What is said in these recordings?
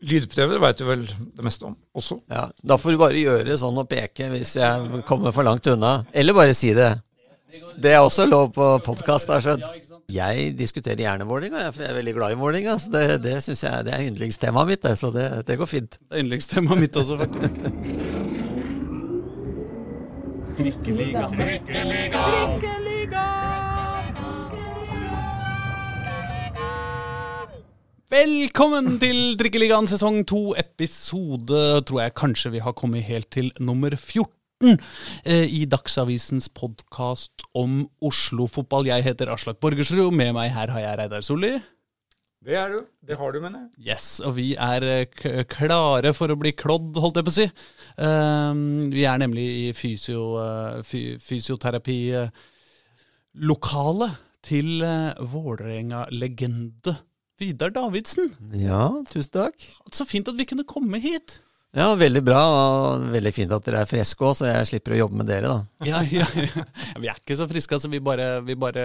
Lydprøver veit du vel det meste om også. Ja, Da får du bare gjøre sånn og peke hvis jeg kommer for langt unna. Eller bare si det. Det er også lov på podkast, har jeg skjønt. Jeg diskuterer gjerne Vålerenga, jeg, for jeg er veldig glad i Vålerenga. Det, det syns jeg det er yndlingstemaet mitt, så det, det går fint. Det er yndlingstemaet mitt også, faktisk. Velkommen til Trikkeligaen sesong to, episode tror jeg kanskje vi har kommet helt til nummer 14 eh, i Dagsavisens podkast om Oslo-fotball. Jeg heter Aslak Borgersrud, og med meg her har jeg Reidar Solli. Det er du. Det har du, mener jeg. Yes, og vi er eh, klare for å bli klådd, holdt jeg på å si. Um, vi er nemlig i fysio, uh, fy fysioterapilokalet til uh, Vålerenga-legende Vidar Davidsen. Ja, tusen takk. Så fint at vi kunne komme hit. Ja, veldig bra. Og veldig fint at dere er friske òg, så jeg slipper å jobbe med dere, da. Ja, ja, ja. Vi er ikke så friske, altså. Vi bare, vi bare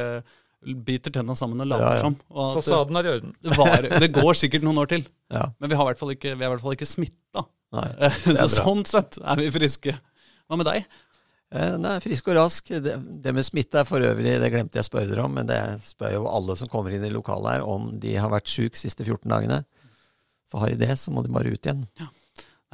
biter tenna sammen og later Ja, ja. At, Fasaden er i orden. det, var, det går sikkert noen år til. Ja, Men vi, har i hvert fall ikke, vi er i hvert fall ikke smitta. sånn sett er vi friske. Hva med deg? Eh, Nei, frisk og rask. Det, det med smitte er for øvrig, det glemte jeg å spørre dere om, men det spør jo alle som kommer inn i lokalet her, om de har vært syk siste 14 dagene. For har de det, så må de bare ut igjen.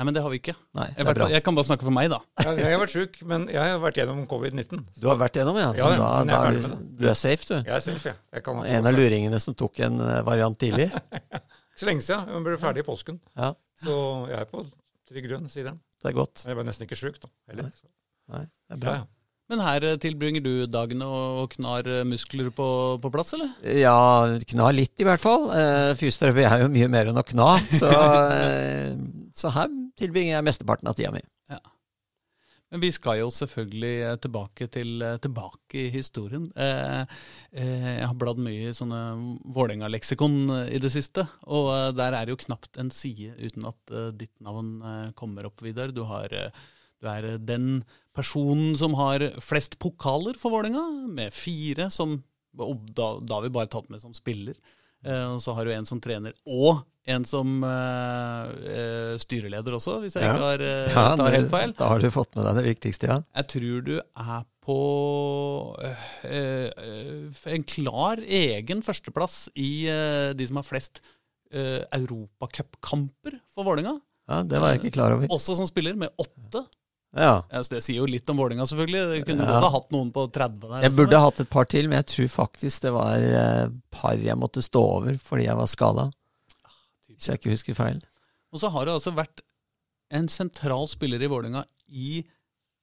Nei, men det har vi ikke. Nei, jeg, er fall, jeg kan bare snakke for meg, da. Ja, jeg har vært sjuk, men jeg har vært gjennom covid-19. Du har vært gjennom, ja? Så Ja, ja, da, er da er du, du er safe, du? Jeg er safe, ja. jeg En av luringene som tok en eh, variant tidlig? Ikke så lenge siden. Hun ble ferdig i påsken. Ja, Så jeg er på trygg grunn, sier de. det er godt. Jeg var nesten ikke sjuk, da. Heller. Nei, det er bra. ja. Men her eh, tilbringer du dagene og knar eh, muskler på, på plass, eller? Ja, kna litt i hvert fall. Eh, Fysioterapi er jo mye mer enn å kna, så, så her tilbringer jeg mesteparten av tida mi. Men vi skal jo selvfølgelig tilbake til tilbake i historien. Jeg har bladd mye i sånne Vålerenga-leksikon i det siste, og der er det jo knapt en side uten at ditt navn kommer opp, Vidar. Du, har, du er den personen som har flest pokaler for Vålerenga, med fire, som og da, da har vi bare tatt med som spiller. Eh, og så har du en som trener, og en som uh, styreleder også, hvis jeg Ja. ikke har, Ja, tar helt feil. Da har du fått med deg det viktigste, ja. Jeg tror du er på en klar egen førsteplass i de som har flest uh, europacupkamper for Vålerenga. ja. Det var jeg ikke klar over. Også som spiller, med åtte. Ja. Så det sier jo litt om Vålinga selvfølgelig. Det kunne Ja. godt ha hatt noen på 30 der. Jeg burde hatt et par til, men jeg tror faktisk det var par jeg måtte stå over fordi jeg var skada. Hvis jeg ikke husker feil. Og så har det altså vært en sentral spiller i Vålinga i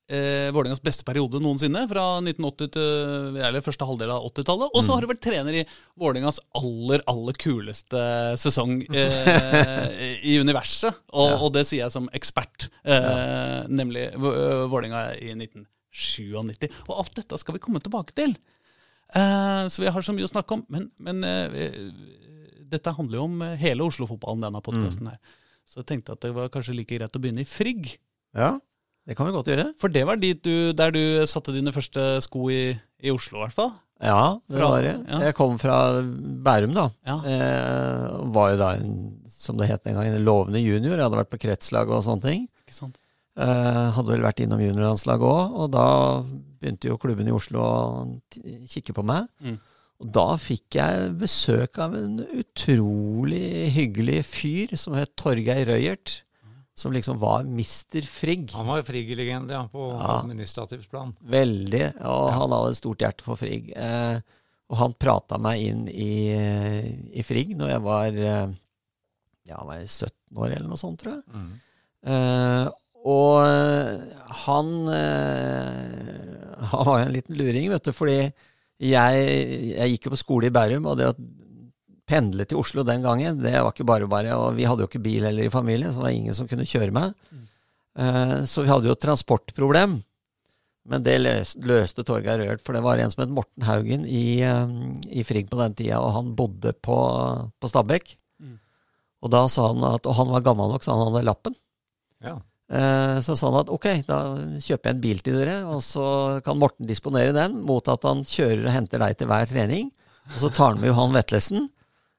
eh, Vålerengas beste periode noensinne, fra 1980 til eller første halvdel av 80-tallet. Og så har du vært trener i Vålerengas aller, aller kuleste sesong eh, i universet. Og, og det sier jeg som ekspert, eh, nemlig Vå- Vålerenga i 1997. Og alt dette skal vi komme tilbake til. Eh, så vi har så mye å snakke om. Men, men eh, dette handler jo om hele Oslo-fotballen, denne podkasten her. Så jeg tenkte at det var kanskje like greit å begynne i Frigg. Ja, det kan vi godt gjøre. For det var dit du, der du satte dine første sko i, i Oslo, i hvert fall. Ja, det Fra- var det. ja. Jeg kom fra Bærum, da. Ja. Eh, var jo da, en, som det het den gangen, en lovende junior. Jeg hadde vært på kretslag og sånne ting. Ikke sant? Eh, hadde vel vært innom juniorlandslaget òg, og da begynte jo klubben i Oslo å kikke på meg. Mm. Og da fikk jeg besøk av en utrolig hyggelig fyr som het Torgeir Røyert. Som liksom var Mr. Frigg. Han var Frigg-legende ja, på Ja. administrativt plan. Veldig. Og han hadde et stort hjerte for Frigg. Eh, og han prata meg inn i, i Frigg når jeg var eh, ja, var jeg 17 år eller noe sånt, tror jeg. Mm. Eh, og eh, han eh, Han var jo en liten luring, vet du, fordi jeg, jeg gikk jo på skole i Bærum, og det å pendle til Oslo den gangen, det var ikke bare bare. Og vi hadde jo ikke bil heller i familien, så det var ingen som kunne kjøre meg. Eh, så vi hadde jo et transportproblem. Men det løs, løste Torgeir Rørt, for det var en som het Morten Haugen i, eh, i Frigg på den tida, og han bodde på, på Stabekk. Mm. Og da sa han at, og han var gammel nok, så han hadde lappen. Ja. Eh, Så sa han at ok, da kjøper jeg en bil til dere, og så kan Morten disponere den mot at han kjører og henter deg til hver trening. Og så tar han med Johan Vetlesen.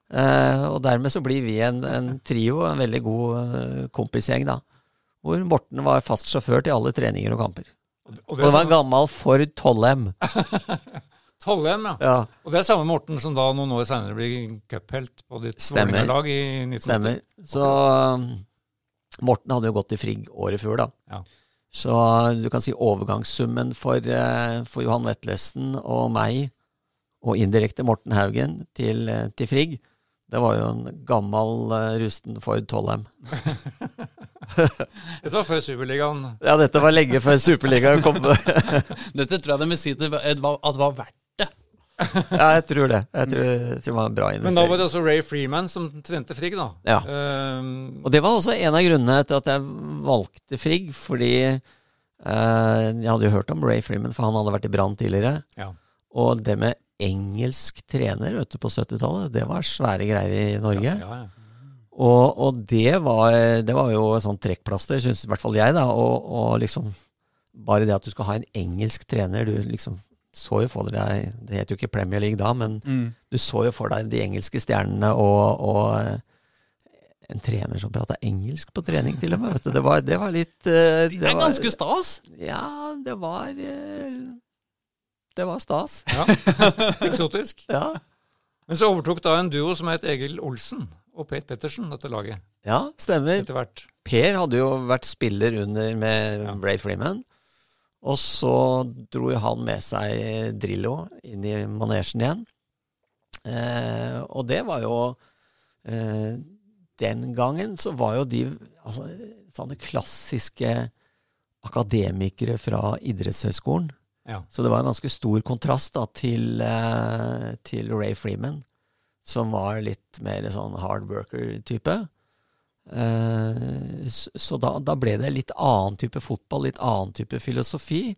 Eh, og dermed så blir vi en, en trio, en veldig god eh, kompisgjeng, da. Hvor Morten var fast sjåfør til alle treninger og kamper. Og, det, Og det det er var en gammel Ford 12M. Tollem, ja. Ja, Og det er samme Morten som da noen år senere blir cuphelt på ditt. Vålerenga-lag i 1980. stemmer. Så um, Morten hadde jo gått i Frigg året før, da. Ja. Så du kan si overgangssummen for, eh, for Johan Vetlesen og meg, og indirekte Morten Haugen, til, til Frigg, det var jo en gammel, eh, rusten Ford 12M. Dette var før Superligaen. Ja, dette var lenge før Superligaen kom. Dette tror jeg de vil si at det var verdt det. ja, jeg tror det. Jeg tror, jeg tror det var en bra investering. Men da var det også Ray Freeman som trente Frigg, da. Ja. Um, Og det var også en av grunnene til at jeg valgte Frigg, fordi uh, jeg hadde jo hørt om Ray Freeman, for han hadde vært i Brann tidligere. ja. Og det med engelsk trener vet du, på 70-tallet, det var svære greier i Norge. Ja, ja. Og, og det, var, det var jo et sånt trekkplaster, syns i hvert fall jeg, da. Og, og liksom Bare det at du skal ha en engelsk trener Du liksom så jo for deg Det het jo ikke Premier League da, men du så jo for deg de engelske stjernene og, og eh, en trener som prata engelsk på trening, til og med. Vet du. Det, var, det var litt uh, Det er var- ganske stas. Ja, det var eh, Det var stas. ja. Eksotisk. Ja. Men så overtok da en duo som het Egil Olsen og Pete Pettersen dette laget ja, stemmer. etter hvert. Per hadde jo vært spiller under med Ja. Ray Freeman. Og så dro jo han med seg Drillo inn i manesjen igjen. Eh, og det var jo eh, Den gangen så var jo de altså, sånne klassiske akademikere fra idrettshøyskolen. Ja. Så det var en ganske stor kontrast da, til, eh, til Ray Freeman, som var litt mer sånn hard worker-type. Eh, så da, da ble det litt annen type fotball, litt annen type filosofi.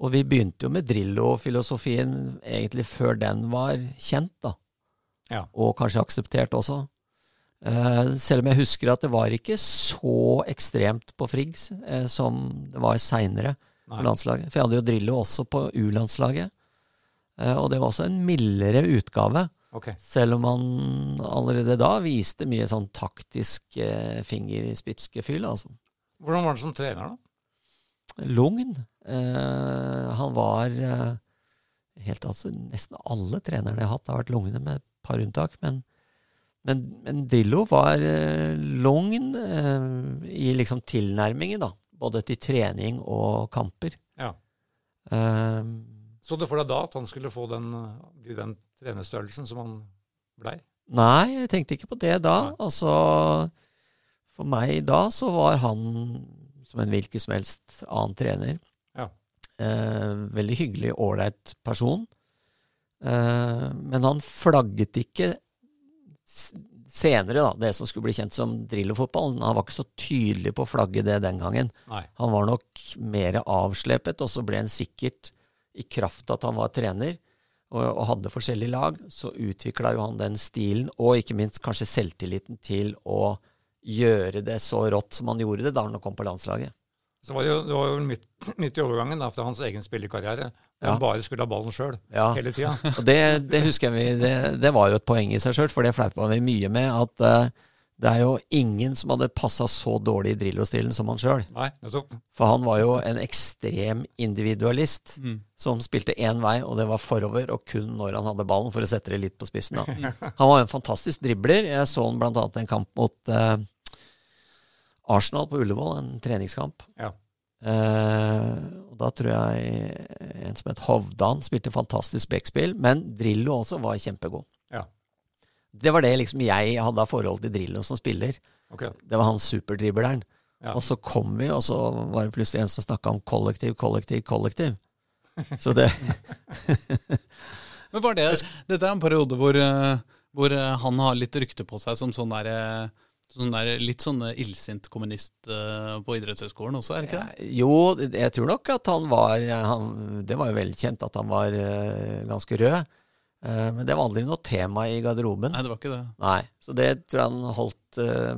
Og vi begynte jo med Drillo-filosofien egentlig før den var kjent, da. Ja. Og kanskje akseptert også. Uh, selv om jeg husker at det var ikke så ekstremt på Frigg uh, som det var seinere på landslaget. For jeg hadde jo Drillo også på U-landslaget. Eh, og det var også en mildere utgave. Okay. Selv om han allerede da viste mye sånn taktisk eh, fingerspitzgefühl. Altså. Hvordan var han som trener, da? Lugn. Eh, han var eh, helt altså Nesten alle trenerne jeg har hatt, har vært lugne, med et par unntak. Men, men, men Drillo var eh, lugn eh, i liksom tilnærmingen, da. Både til trening og kamper. Ja. Um, Så du for deg da at han skulle få den, bli den trenerstørrelsen som han blei? Nei, jeg tenkte ikke på det da. Nei. Altså, for meg da så var han som en hvilken som helst annen trener. Ja. Uh, veldig hyggelig, ålreit person. Uh, men han flagget ikke senere, da, det som skulle bli kjent som Drillo-fotball. Han var ikke så tydelig på å flagge det den gangen. Nei. Han var nok mer avslepet, og så ble han sikkert, i kraft av at han var trener og, og hadde forskjellige lag, så utvikla jo han den stilen, og ikke minst kanskje selvtilliten til å gjøre det så rått som han gjorde det da han kom på landslaget. Så var det, jo, det var jo midt, midt i overgangen da, fra hans egen spillerkarriere. Ja. Han bare skulle ha ballen sjøl Ja. hele tida. Det, det husker vi, det, det var jo et poeng i seg sjøl, for det fleipa vi mye med, at uh, det er jo ingen som hadde passa så dårlig i Drillo-stilen som han sjøl. For han var jo en ekstrem individualist. Mm. som spilte én vei, og det var forover, og kun når han hadde ballen, for å sette det litt på spissen. Da. Han var en fantastisk dribler. Jeg så han annet en kamp mot uh, Arsenal på Ullevål, en treningskamp. Ja. Eh, og da tror jeg en som het Hovdan spilte fantastisk backspill, men Drillo også var kjempegod. Ja. Det var det liksom jeg hadde av forhold til Drillo som spiller. Okay. Det var han superdribleren. Ja. Og så kom vi, og så var det plutselig en som snakka om kollektiv, kollektiv, kollektiv. Så det Men var det, Dette er en periode hvor, eh, hvor eh, han har litt rykte på seg som sånn der, eh, sånn der litt sånn illsint kommunist eh, på idrettshøyskolen også, er det ikke det? Jo, jeg tror nok at han var han, Det var jo velkjent at han var eh, ganske rød. Eh, men det var aldri noe tema i garderoben. Nei, det var ikke det. Nei, Så det tror jeg han holdt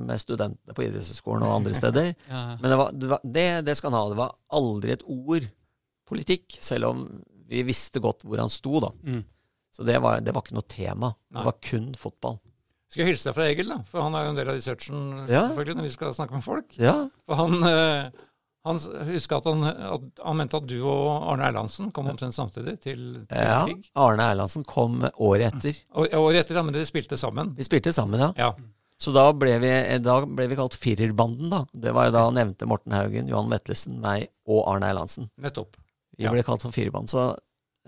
med studentene på idrettshøyskolen og andre steder. Ja. Men det, var, det, var, det, det skal han ha. Det var aldri et ord politikk, selv om vi visste godt hvor han sto, da. Mm. Så det var, det var ikke noe tema. Nei. Det var kun fotball. Skal jeg hilse deg fra Egil, da? For han er jo en del av researchen Ja. selvfølgelig, når vi skal snakke med folk. Ja, For han, eh, han husker at han, at han mente at du og Arne Erlandsen kom omtrent samtidig til, til ja. Arne Erlandsen kom året etter. År, Året etter, da, men dere spilte sammen. Vi spilte sammen, ja. Ja. Så da ble vi, da ble vi kalt Firerbanden, da. Det var jo da nevnte Morten Haugen, Johan Vetlesen, meg og Arne Erlandsen. Nettopp. Vi Ja. ble kalt for Firerbanden. Så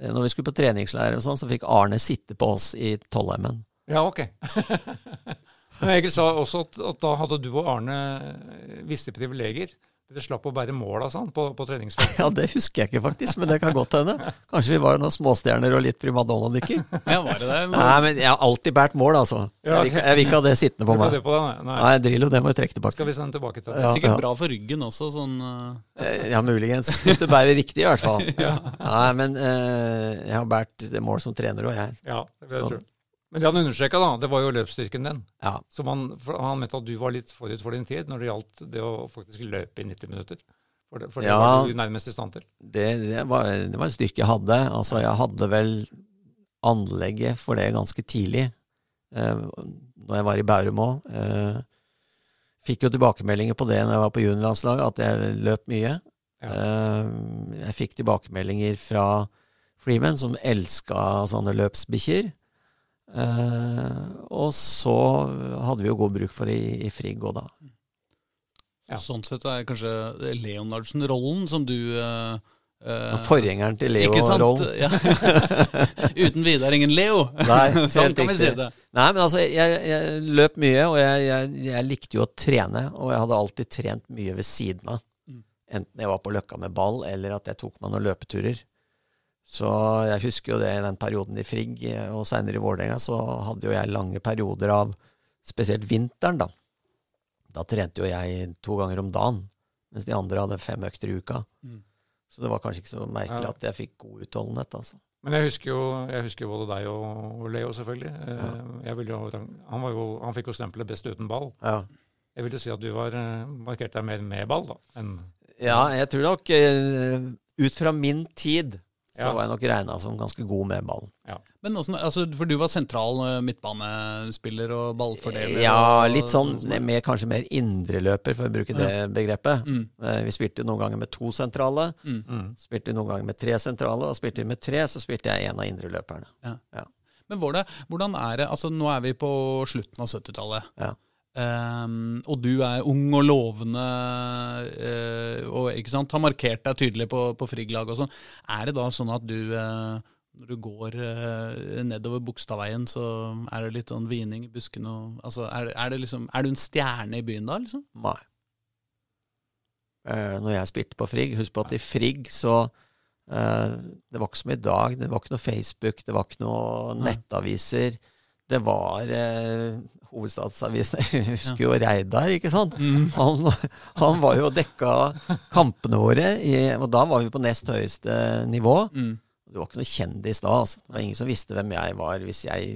eh, når vi skulle på treningsleir og sånn, så fikk Arne sitte på oss i Tollheimen. Ja, ok. Men Egil sa også at, at da hadde du og Arne eh, visse privilegier. Dere slapp å bære måla sånn, på, på treningsfeltet. Ja, det husker jeg ikke faktisk, men det kan godt hende. Kanskje vi var noen småstjerner og litt primadonna-dykker. Ja, var det det? Nei, men jeg har alltid båret mål, altså. Ja. Jeg vil ikke, jeg vil ikke ha det sittende på meg. det på deg, Nei. Nei, Drillo, det må vi trekke tilbake. Skal vi sende tilbake til det? Ja. Sikkert bra for ryggen også, sånn Eh, Ja, muligens. Hvis du bærer riktig, i hvert fall. Nei, men uh, jeg har båret mål som trener òg, jeg. Ja, det vil jeg Sånn. tro. Men det han understreka, da, det var jo løpsstyrken din. Ja. Som han, han mente at du var litt forut for din tid når det gjaldt det å faktisk løpe i 90 minutter. For det, for det Ja. var du nærmest i stand til. Det, det, var, det var en styrke jeg hadde. Altså, jeg hadde vel anlegget for det ganske tidlig, eh, når jeg var i Bærum òg. Eh, fikk jo tilbakemeldinger på det når jeg var på juniorlandslaget, at jeg løp mye. Ja. Eh, jeg fikk tilbakemeldinger fra Freeman, som elska sånne løpsbikkjer. Eh, og så hadde vi jo god bruk for det i, i Frigg òg, da. Ja. Sånn sett er kanskje Leonardsen-rollen som du eh, eh, Forgjengeren til? Leo-rollen. Ja. Uten Vidar ingen Leo. Nei, sånn kan vi si det. Nei, men altså, jeg, jeg løp mye, og jeg, jeg, jeg likte jo å trene. Og jeg hadde alltid trent mye ved siden av. Mm. Enten jeg var på Løkka med ball, eller at jeg tok meg noen løpeturer. Så jeg husker jo det i den perioden i Frigg, eh, og seinere i Vålerenga, så hadde jo jeg lange perioder av spesielt vinteren, da. Da trente jo jeg to ganger om dagen, mens de andre hadde fem økter i uka. Mm. Så det var kanskje ikke så merkelig at jeg fikk god utholdenhet, altså. Men jeg husker jo, jeg husker både deg og Leo, selvfølgelig. Eh, Ja. Jeg ville jo, han, var jo, han fikk jo stempelet 'best uten ball'. Ja. Jeg vil jo si at du var eh, markert deg mer med ball da, enn Ja, jeg tror nok eh, ut fra min tid så Ja. var jeg nok regna som ganske god med ball. Men også, altså, For du var sentral eh, midtbanespiller og ballfordeler? Ja, litt sånn er- mer, kanskje mer indreløper, for å bruke det begrepet. Mm, Eh, Vi spilte jo noen ganger med to sentrale, mm. mm. spilte noen ganger med tre sentrale, og spilte vi med tre, så spilte jeg en av indreløperne. Men var det, hvordan er det altså Nå er vi på slutten av 70-tallet. Ja. Ehm, og du er ung og lovende uh, og ikke sant, har markert deg tydelig på, på Frigg-lag og sånn. Er det da sånn at du uh, når du går uh, nedover Bogstadveien, så er det litt sånn hvining i buskene og altså, er, det- er, det liksom, er du en stjerne i byen da, liksom? Nei. Når jeg spilte på Frigg Husk på at i Frigg så Det var ikke som i dag. Det var ikke noe Facebook, det var ikke noe nettaviser. Det var eh, Hovedstadsavisen Jeg husker jo Reidar, ikke sant? Han, han var jo og dekka kampene våre, i, og da var vi på nest høyeste nivå. Mm. Du var ikke noe kjendis da. Altså. Det var ingen som visste hvem jeg var hvis jeg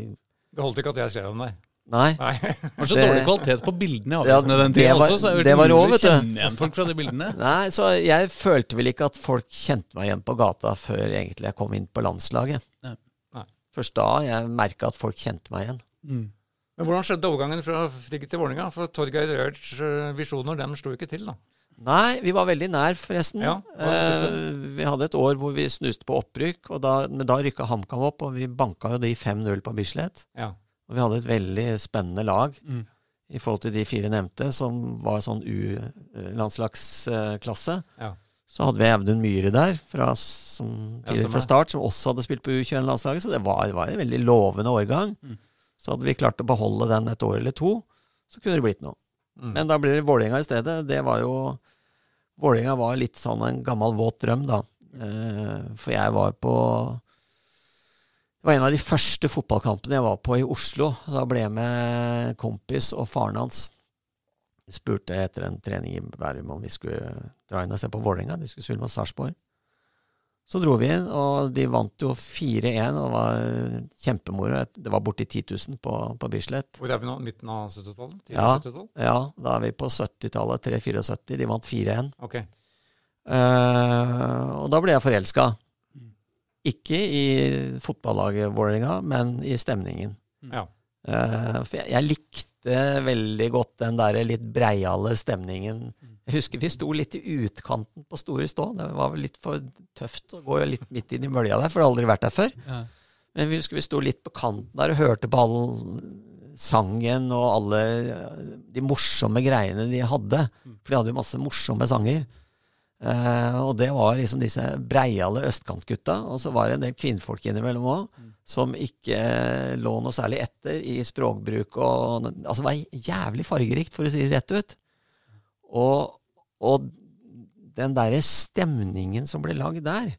Det holdt ikke at jeg skrev om deg. Nei. Nei. Det var så dårlig kvalitet på bildene i Ja, den det tida også, så det var rå, vet du. kjenne igjen folk fra de bildene. Nei, så jeg følte vel ikke at folk kjente meg igjen på gata før egentlig jeg kom inn på landslaget. Nei. Nei. Først da jeg merka at folk kjente meg igjen. Mm. Men hvordan skjedde overgangen fra Frigg til Vålerenga? For Torgeir Røerts eh, visjoner dem slo ikke til, da. Nei, vi var veldig nær, forresten. Ja, eh, vi hadde et år hvor vi snuste på opprykk, og da, men da rykka HamKam opp, og vi banka jo de 5-0 på Bislett. Ja. Og vi hadde et veldig spennende lag Mm. i forhold til de fire nevnte, som var sånn U-landslagsklasse. Ja. Så hadde vi Audun Myhre der, fra, som, Ja, tidligere fra start, som også hadde spilt på U21-landslaget, så det var, var en veldig lovende årgang. Mm. Så hadde vi klart å beholde den et år eller to, så kunne det blitt noe. Mm. Men da blir det Vålerenga i stedet. Det var jo Vålerenga var litt sånn en gammel våt drøm, da. Eh, for jeg var på Det var en av de første fotballkampene jeg var på i Oslo. Da ble jeg med kompis og faren hans. De spurte etter en trening i Bærum om vi skulle dra inn og se på Vålerenga. De skulle spille mot Sarpsborg. Så dro vi inn, og de vant jo 4-1, og det var kjempemoro. Det var borti 10 000 på, på Bislett. Hvor er vi nå? Midten av 70-tallet? Ja. 70-tall? Ja, da er vi på 70-tallet, 3-74. De vant 4-1. Okay. Uh, og da ble jeg forelska. Mm. Ikke i fotballaget Vålerenga, men i stemningen. Ja. Uh, for jeg, jeg likte veldig godt den der litt breiale stemningen. Jeg husker vi sto litt i utkanten på Store Stå. Det var vel litt for tøft å gå litt midt inn i mølja der, for jeg har aldri vært der før. Ja. Men vi husker vi sto litt på kanten der og hørte på all sangen og alle de morsomme greiene de hadde. For de hadde jo masse morsomme sanger. Eh, og det var liksom disse breiale østkantgutta. Og så var det en del kvinnfolk innimellom òg, som ikke lå noe særlig etter i språkbruk og Altså det var jævlig fargerikt, for å si det rett ut. Og, og den derre stemningen som ble lagd der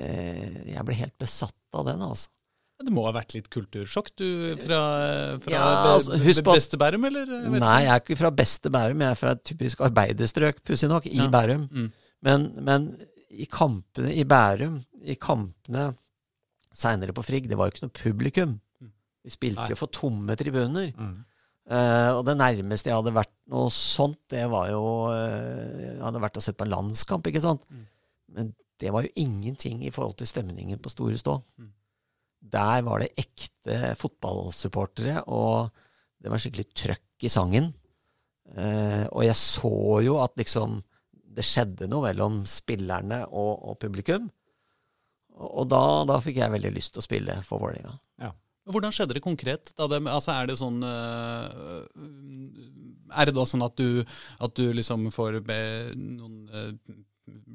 eh, Jeg ble helt besatt av den, altså. Det må ha vært litt kultursjokk du fra, fra Ja, altså, beste Bærum, eller? Nei, jeg er ikke fra beste Bærum. Jeg er fra et typisk arbeiderstrøk, pussig nok, i Ja. Bærum. Mm. Men, men i kampene i Bærum, i kampene seinere på Frigg, det var jo ikke noe publikum. Mm. Vi spilte jo for tomme tribuner. Mm. Uh, og det nærmeste jeg hadde vært noe sånt, det var jo uh, Jeg hadde vært og sett på en landskamp, ikke sant. Mm. Men det var jo ingenting i forhold til stemningen på Store Stå. Mm. Der var det ekte fotballsupportere, og det var skikkelig trøkk i sangen. Eh, og jeg så jo at liksom det skjedde noe mellom spillerne og, og publikum. Og, og da, da fikk jeg veldig lyst til å spille for Vålerenga. Hvordan skjedde det konkret? Da det, altså er det sånn øh, Er det da sånn at du, at du liksom får be, noen øh,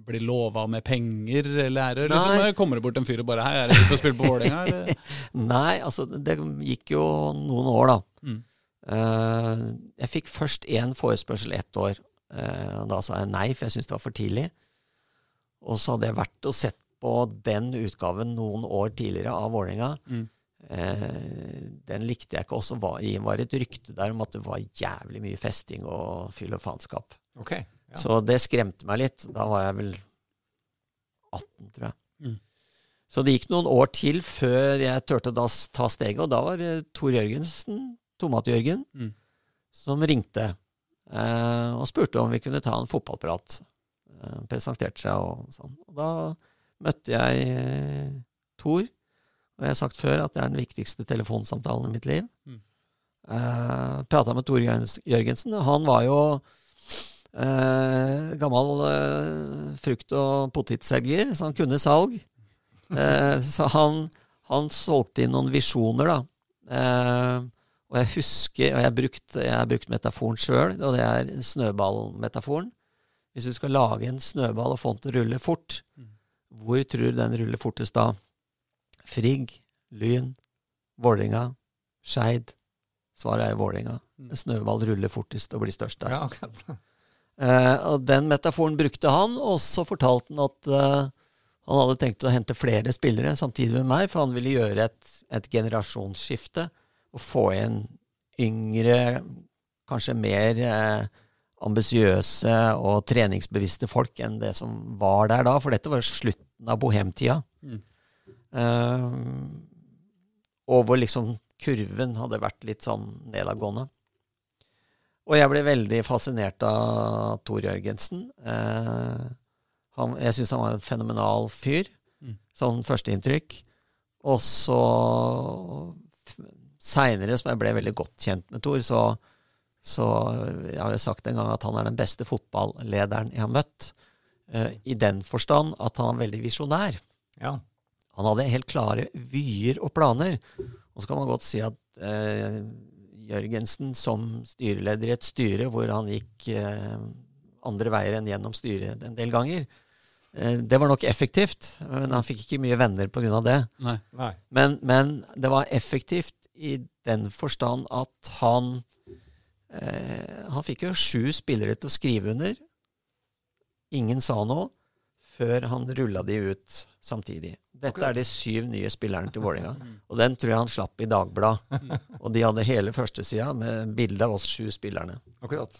blir lova med penger, eller er det liksom, kommer det bort en fyr og bare Hei, er det ute og spiller på Vålerenga? eller? Nei, altså det gikk jo noen år, da. Mm. Uh, jeg fikk først én forespørsel ett år. Uh, og da sa jeg nei, for jeg syntes det var for tidlig. Og så hadde jeg vært og sett på den utgaven noen år tidligere av Vålerenga. Mm. Eh, den likte jeg ikke. Også var, var et rykte der om at det var jævlig mye festing og fyll og faenskap. Ok. Ja. Så det skremte meg litt. Da var jeg vel 18, tror jeg. Mm. Så det gikk noen år til før jeg turte å ta steget, og da var det Tor Jørgensen, Tomat-Jørgen, Mm. som ringte eh, og spurte om vi kunne ta en fotballprat. Eh, presenterte seg og sånn. Og da møtte jeg eh, Tor, og jeg har sagt før at det er den viktigste telefonsamtalen i mitt liv. Mm. Eh, Prata med Tor Jørgensen. Han var jo Eh, gammel eh, frukt- og potetselger, så han kunne salg. Eh, så han, han solgte inn noen visjoner, da. Eh, og jeg husker, og jeg har brukt, brukt metaforen sjøl, og det er snøballmetaforen. Hvis du skal lage en snøball og få den til å rulle fort, Mm. hvor tror du den ruller fortest da? Frigg, Lyn, Vålerenga, Skeid. Svaret er Vålerenga. Mm. En snøball ruller fortest og blir størst der. Ja, akkurat. Eh, og den metaforen brukte han, og så fortalte han at eh, han hadde tenkt å hente flere spillere samtidig med meg, for han ville gjøre et, et generasjonsskifte og få inn yngre, kanskje mer eh, ambisiøse og treningsbevisste folk enn det som var der da, for dette var slutten av bohemtida. Mm. Eh, og hvor liksom kurven hadde vært litt sånn nedadgående. Og jeg ble veldig fascinert av Tor Jørgensen. Eh, han, jeg syns han var en fenomenal fyr. Mm. Sånn førsteinntrykk. Og så Seinere, som jeg ble veldig godt kjent med Tor, så, så Jeg har jo sagt en gang at han er den beste fotballederen jeg har møtt. Eh, I den forstand at han var veldig visjonær. Ja. Han hadde helt klare vyer og planer. Og så kan man godt si at eh, Jørgensen som styreleder i et styre hvor han gikk eh, andre veier enn gjennom styret en del ganger, eh, det var nok effektivt. Men han fikk ikke mye venner pga. det. Nei. Nei. Men, men det var effektivt i den forstand at han eh, Han fikk jo sju spillere til å skrive under. Ingen sa noe før han rulla de ut samtidig. Dette er de syv nye spillerne til Vålerenga. Og den tror jeg han slapp i Dagbladet. Og de hadde hele førstesida med bilde av oss sju spillerne. Akkurat.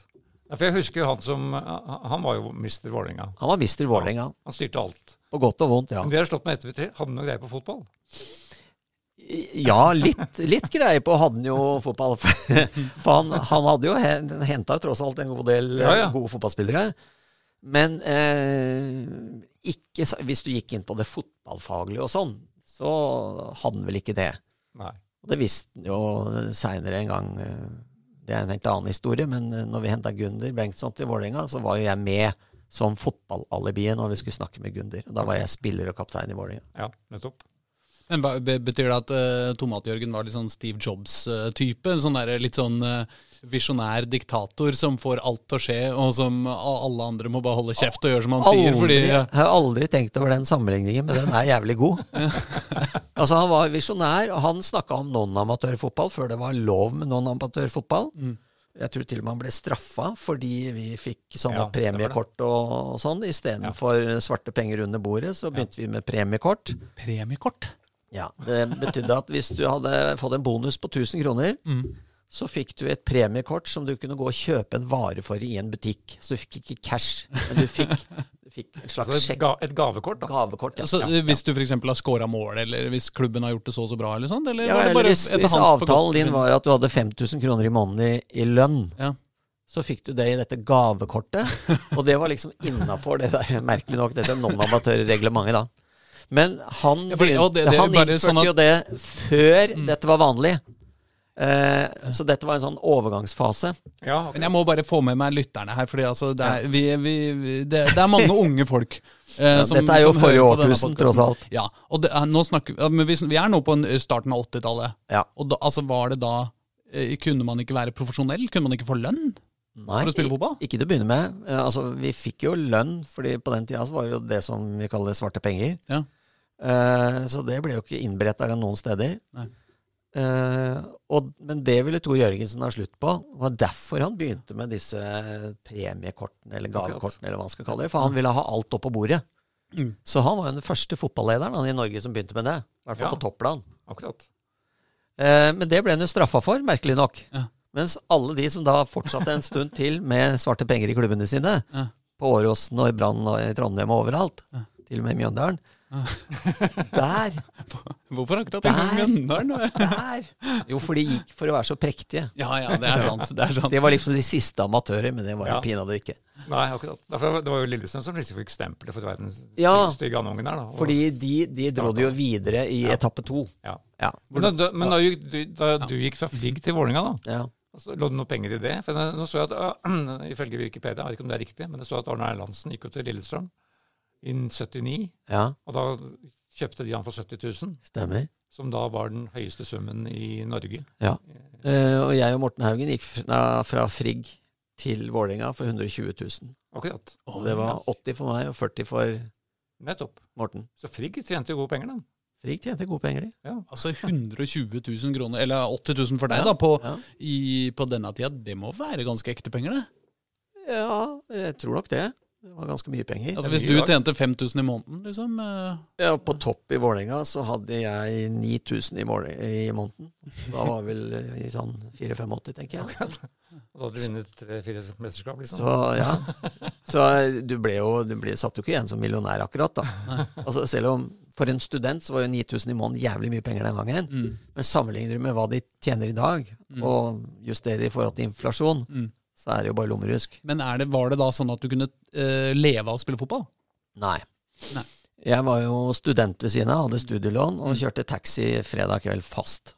Ja, for jeg husker jo han som Han var jo mister Vålerenga. Han var mister Vålerenga. Han styrte alt. På godt og vondt, ja. Men vi har slått med ett tre. Hadde han noe greie på fotball? Ja, litt, litt greie på hadde han jo fotball. For han, han hadde jo henta tross alt en god del Ja, ja. gode fotballspillere. Men eh, ikke, hvis du gikk inn på det fotballfaglige og sånn, så hadde han vel ikke det. Nei. Og det visste han jo seinere en gang. eh, Det er en helt annen historie, men eh, når vi henta Gunder Bengtsson til Vålerenga, så var jo jeg med som fotballalibiet når vi skulle snakke med Gunder. Og da var jeg spiller og kaptein i Vålerenga. Ja, nettopp. Men hva- Betyr det at uh, Tomat-Jørgen var litt sånn Steve Jobs-type? sånn litt sånn eh, visjonær diktator som får alt til å skje, og som alle andre må bare holde kjeft og gjøre som han sier? Fordi, ja. jeg har aldri tenkt over den sammenligningen, men den er jævlig god. altså Han var visjonær, og han snakka om non-amatørfotball før det var lov med non-amatørfotball. Mm. Jeg tror til og med han ble straffa fordi vi fikk sånne Ja, premiekort og, og sånn. Istedenfor svarte penger under bordet, så begynte vi med premiekort. Premiekort? Ja, Det betydde at hvis du hadde fått en bonus på 1000 kroner, Mm. Så fikk du et premiekort som du kunne gå og kjøpe en vare for i en butikk. Så du fikk ikke cash, men du fikk, du fikk en slags Altså et, sjekk. ga, et gavekort, da. Gavekort, ja. Så ja. Hvis du f.eks. har scora mål, eller hvis klubben har gjort det så og så bra, eller sånt? Eller Ja, eller bare hvis, etter hvis avtalen din var at du hadde 5000 kroner i måneden i, i lønn, Ja. så fikk du det i dette gavekortet. Og det var liksom innafor det der, merkelig nok, dette non-amatørreglementet, da. Men han, Ja, det- det han innførte sånn at- jo det før dette var vanlig. Eh, så dette var en sånn overgangsfase. Ja, okay. Men jeg må bare få med meg lytterne her, fordi altså, det, er, vi, vi, vi, det, det er mange unge folk. eh, som- dette er jo forrige årtusen, tross alt. Ja, og det nå snakker, ja, men vi, vi er nå på en, starten av 80-tallet. Ja. Og da, altså, var det da eh, Kunne man ikke være profesjonell? Kunne man ikke få lønn? Nei, For å spille fotball? ikke til å begynne med. Eh, altså, vi fikk jo lønn, fordi på den tida så var det jo det som vi kaller svarte penger. Ja. Eh, så det ble jo ikke innberetta noen steder. Nei. Eh, og, men det ville Tor Jørgensen ha slutt på. Det var derfor han begynte med disse premiekortene, eller gavekortene, eller hva man skal kalle det. For han ville ha alt opp på bordet. Mm. Så han var jo den første fotballederen han, i Norge som begynte med det. I hvert fall Ja. på topplan. akkurat. Uh, men det ble han jo straffa for, merkelig nok. Ja. Mens alle de som da fortsatte en stund til med svarte penger i klubbene sine, Ja. på Åråsen og i Brann og i Trondheim og overalt, til og med i Mjøndalen Der! Hvorfor akkurat den Der. Mjøndalen? Der! Jo, for de gikk for å være så prektige. Ja, ja, det er sant. Det er sant. Det var liksom de siste amatører, men det var jo Ja. pinadø ikke. Nei, akkurat. Derfor, det var jo Lillestrøm som plutselig fikk stempelet for verdens Ja. stygge andungen der. Da. Fordi de, de dro det jo videre i Ja. etappe to. ja. Ja. Men, da, men da, gikk du, da du gikk fra Frigg til Vålinga da, ja. altså, lå det noe penger i det? For nå så jeg at, uh, Ifølge Wikipedia, jeg vet ikke om det er riktig, men det står at Arne Erlandsen gikk jo til Lillestrøm i 79, ja, og da kjøpte de han for 70 000, stemmer. som da var den høyeste summen i Norge. Ja. Eh, og jeg og Morten Haugen gikk fra, fra Frigg til Vålerenga for 120 000. Akkurat. Og det var 80 for meg og 40 for Nettopp. Morten. Så Frigg tjente jo gode penger, da. Frigg tjente gode penger, de. Ja. Altså 120 000 kroner, eller 80 000 for deg, da, på, Ja. i, på denne tida. Det må være ganske ekte penger, det. ja, jeg tror nok det. Det var ganske mye penger. Altså Hvis du tjente 5000 i måneden, liksom eh, Ja, på topp i Vålerenga så hadde jeg 9000 i, i måneden. Da var vel i sånn 4-85, tenker jeg. Og da hadde du vunnet tre-fire mesterskap, liksom. Så ja. Så du ble jo du ble, satt jo ikke igjen som millionær akkurat, da. Altså Selv om for en student så var jo 9000 i måneden jævlig mye penger den gangen. mm, Men sammenligner du med hva de tjener i dag, Mm. og justerer i forhold til inflasjon, mm. Så er det jo bare lommerusk. Men er det, var det da sånn at du kunne uh, leve av å spille fotball? Nei. Nei. Jeg var jo student ved siden av, hadde studielån, og kjørte taxi fredag kveld fast.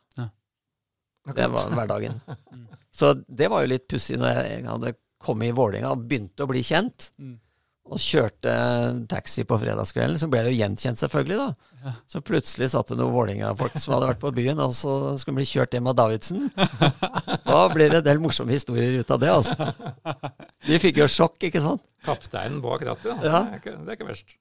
Det var hverdagen. Mm. Så det var jo litt pussig når jeg hadde kommet i Vålerenga og begynte å bli kjent, Mm. Og kjørte taxi på fredagskvelden, så ble jeg jo gjenkjent, selvfølgelig, da. Ja. Så plutselig satt det noen Vålerenga-folk som hadde vært på byen, og så skulle bli kjørt hjem av Davidsen. Da blir det en del morsomme historier ut av det, altså. De fikk jo sjokk, ikke sant? Kapteinen bak rattet, ja. Ja. Det, er ikke, det er ikke verst.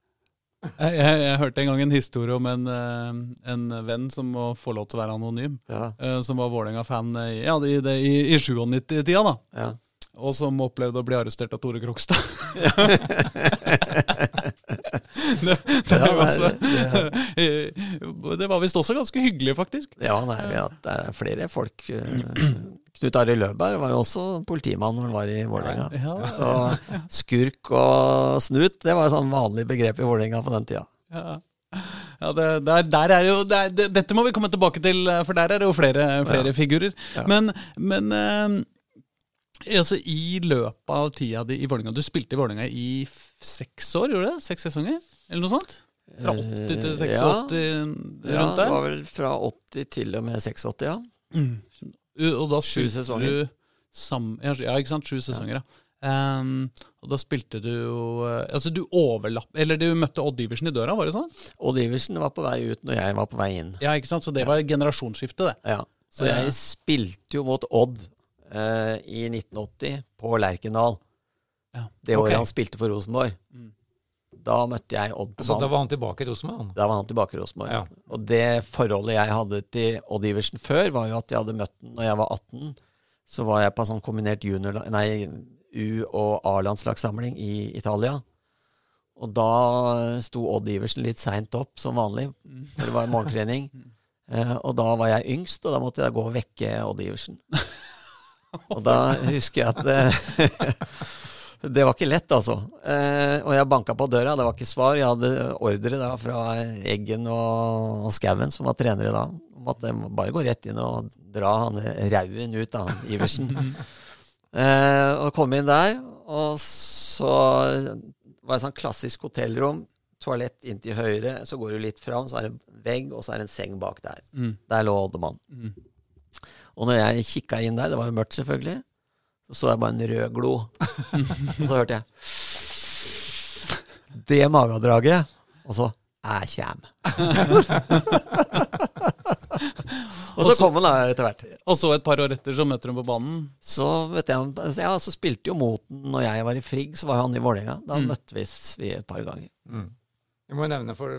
Jeg, jeg, jeg hørte en gang en historie om en, eh, en venn som må få lov til å være anonym, Ja, eh, som var Vålerenga-fan eh, ja, i, det- i, i 97-tida, da. ja. Og som opplevde å bli arrestert av Tore Krokstad. det, det, Ja, også, det- var visst også ganske hyggelig, faktisk. Ja, nei, vi har- det er flere folk. eh, Knut Arild Løberg var jo også politimann når han var i Vålerenga. Ja, skurk og snut, det var et sånn vanlig begrep i Vålerenga på den tida. ja. Ja, det, der, der er jo, der, det, Dette må vi komme tilbake til, eh, for der er det jo flere, flere Ja. figurer. Ja. Men, men eh, altså, i løpet av tida di i Vålerenga Du spilte i Vålerenga i seks år, gjorde du det? Seks sesonger? Eller noe sånt? Fra 80 til Eh, 86 ja. rundt Ja, det var vel fra 80 til og med 86, ja. Mm. Og da Sju sesonger. ja, ja, ikke sant? Sju sesonger, ja. Ehm, og da spilte du jo eh, Altså, du overlapp Eller du møtte Odd Iversen i døra, var det sånn? Odd Iversen var på vei ut når jeg var på vei inn. Ja, ikke sant? Så det var generasjonsskiftet, det. Ja. Så jeg spilte jo mot Odd eh, i 1980 på Lerkendal. Ja. Det året han spilte for Rosenborg. Mm. Da møtte jeg Odd på Så da var han tilbake i Rosenborg? Da var han tilbake i Rosenborg. Ja. Og det forholdet jeg hadde til Odd Iversen før, var jo at jeg hadde møtt den når jeg var 18. Så var jeg på en sånn kombinert junior, nei, U- og A-landslagssamling i Italia. Og da sto Odd Iversen litt seint opp, som vanlig. For det var morgentrening. Eh, og da var jeg yngst, og da måtte jeg gå og vekke Odd Iversen. Og da husker jeg at det, det var ikke lett, altså. Eh, og jeg banka på døra, det var ikke svar. Jeg hadde ordre da fra Eggen og, og Skauen, som var trenere da, om at jeg bare gå rett inn og dra han rauen ut av Iversen. eh, og kom inn der, og så var det et sånn klassisk hotellrom. Toalett inntil høyre, så går du litt fram, så er det en vegg, og så er det en seng bak der. Mm. Der lå Oddemann. Mm. Og når jeg kikka inn der, det var jo mørkt selvfølgelig, så så jeg bare en rød glo. og så hørte jeg det magedraget, og så jeg kjem. og så kom han da etter hvert. Og så et par år etter så møter hun på banen. Så vet jeg, ja, så spilte jo Moten når jeg var i Frigg, så var han i Vålerenga. Da Mm. møttes vi et par ganger. Mm. Jeg må jo nevne for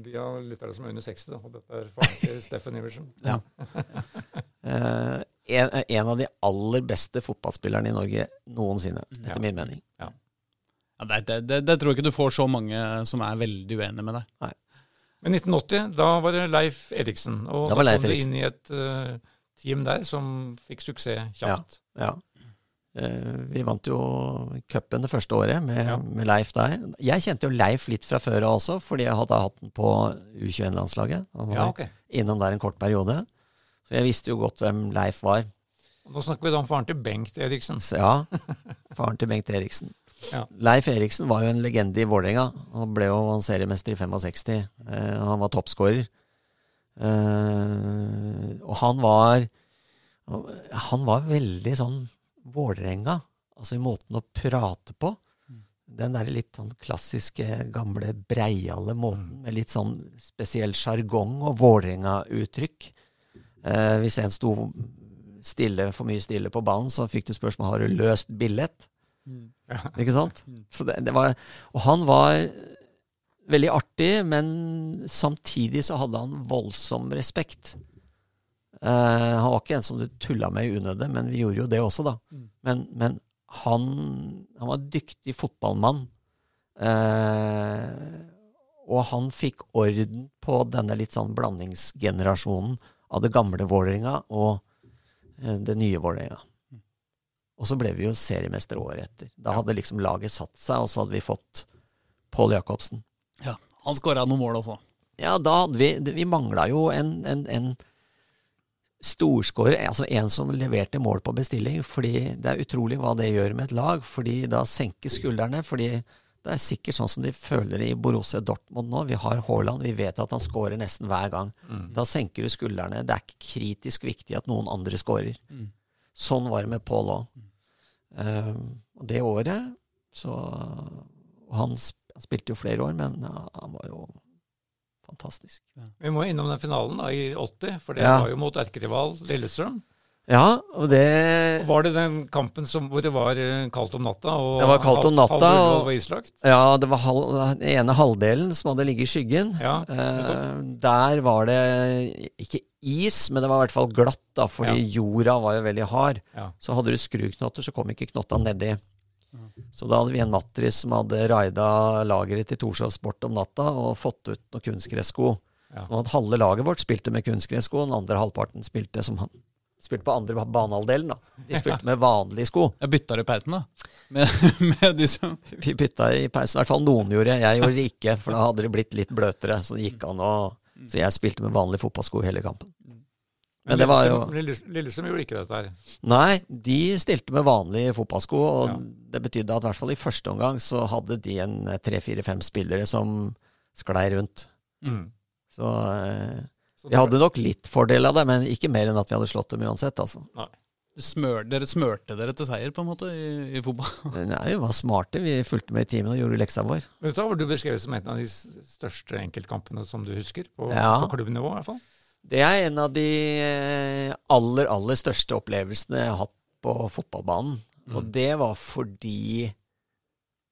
de av lytterne som er under 60, da, og dette er faren til Steffen Iversen. Ja. Eh, en, en av de aller beste fotballspillerne i Norge noensinne, etter Ja. min mening. Ja, det, det, det, det tror jeg ikke du får så mange som er veldig uenige med deg. Men 1980, da var det Leif Eriksen. Og Da da, var Leif kom du inn i et uh, team der som fikk suksess kjapt. Ja. Eh, vi vant jo cupen det første året med, Ja. med Leif der. Jeg kjente jo Leif litt fra før av også, fordi jeg hadde hatt den på U21-landslaget. Han var Ja, okay. innom der en kort periode. Så jeg visste jo godt hvem Leif var. Nå snakker vi da om faren til Bengt Eriksen. Ja, faren til Bengt Eriksen. Ja. Leif Eriksen var jo en legende i Vålerenga. Han ble jo seriemester i 65. Eh, han var toppskårer. Eh, og han var Han var veldig sånn Vålerenga, altså i måten å prate på. Den der litt sånn klassiske, gamle, breiale måten med litt sånn spesiell sjargong og Vålerenga-uttrykk. Eh, hvis en sto stille, for mye stille på banen, så fikk du spørsmål har du løst billett. Ikke sant? Så det, det var, og han var veldig artig, men samtidig så hadde han voldsom respekt. Eh, han var ikke en som du tulla med i unødde, men vi gjorde jo det også, da. Men, men han, han var en dyktig fotballmann. Eh, og han fikk orden på denne litt sånn blandingsgenerasjonen av det gamle Vålerenga og eh, det nye Vålerenga. Og så ble vi jo seriemester året etter. Da hadde liksom laget satt seg, og så hadde vi fått Pål Jacobsen. Ja, Han skåra noen mål også. Ja, da hadde vi Vi mangla jo en, en, en storskårer, altså en som leverte mål på bestilling. fordi det er utrolig hva det gjør med et lag. fordi da senker skuldrene. fordi det er sikkert sånn som de føler det i Borussia Dortmund nå. Vi har Haaland, vi vet at han skårer nesten hver gang. Da senker du skuldrene. Det er ikke kritisk viktig at noen andre skårer. Sånn var det med Paul òg. og det året så han, han spilte jo flere år, men ja, han var jo fantastisk. Vi må innom den finalen da, i 80, for det Ja. var jo mot erkerival Lillestrøm. Ja, og det Var det den kampen som, hvor det var eh, kaldt om natta? Og Det var kaldt om natta, halv var islagt? Ja, det var halv, den ene halvdelen som hadde ligget i skyggen. Ja, Eh, der var det ikke is, men det var i hvert fall glatt, da, fordi jorda var jo veldig hard. Ja. Så hadde du skruknotter, så kom ikke knotta nedi. Så da hadde vi en matris som hadde raida lageret til Torshov Sport om natta og fått ut noen kunstgressko. Ja. Sånn at halve laget vårt spilte med kunstgressko, og den andre halvparten spilte som han spilte på andre banehalvdelen. da. De spilte med vanlige sko. Jeg bytta i pausen, da. Med, med de som Vi bytta i pausen. I hvert fall noen gjorde. Jeg gjorde det ikke, for da hadde det blitt litt bløtere. Så det gikk an å Så jeg spilte med vanlige fotballsko hele kampen. Men det var jo Lillestrøm, Lillestrøm, Lillestrøm gjorde ikke dette her. Nei, de stilte med vanlige fotballsko, og Ja. det betydde at i hvert fall i første omgang så hadde de en tre-fire-fem spillere som sklei rundt. Mm. Så eh, vi hadde nok litt fordel av det, men ikke mer enn at vi hadde slått dem uansett, altså. Smør, dere smørte dere til seier, på en måte, i, i fotball? Nei, vi var smarte. Vi fulgte med i timen og gjorde leksa vår. Men da var Du beskrevet som en av de største enkeltkampene som du husker, på, Ja. på klubbnivå i hvert fall. Det er en av de eh, aller, aller største opplevelsene jeg har hatt på fotballbanen. Og Mm. det var fordi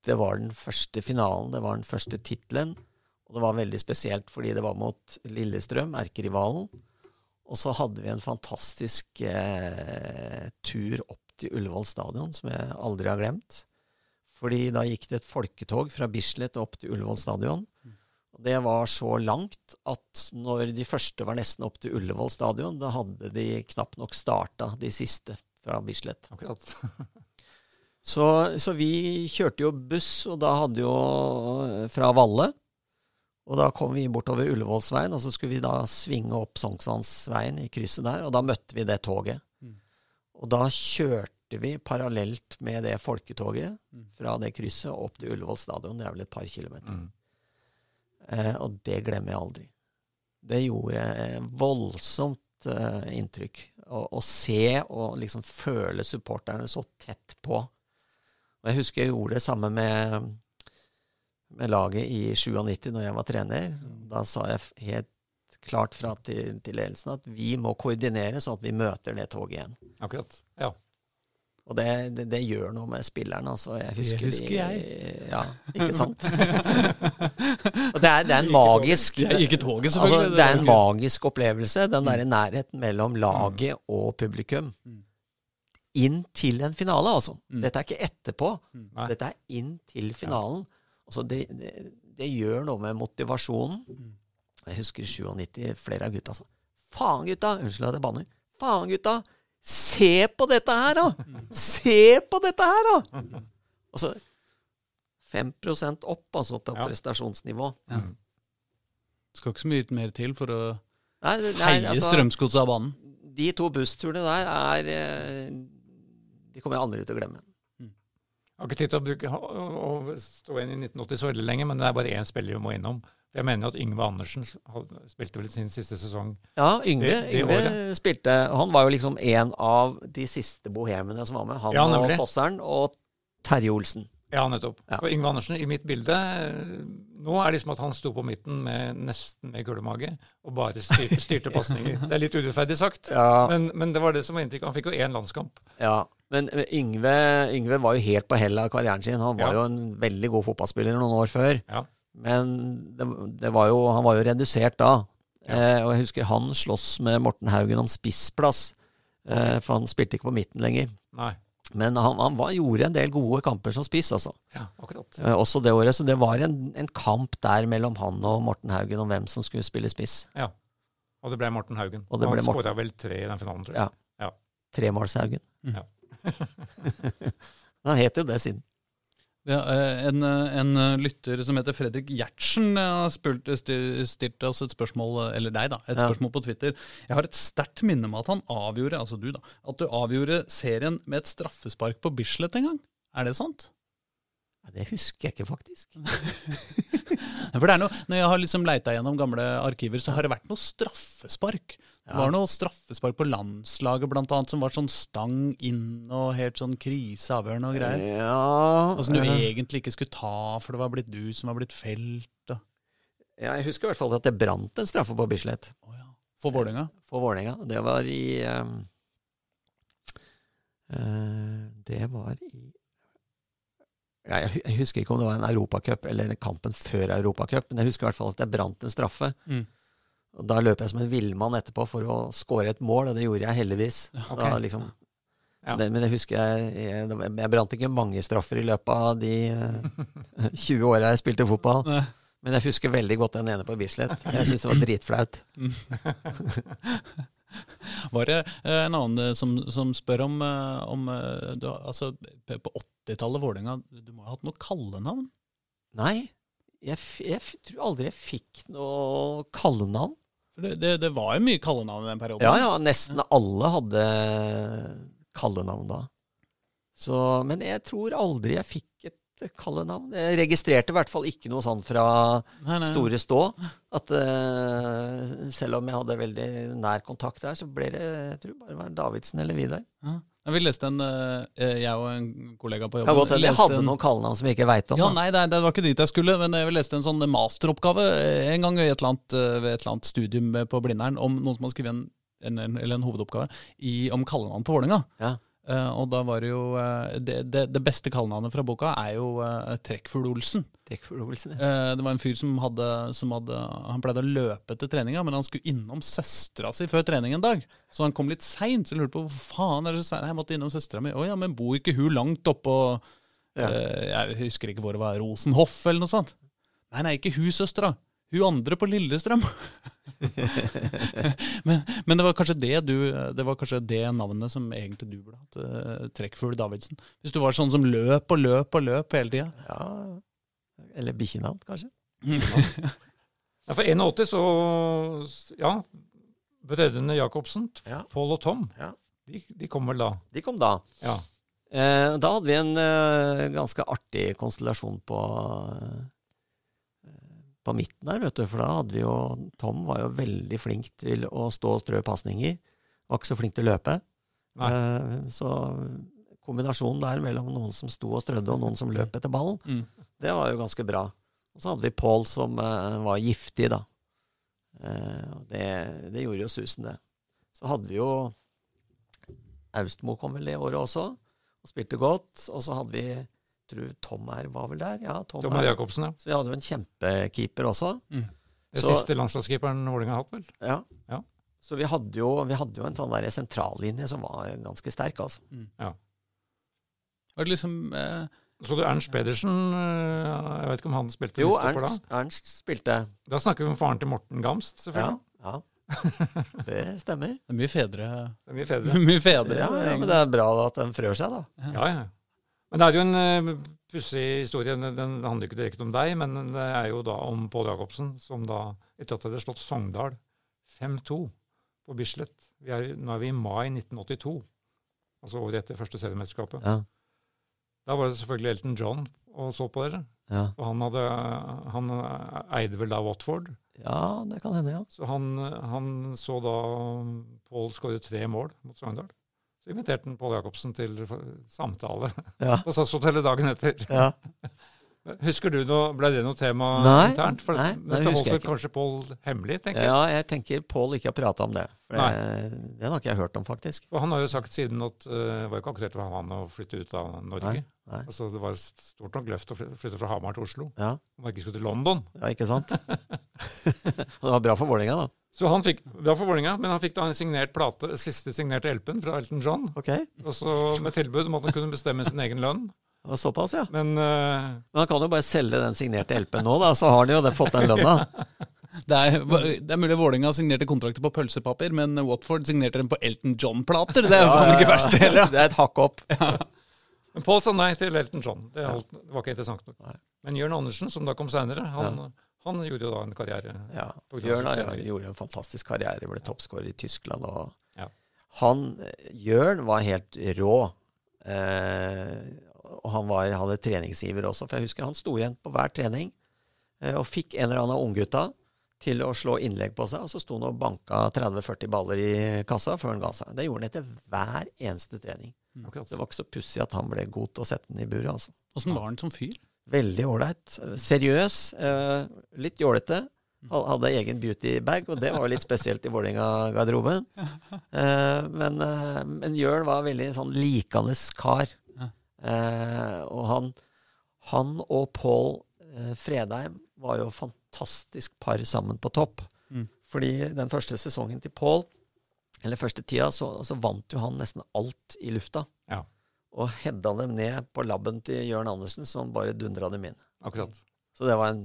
det var den første finalen, det var den første tittelen. Og det var veldig spesielt fordi det var mot Lillestrøm, erkerivalen. Og så hadde vi en fantastisk eh, tur opp til Ullevål stadion, som jeg aldri har glemt. Fordi da gikk det et folketog fra Bislett opp til Ullevål stadion. Det var så langt at når de første var nesten opp til Ullevål stadion, da hadde de knapt nok starta de siste fra Bislett. Akkurat. Så, så vi kjørte jo buss, og da hadde jo eh, fra Valle. Og da kom vi bortover Ullevålsveien, og så skulle vi da svinge opp Sognsvannsveien i krysset der, og da møtte vi det toget. Mm. Og da kjørte vi parallelt med det folketoget Mm. fra det krysset opp til Ullevål stadion. Det er vel et par kilometer. Mm. Eh, og det glemmer jeg aldri. Det gjorde voldsomt eh, inntrykk. Å, å se og liksom føle supporterne så tett på. Og jeg husker jeg gjorde det samme med, med laget i 97 når jeg var trener. Da sa jeg helt klart fra til, til ledelsen at vi må koordinere sånn at vi møter det toget igjen. Akkurat. Ja. Og det, det, det gjør noe med spillerne. Altså. Jeg Det husker, husker de, jeg. Ja, ikke sant? og det er, det er en magisk Jeg gikk i toget, Altså, det er en magisk opplevelse, den derre nærheten mellom laget og publikum. Mm. Inn til en finale, altså. Mm. Dette er ikke etterpå. Dette er inn til finalen. Altså, det, det, det gjør noe med motivasjonen. Mm. Jeg husker i 97, flere av gutta sa Faen, gutta! Unnskyld at jeg banner. Faen, gutta! Se på dette her, da! Se på dette her, da! Altså 5% opp, altså, på Ja. prestasjonsnivå. Skal ikke så mye mer til for å Nei, det- nei, feie altså- Strømsgodset av banen. De to bussturene der er eh, De kommer jeg aldri til å glemme. Jeg har ikke tid til å, bruke, å, å stå inn i 1980 så veldig lenge, men det er bare én spiller vi må innom. Jeg mener jo at Yngve Andersen spilte vel sin siste sesong. Ja, Yngve, Det- det Yngve spilte Han var jo liksom en av de siste bohemene som var med. Han Ja, og. Fosseren og Terje Olsen. Ja, nettopp. Ja. For Yngve Andersen, i mitt bilde eh, nå er det liksom at han sto på midten med nesten med gullemage, og bare styrte, styrte pasninger. Det er litt urettferdig sagt, Ja, men, men det var det som var inntrykket. Han fikk jo én landskamp. ja. Men Yngve, Yngve var jo helt på hellet av karrieren sin. Han var Ja. jo en veldig god fotballspiller noen år før. Ja. Men det, det var jo, han var jo redusert da. Ja. Eh, og jeg husker han sloss med Morten Haugen om spissplass. Eh, for han spilte ikke på midten lenger. Nei. Men han, han var, gjorde en del gode kamper som spiss, altså. Ja, akkurat. Eh, også det året. Så det var en, en kamp der mellom han og Morten Haugen om hvem som skulle spille spiss. Ja. Og det ble Morten Haugen. Og det ble han skåra vel tre i den finalen, tror jeg. Ja. Tremålshaugen. Ja. han het jo det siden. Ja, eh, en, eh, en eh, lytter som heter Fredrik Gjertsen har spurt, stilt oss et spørsmål, eller deg da, et Ja. spørsmål på Twitter. Jeg har et sterkt minne om at han avgjorde, altså du da, at du avgjorde serien med et straffespark på Bislett en gang. Er det sant? Ja, det husker jeg ikke, faktisk. For det er noe, Når jeg har liksom leita gjennom gamle arkiver, så har det vært noe straffespark. Det var noe straffespark på landslaget blant annet, som var sånn stang inn og helt sånn kriseavhørende og greier. Ja, Og som du egentlig ikke skulle ta, for det var blitt du som var blitt felt. Og, ja, jeg husker i hvert fall at det brant en straffe på Bislett Oh, ja. For Vålerenga. for Vålerenga. Det var i um, uh, Det var i jeg husker ikke om det var en europacup eller kampen før europacup, men jeg husker i hvert fall at jeg brant en straffe. Mm. Og Da løp jeg som en villmann etterpå for å skåre et mål, og det gjorde jeg heldigvis. Okay. Da, liksom, Ja. det, men jeg husker jeg, jeg Jeg brant ikke mange straffer i løpet av de eh, 20 åra jeg spilte fotball. Men jeg husker veldig godt den ene på Bislett. Jeg syns det var dritflaut. Var det eh, en annen eh, som, som spør om, eh, om du, altså, På 80-tallet Vålerenga, du må ha hatt noe kallenavn? Nei, jeg, jeg tror aldri jeg fikk noe kallenavn. For det, det, det var jo mye kallenavn i den perioden. Ja, ja, nesten alle hadde kallenavn da. Så, men jeg tror aldri jeg fikk et et kallenavn. Jeg registrerte i hvert fall ikke noe sånn fra Nei, nei. Store Stå. At uh, selv om jeg hadde veldig nær kontakt der, så ble det jeg tror bare det var Davidsen eller Vidar. Ja. Vi leste en, eh, jeg og en kollega på jobben godt jeg hadde en- noen kallenavn som jeg ikke veit om. Ja, nei, nei, det var ikke dit jeg skulle, men jeg leste en sånn masteroppgave eh, en gang ved et eller annet, eh, ved et eller annet studium på Blindern om noen som hadde skrevet en, en, en, en hovedoppgave i, om kallenavn på Vålerenga. Ja. Eh, og da var det jo eh, Det, det, det beste kallenavnet fra boka er jo uh, Trekkfugl-Olsen. Trekkforlovelsen, ja. Eh, det var en fyr som hadde, som hadde Han pleide å løpe etter treninga, men han skulle innom søstera si før trening en dag. Så han kom litt seint. Så jeg lurte på hvor faen er det så seint? Jeg måtte innom søstera mi. Å ja, men bor ikke hun langt oppå Ja. eh, Jeg husker ikke hvor det var. Rosenhoff eller noe sånt. Nei, nei, ikke hun søstera. Hun andre på Lillestrøm. men, men det var kanskje det du Det var kanskje det navnet som egentlig du burde hatt. eh, Trekkfugl Davidsen. Hvis du var sånn som løp og løp og løp hele tida. ja. Eller bikkjenavn, kanskje. Ja, for 81 så Ja, brødrene Jacobsen, Ja. Pål og Tom, Ja. de, de kom vel da. De kom da. Ja. Eh, da hadde vi en eh, ganske artig konstellasjon på eh, på midten der, vet du. For da hadde vi jo Tom var jo veldig flink til å stå og strø pasninger. Var ikke så flink til å løpe. Eh, så kombinasjonen der mellom noen som sto og strødde, og noen som løp etter ballen, Mm. det var jo ganske bra. Og så hadde vi Pål som eh, var giftig, da. Eh, det, det gjorde jo susen, det. Så hadde vi jo Austmo kom vel det året også, og spilte godt. Og så hadde vi tror Tom her var vel der? Ja, Tom, Tom her. Jacobsen, ja. Så vi hadde jo en kjempekeeper også. Det Så- siste landslagskeeperen Vålerenga har hatt, vel. Ja. Ja. Så vi hadde, jo, vi hadde jo en sånn der sentrallinje som var ganske sterk, altså. Ja. Var det liksom eh, Så du Ernst Pedersen eh, Jeg vet ikke om han spilte Jo, midtstopper da? Jo, Ernst spilte. Da snakker vi om faren til Morten Gamst, selvfølgelig. ja. Det stemmer. Det er mye fedre. Det er mye fedre. mye fedre. Ja, ja, men det er bra at den frør seg, da. Ja, ja. Men det er jo en uh, pussig historie. Den, den handler ikke direkte om deg, men det er jo da om Pål Jacobsen, som da, etter at det hadde slått Sogndal 5-2 på Bislett vi er, Nå er vi i mai 1982, altså året etter første seriemesterskapet. Ja. Da var det selvfølgelig Elton John og så på dere. Ja, Og han, hadde, han eide vel da Watford. ja det kan hende, ja. Så han, han så da Pål skåre tre mål mot Sogndal. Inviterte han Pål Jacobsen til samtale Ja. på SAS-hotellet dagen etter. ja. Husker du noe, Ble det noe tema Nei, internt? For nei, dette nei, holdt husker jeg vel kanskje Pål hemmelig, tenker jeg. Ja, jeg tenker Pål ikke har prata om det. For det, den har ikke jeg hørt om, faktisk. Og han har jo sagt siden at uh, det var ikke akkurat for han å flytte ut av Norge. Nei, nei. Altså Det var et stort nok løft å flytte fra Hamar til Oslo. Ja, Om han ikke skulle til London. ja ikke sant? Det var bra for Vålerenga, da. Så han fikk, bra for Vålerenga, men han fikk da en signert plate, siste signerte LP-en fra Elton John. Ok, Og så med tilbud om at han kunne bestemme sin egen lønn. det var såpass, ja. Men uh, Men han kan jo bare selge den signerte LP-en nå, da, så har han jo det, fått den lønna. Det er, det er mulig Vålerenga signerte kontrakter på pølsepapir, men Watford signerte dem på Elton John-plater. Det er jo faen ikke verst heller. Det er et hakk opp. Men Paul sa nei til Elton John. Det, holdt, det var ikke interessant nok. Nei. Men Jørn Andersen, som da kom seinere, han, han gjorde jo da en karriere. Ja. Jørn gjorde en fantastisk karriere, ble toppskårer i Tyskland. Og Ja. han, Jørn var helt rå. Eh, og han var, hadde treningsgiver også, for jeg husker han sto igjen på hver trening eh, og fikk en eller annen av unggutta til å slå innlegg på seg, og så sto han og banka 30-40 baller i kassa før han ga seg. Det gjorde han etter hver eneste trening. Mm, det var ikke så pussig at han ble god til å sette den i buret. altså. Åssen var han som fyr? Veldig ålreit. Seriøs. Eh, litt jålete. Hadde egen beautybag, og det var jo litt spesielt i Vålerenga-garderoben. Eh, men, eh, men Jørn var veldig sånn likende kar. Eh, og han, han og Pål eh, Fredheim var jo fantastisk par sammen på topp. Mm. Fordi den første sesongen til Pål, eller første tida, så, så vant jo han nesten alt i lufta. Og hedda dem ned på labben til Jørn Andersen, som bare dundra dem inn. Akkurat. Så det var en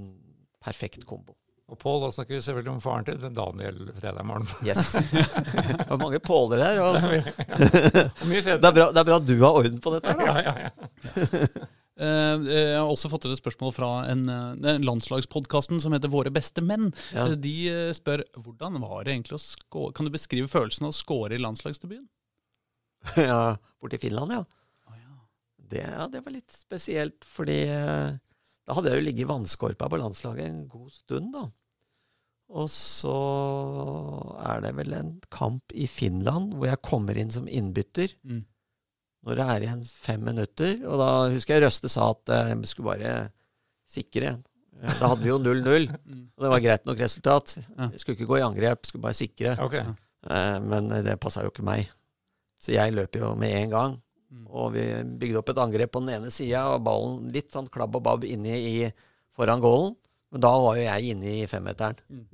perfekt kombo. Og Pål, da snakker vi selvfølgelig om faren til Daniel Fredheim. Arne. Yes. det var mange påler her. Altså. Mye Det, er bra, det er bra du har orden på dette. Da. Ja, ja, ja. Eh, Jeg har også fått et spørsmål fra en, eh, landslagspodkasten som heter Våre beste menn. Ja. Eh, De eh, spør hvordan var det egentlig å skåre Kan du beskrive følelsen av å score i landslagsdebuten? Ja, Borti Finland, ja. Det, ja, det var litt spesielt, fordi eh, da hadde jeg jo ligget i vannskorpa på landslaget en god stund, da. Og så er det vel en kamp i Finland hvor jeg kommer inn som innbytter. Mm. Når det er igjen fem minutter. Og da husker jeg Røste sa at jeg skulle bare sikre. Eh, Da hadde vi jo 0-0, Mm. og det var greit nok resultat. Jeg skulle ikke gå i angrep, skulle bare sikre. Ok. Eh, Men det passa jo ikke meg. Så jeg løper jo med en gang. Og vi bygde opp et angrep på den ene sida, og ballen litt sånn klabb og babb inni i foran goalen. Men da var jo jeg inne i femmeteren, Mm.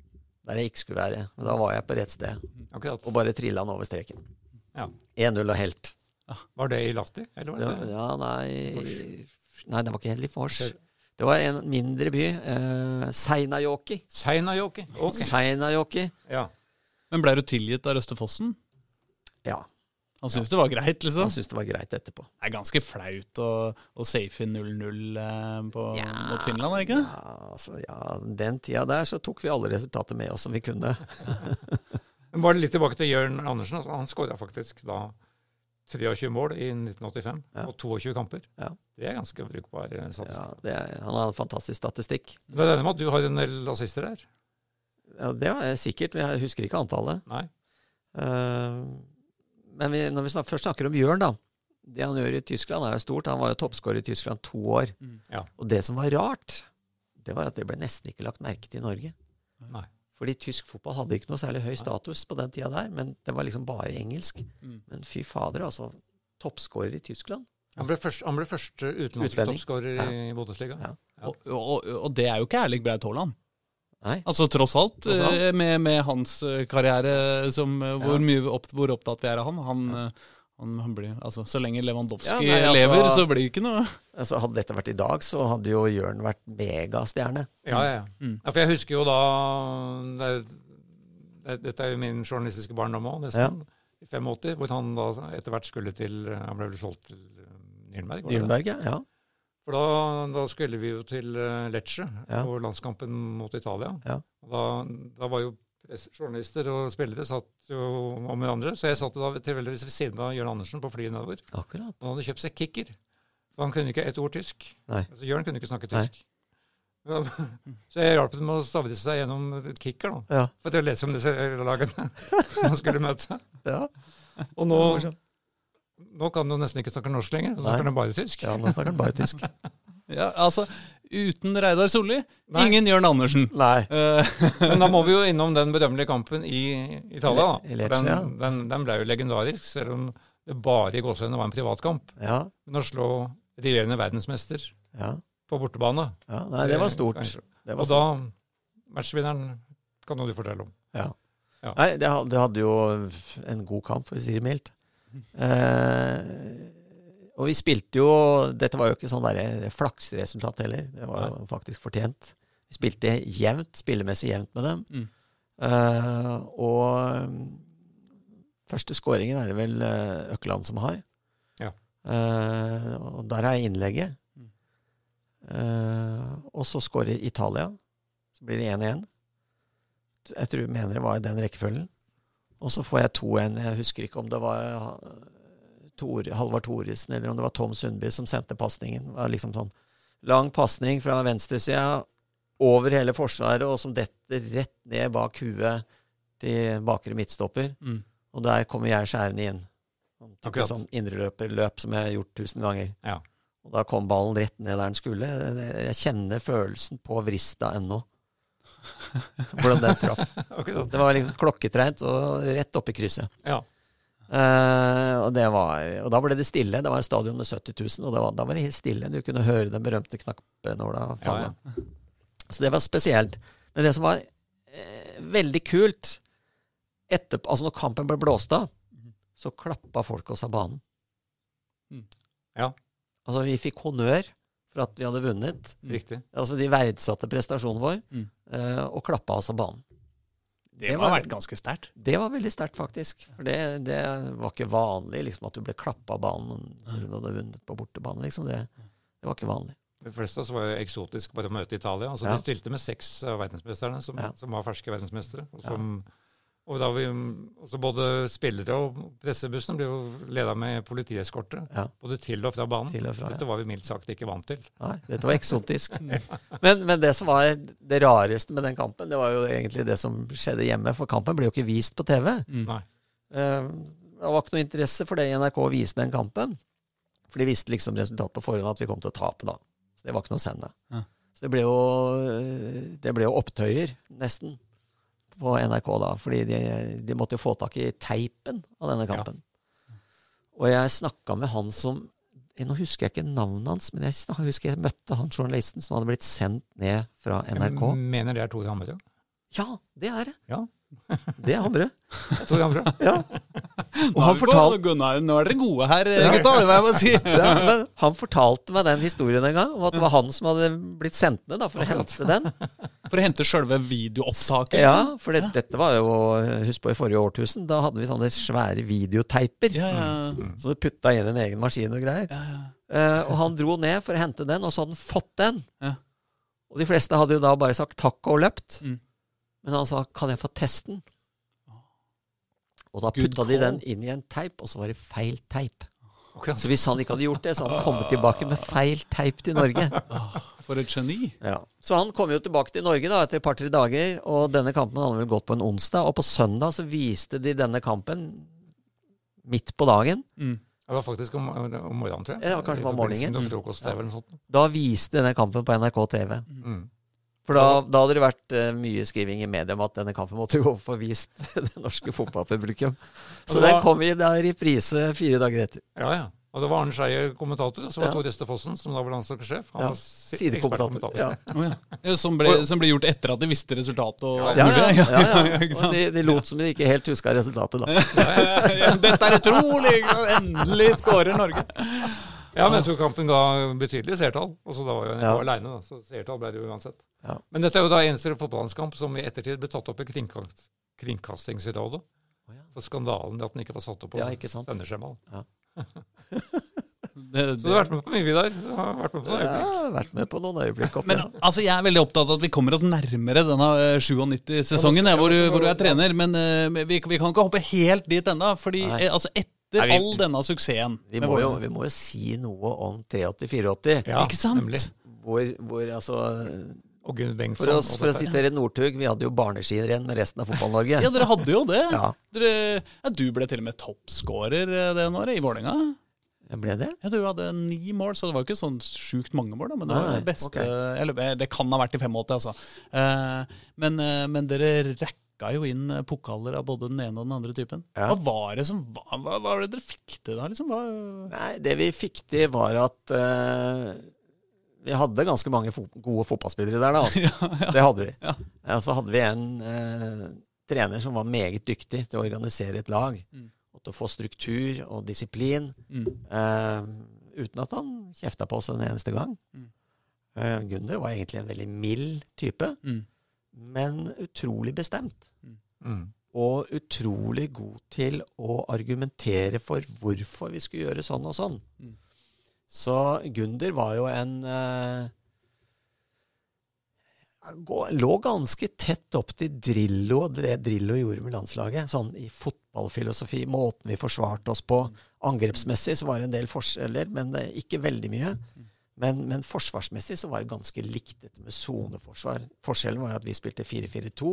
der jeg ikke skulle være. Men da var jeg på rett sted, Akkurat. og bare trilla den over streken. Ja. 1-0 og helt. Var det i Lahti? Eller var Det det ja, nei Nei, det var ikke helt i Fors. Det var en mindre by. Eh, Seinajoki. Seinajoki? Okay. Seinajoki. Ja. Men ble du tilgitt av Røste-Fossen? Ja. Han syntes det var greit, liksom? Han syntes det var greit etterpå. Det er ganske flaut å, å safe inn 0-0 eh, på- Ja. mot Finland, er det ikke det? Ja, altså, ja, den tida der så tok vi alle resultater med oss som vi kunne. Men bare litt tilbake til Jørn Andersen. Altså, han skåra faktisk da 23 mål i 1985 Ja. og 22 kamper. Ja. Det er ganske brukbar eh, Ja, det er, han har en fantastisk statistikk. Det er enig med at du har en del assister der? Ja, det er sikkert, men jeg husker ikke antallet. Nei? Eh, men vi, når vi snakker, først snakker om Jørn, da. Det han gjør i Tyskland, er jo stort. Han var jo toppskårer i Tyskland to år. Mm. Ja. Og det som var rart, det var at det ble nesten ikke lagt merke til i Norge. Nei. Fordi tysk fotball hadde ikke noe særlig høy status på den tida der, men det var liksom bare engelsk. Mm. Men fy fader, altså. Toppskårer i Tyskland. Han ble, først, han ble første utenlandske toppskårer Ja. i Bundesliga. Ja. Ja. Og, og, og det er jo ikke Erling Braut Haaland. Nei. Altså tross alt, Tross alt. eh, Med, med hans eh, karriere, som, eh, hvor, Ja. mye opp, hvor opptatt vi er av han. Han, ja. han, han blir, altså, så lenge Lewandowski Ja, nei, altså- lever, så blir det ikke noe Altså, hadde dette vært i dag, så hadde jo Jørn vært megastjerne. Ja, ja, ja. Mm. ja. For jeg husker jo da det, er- det, Dette er jo min journalistiske barndom òg, nesten. I 85, hvor han da etter hvert skulle til Han ble vel solgt til Nürnberg? Nürnberg, ja. For da, da skulle vi jo til eh, Lecce Ja. og landskampen mot Italia. Ja. Da, da var jo journalister og spillere satt jo om hverandre, så jeg satt da tilfeldigvis ved siden av Jørn Andersen på flyet nedover. Akkurat. Han hadde kjøpt seg kicker. For han kunne ikke et ord tysk. Nei. Altså, Jørn kunne ikke snakke tysk. Ja, Så jeg hjalp dem å stavre seg gjennom kicker, da. For å lese om disse lagene han skulle møte. ja. Og nå. Nå kan du nesten ikke snakke norsk lenger. Nå snakker han bare tysk. Ja, nå snakker han bare tysk. ja, altså, Uten Reidar Solli, ingen Jørn Andersen. Nei. Eh, Men da må vi jo innom den berømmelige kampen i Italia. da. Lecce, den, ja. den, den ble jo legendarisk, selv om det bare i gåsehudene var en privatkamp. Ja. Men å slå regjerende verdensmester ja. på bortebane ja. Nei, det var stort. Det var Og da Matchvinneren kan jo du fortelle om. Ja. Ja. Nei, det, det hadde jo en god kamp, for å si det mildt. Eh, og vi spilte jo Dette var jo ikke sånn flaksresultat heller. Det var jo faktisk fortjent. Vi spilte jevnt, spillemessig jevnt med dem. Mm. Eh, og første skåringen er det vel Økeland Økkeland som har. Ja. Eh, og der er innlegget. Eh, og så skårer Italia. Så blir det 1-1. Jeg tror mener det var i den rekkefølgen. Og så får jeg 2-1. Jeg husker ikke om det var eh, Tor, Halvard Thoresen eller om det var Tom Sundby som sendte pasningen. Det var liksom sånn lang pasning fra venstresida over hele forsvaret, og som detter rett ned bak huet til bakre midtstopper. mm. Og der kommer jeg skjærende inn. Sånn Akkurat. Sånn indreløperløp som jeg har gjort tusen ganger. Ja. Og da kom ballen rett ned der den skulle. Jeg kjenner følelsen på vrista ennå. Hvordan den traff. Det var liksom klokketreint og rett opp i krysset. Ja. Uh, og, det var, og da ble det stille. Det var en stadion med 70 000, og det var, da var det helt stille. Du kunne høre den berømte knappenåla falle. ja. Så det var spesielt. Men det som var eh, veldig kult etter, altså når kampen ble blåst av, så klappa folk oss av banen. Mm. Ja. Altså, vi fikk honnør for at vi hadde vunnet. Riktig. Altså, de verdsatte prestasjonen vår, Mm. eh, og klappa oss av banen. Det Det må ha vært ganske sterkt. Det var veldig sterkt, faktisk. For det, det var ikke vanlig liksom, at du ble klappa av banen når du hadde vunnet på bortebane. Liksom. Det, det var ikke vanlig. De fleste av oss var eksotisk bare å møte Italia. Altså, Ja. De stilte med seks av verdensmesterne som, Ja. som var ferske verdensmestere. Og som Og da vi, altså Både spillere og pressebussen ble jo leda med politieskorte. Ja. Både til og fra banen. Til og fra, ja. Dette var vi mildt sagt ikke vant til. Nei, dette var eksotisk. Men, men det som var det rareste med den kampen, det var jo egentlig det som skjedde hjemme. For kampen ble jo ikke vist på TV. Nei. Eh, Det var ikke noe interesse for det i NRK å vise den kampen. For de visste liksom resultatet på forhånd, at vi kom til å tape da. Så det var ikke noe å sende. Ja. Så det ble jo, eh, det ble jo opptøyer, nesten, på NRK da. Fordi de, de måtte jo få tak i teipen av denne kampen. Og jeg snakka med han som Nå husker jeg ikke navnet hans, men jeg snak- husker jeg møtte han journalisten som hadde blitt sendt ned fra NRK. Jeg mener det er Tore Hammerud. Ja, det er det. Ja. Det er Hamre. Tore Hammerud. Ja. Og er han fortalte Gunnar, nå er dere gode her, gutta. Det må jeg bare si. ja, men Han fortalte meg den historien en gang, om at det var han som hadde blitt sendt ned da, for å hente den. For å hente sjølve videoopptaket. Ja, for det, dette var jo Husk på i forrige årtusen. Da hadde vi sånne svære videoteiper. Ja, ja. Så du putta inn en egen maskin og greier. ja, ja. Eh, og han dro ned for å hente den, og så hadde han fått den. Ja. Og de fleste hadde jo da bare sagt takk og løpt. Mm. Men han sa 'kan jeg få testen'? Og da putta de den inn i en teip, og så var det feil teip. Akkurat. Så hvis han ikke hadde gjort det, så hadde han kommet tilbake med feil teip til Norge. For et geni. Ja. Så han kom jo tilbake til Norge da etter et par-tre dager, og denne kampen hadde vel gått på en onsdag. Og på søndag så viste de denne kampen midt på dagen. Mm. Det var faktisk om, om morgenen, tror jeg. Ja, kanskje det var morgenen. med noe Frokost, eller noe sånt. Da viste denne kampen på NRK TV. Mm. For da, da hadde det vært uh, mye skriving i media om at denne kampen måtte gå få vist det norske fotballpublikum. Så var- den kom i reprise fire dager etter. Ja, ja. Og det var Arne Skeie kommentator, og så var Ja. Tor Øste Fossen, som da var landslagssjef. Han Ja, var si- Sidekommentator. Ja. Oh, ja. Ja, som, ble, som ble gjort etter at de visste resultatet. Og, Ja, ja, ja, ja. ikke Og de, de lot som de ikke helt huska resultatet, da. Ja, Dette er utrolig! Endelig skårer Norge. Ja, men jeg tror kampen ga betydelig seertall. Og så da var jo jeg Ja. aleine, da. Så seertall ble det jo uansett. Ja. Men dette er jo da eneste fotballandskamp som i ettertid ble tatt opp i kringkast, Kringkastingsrådet. Oh, ja. For skandalen i at den ikke var satt opp på Ja, sendeskjemaet. Ja. Det, Det, Så du har vært med på mye, Vidar. Du har vært med på det. Ja, vært med på noen øyeblikk opp Men altså, jeg er veldig opptatt av at vi kommer oss nærmere denne eh, 97-sesongen, hvor, du- hvor du er trener. Men eh, vi, vi kan ikke hoppe helt dit ennå. Fordi eh, altså, etter Nei, vi- all denne suksessen Vi må, jo, vi må jo si noe om 83-84, Ja, Ikke sant? Nemlig. hvor, hvor altså Og Gunn Bengtsson. For og for å sitere Northug, vi hadde jo barneskirenn med resten av Fotball-Norge. Ja, dere hadde jo det. Ja. Dere, ja, du ble til og med toppskårer eh, det året i Vålerenga. Ble det? Ja, Du hadde ni mål, så det var jo ikke sånn sjukt mange mål. da, Men det var Nei, det beste okay. eller, eh, Det kan ha vært i 85, altså. Eh, men, eh, men dere rekka jo inn eh, pokaler av både den ene og den andre typen. Ja. Hva var det som hva, hva var det dere fikk til da? liksom? Nei, det vi fikk til, var at uh, vi hadde ganske mange fo gode fotballspillere der, da. Altså. Det hadde vi. Ja. Ja, så hadde vi en uh, trener som var meget dyktig til å organisere et lag. Mm. Og til å få struktur og disiplin. Mm. Uh, uten at han kjefta på oss en eneste gang. Mm. Gunder var egentlig en veldig mild type, Mm. men utrolig bestemt. Mm. Og utrolig god til å argumentere for hvorfor vi skulle gjøre sånn og sånn. Mm. Så Gunder var jo en eh, gå- Lå ganske tett opp til Drillo og det Drillo gjorde med landslaget. Sånn i fotballfilosofi, måten vi forsvarte oss på. Angrepsmessig så var det en del forskjeller, men eh, ikke veldig mye. Men, men forsvarsmessig så var det ganske likt dette med soneforsvar. Forskjellen var jo at vi spilte 4-4-2.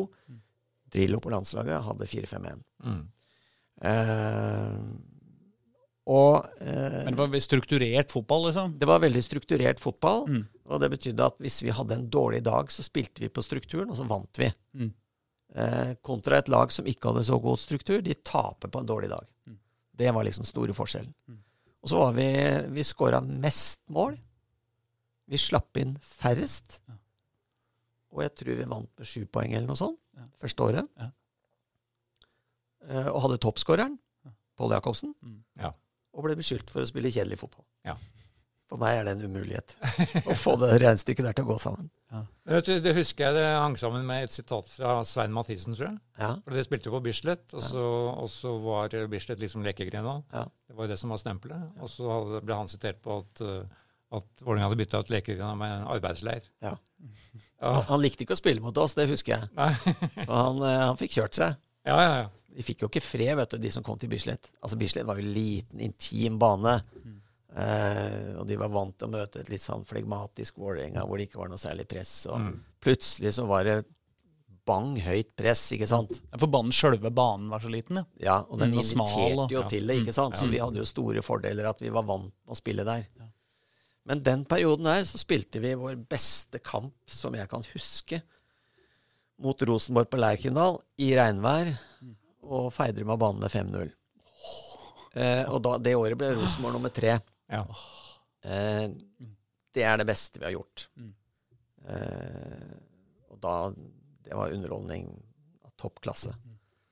Drillo på landslaget hadde 4-5-1. Mm. Eh, og eh, Men det var strukturert fotball, liksom? det var veldig strukturert fotball. Mm. Og det betydde at hvis vi hadde en dårlig dag, så spilte vi på strukturen, og så vant vi. Mm. Eh, kontra et lag som ikke hadde så god struktur, de taper på en dårlig dag. Mm. Det var liksom store forskjellen. Mm. Og så var vi Vi skåra mest mål. Vi slapp inn færrest. Ja. Og jeg tror vi vant med sju poeng eller noe sånt. Første året. Ja. Eh, og hadde toppskåreren, Ja. Pål Jacobsen, Mm. Ja. og ble beskyldt for å spille kjedelig fotball. Ja. For meg er det en umulighet å få det regnestykket der til å gå sammen. Vet du, Det husker jeg det hang sammen med et sitat fra Svein Mathisen, tror jeg. Ja, For det spilte jo på Bislett, og så, og så var Bislett liksom lekegrena. Ja. Det var jo det som var stempelet. Og så ble han sitert på at, uh, at Vålerenga hadde bytta ut lekegrena med en arbeidsleir. Ja. Ja. Han, han likte ikke å spille mot oss, det husker jeg. Nei. For han, eh, han fikk kjørt seg. Ja, ja, ja. De fikk jo ikke fred, vet du, de som kom til Bislett. Altså, Bislett var jo en liten, intim bane. Eh, og de var vant til å møte et litt sånn flegmatisk Vålerenga hvor det ikke var noe særlig press. Og Mm. plutselig så var det bang høyt press, ikke sant. For banen, sjølve banen var så liten, ja. Ja, og den Mm, og smal, inviterte og- jo ja. til det, ikke sant. Så Mm. vi hadde jo store fordeler at vi var vant med å spille der. Ja. Men den perioden her så spilte vi vår beste kamp, som jeg kan huske, mot Rosenborg på Lerkendal i regnvær, og feide dem av banen med 5-0. Eh, og da, det året ble Rosenborg nummer tre. Ja. Eh, det er det beste vi har gjort. Mm. Eh, og da Det var underholdning av topp klasse.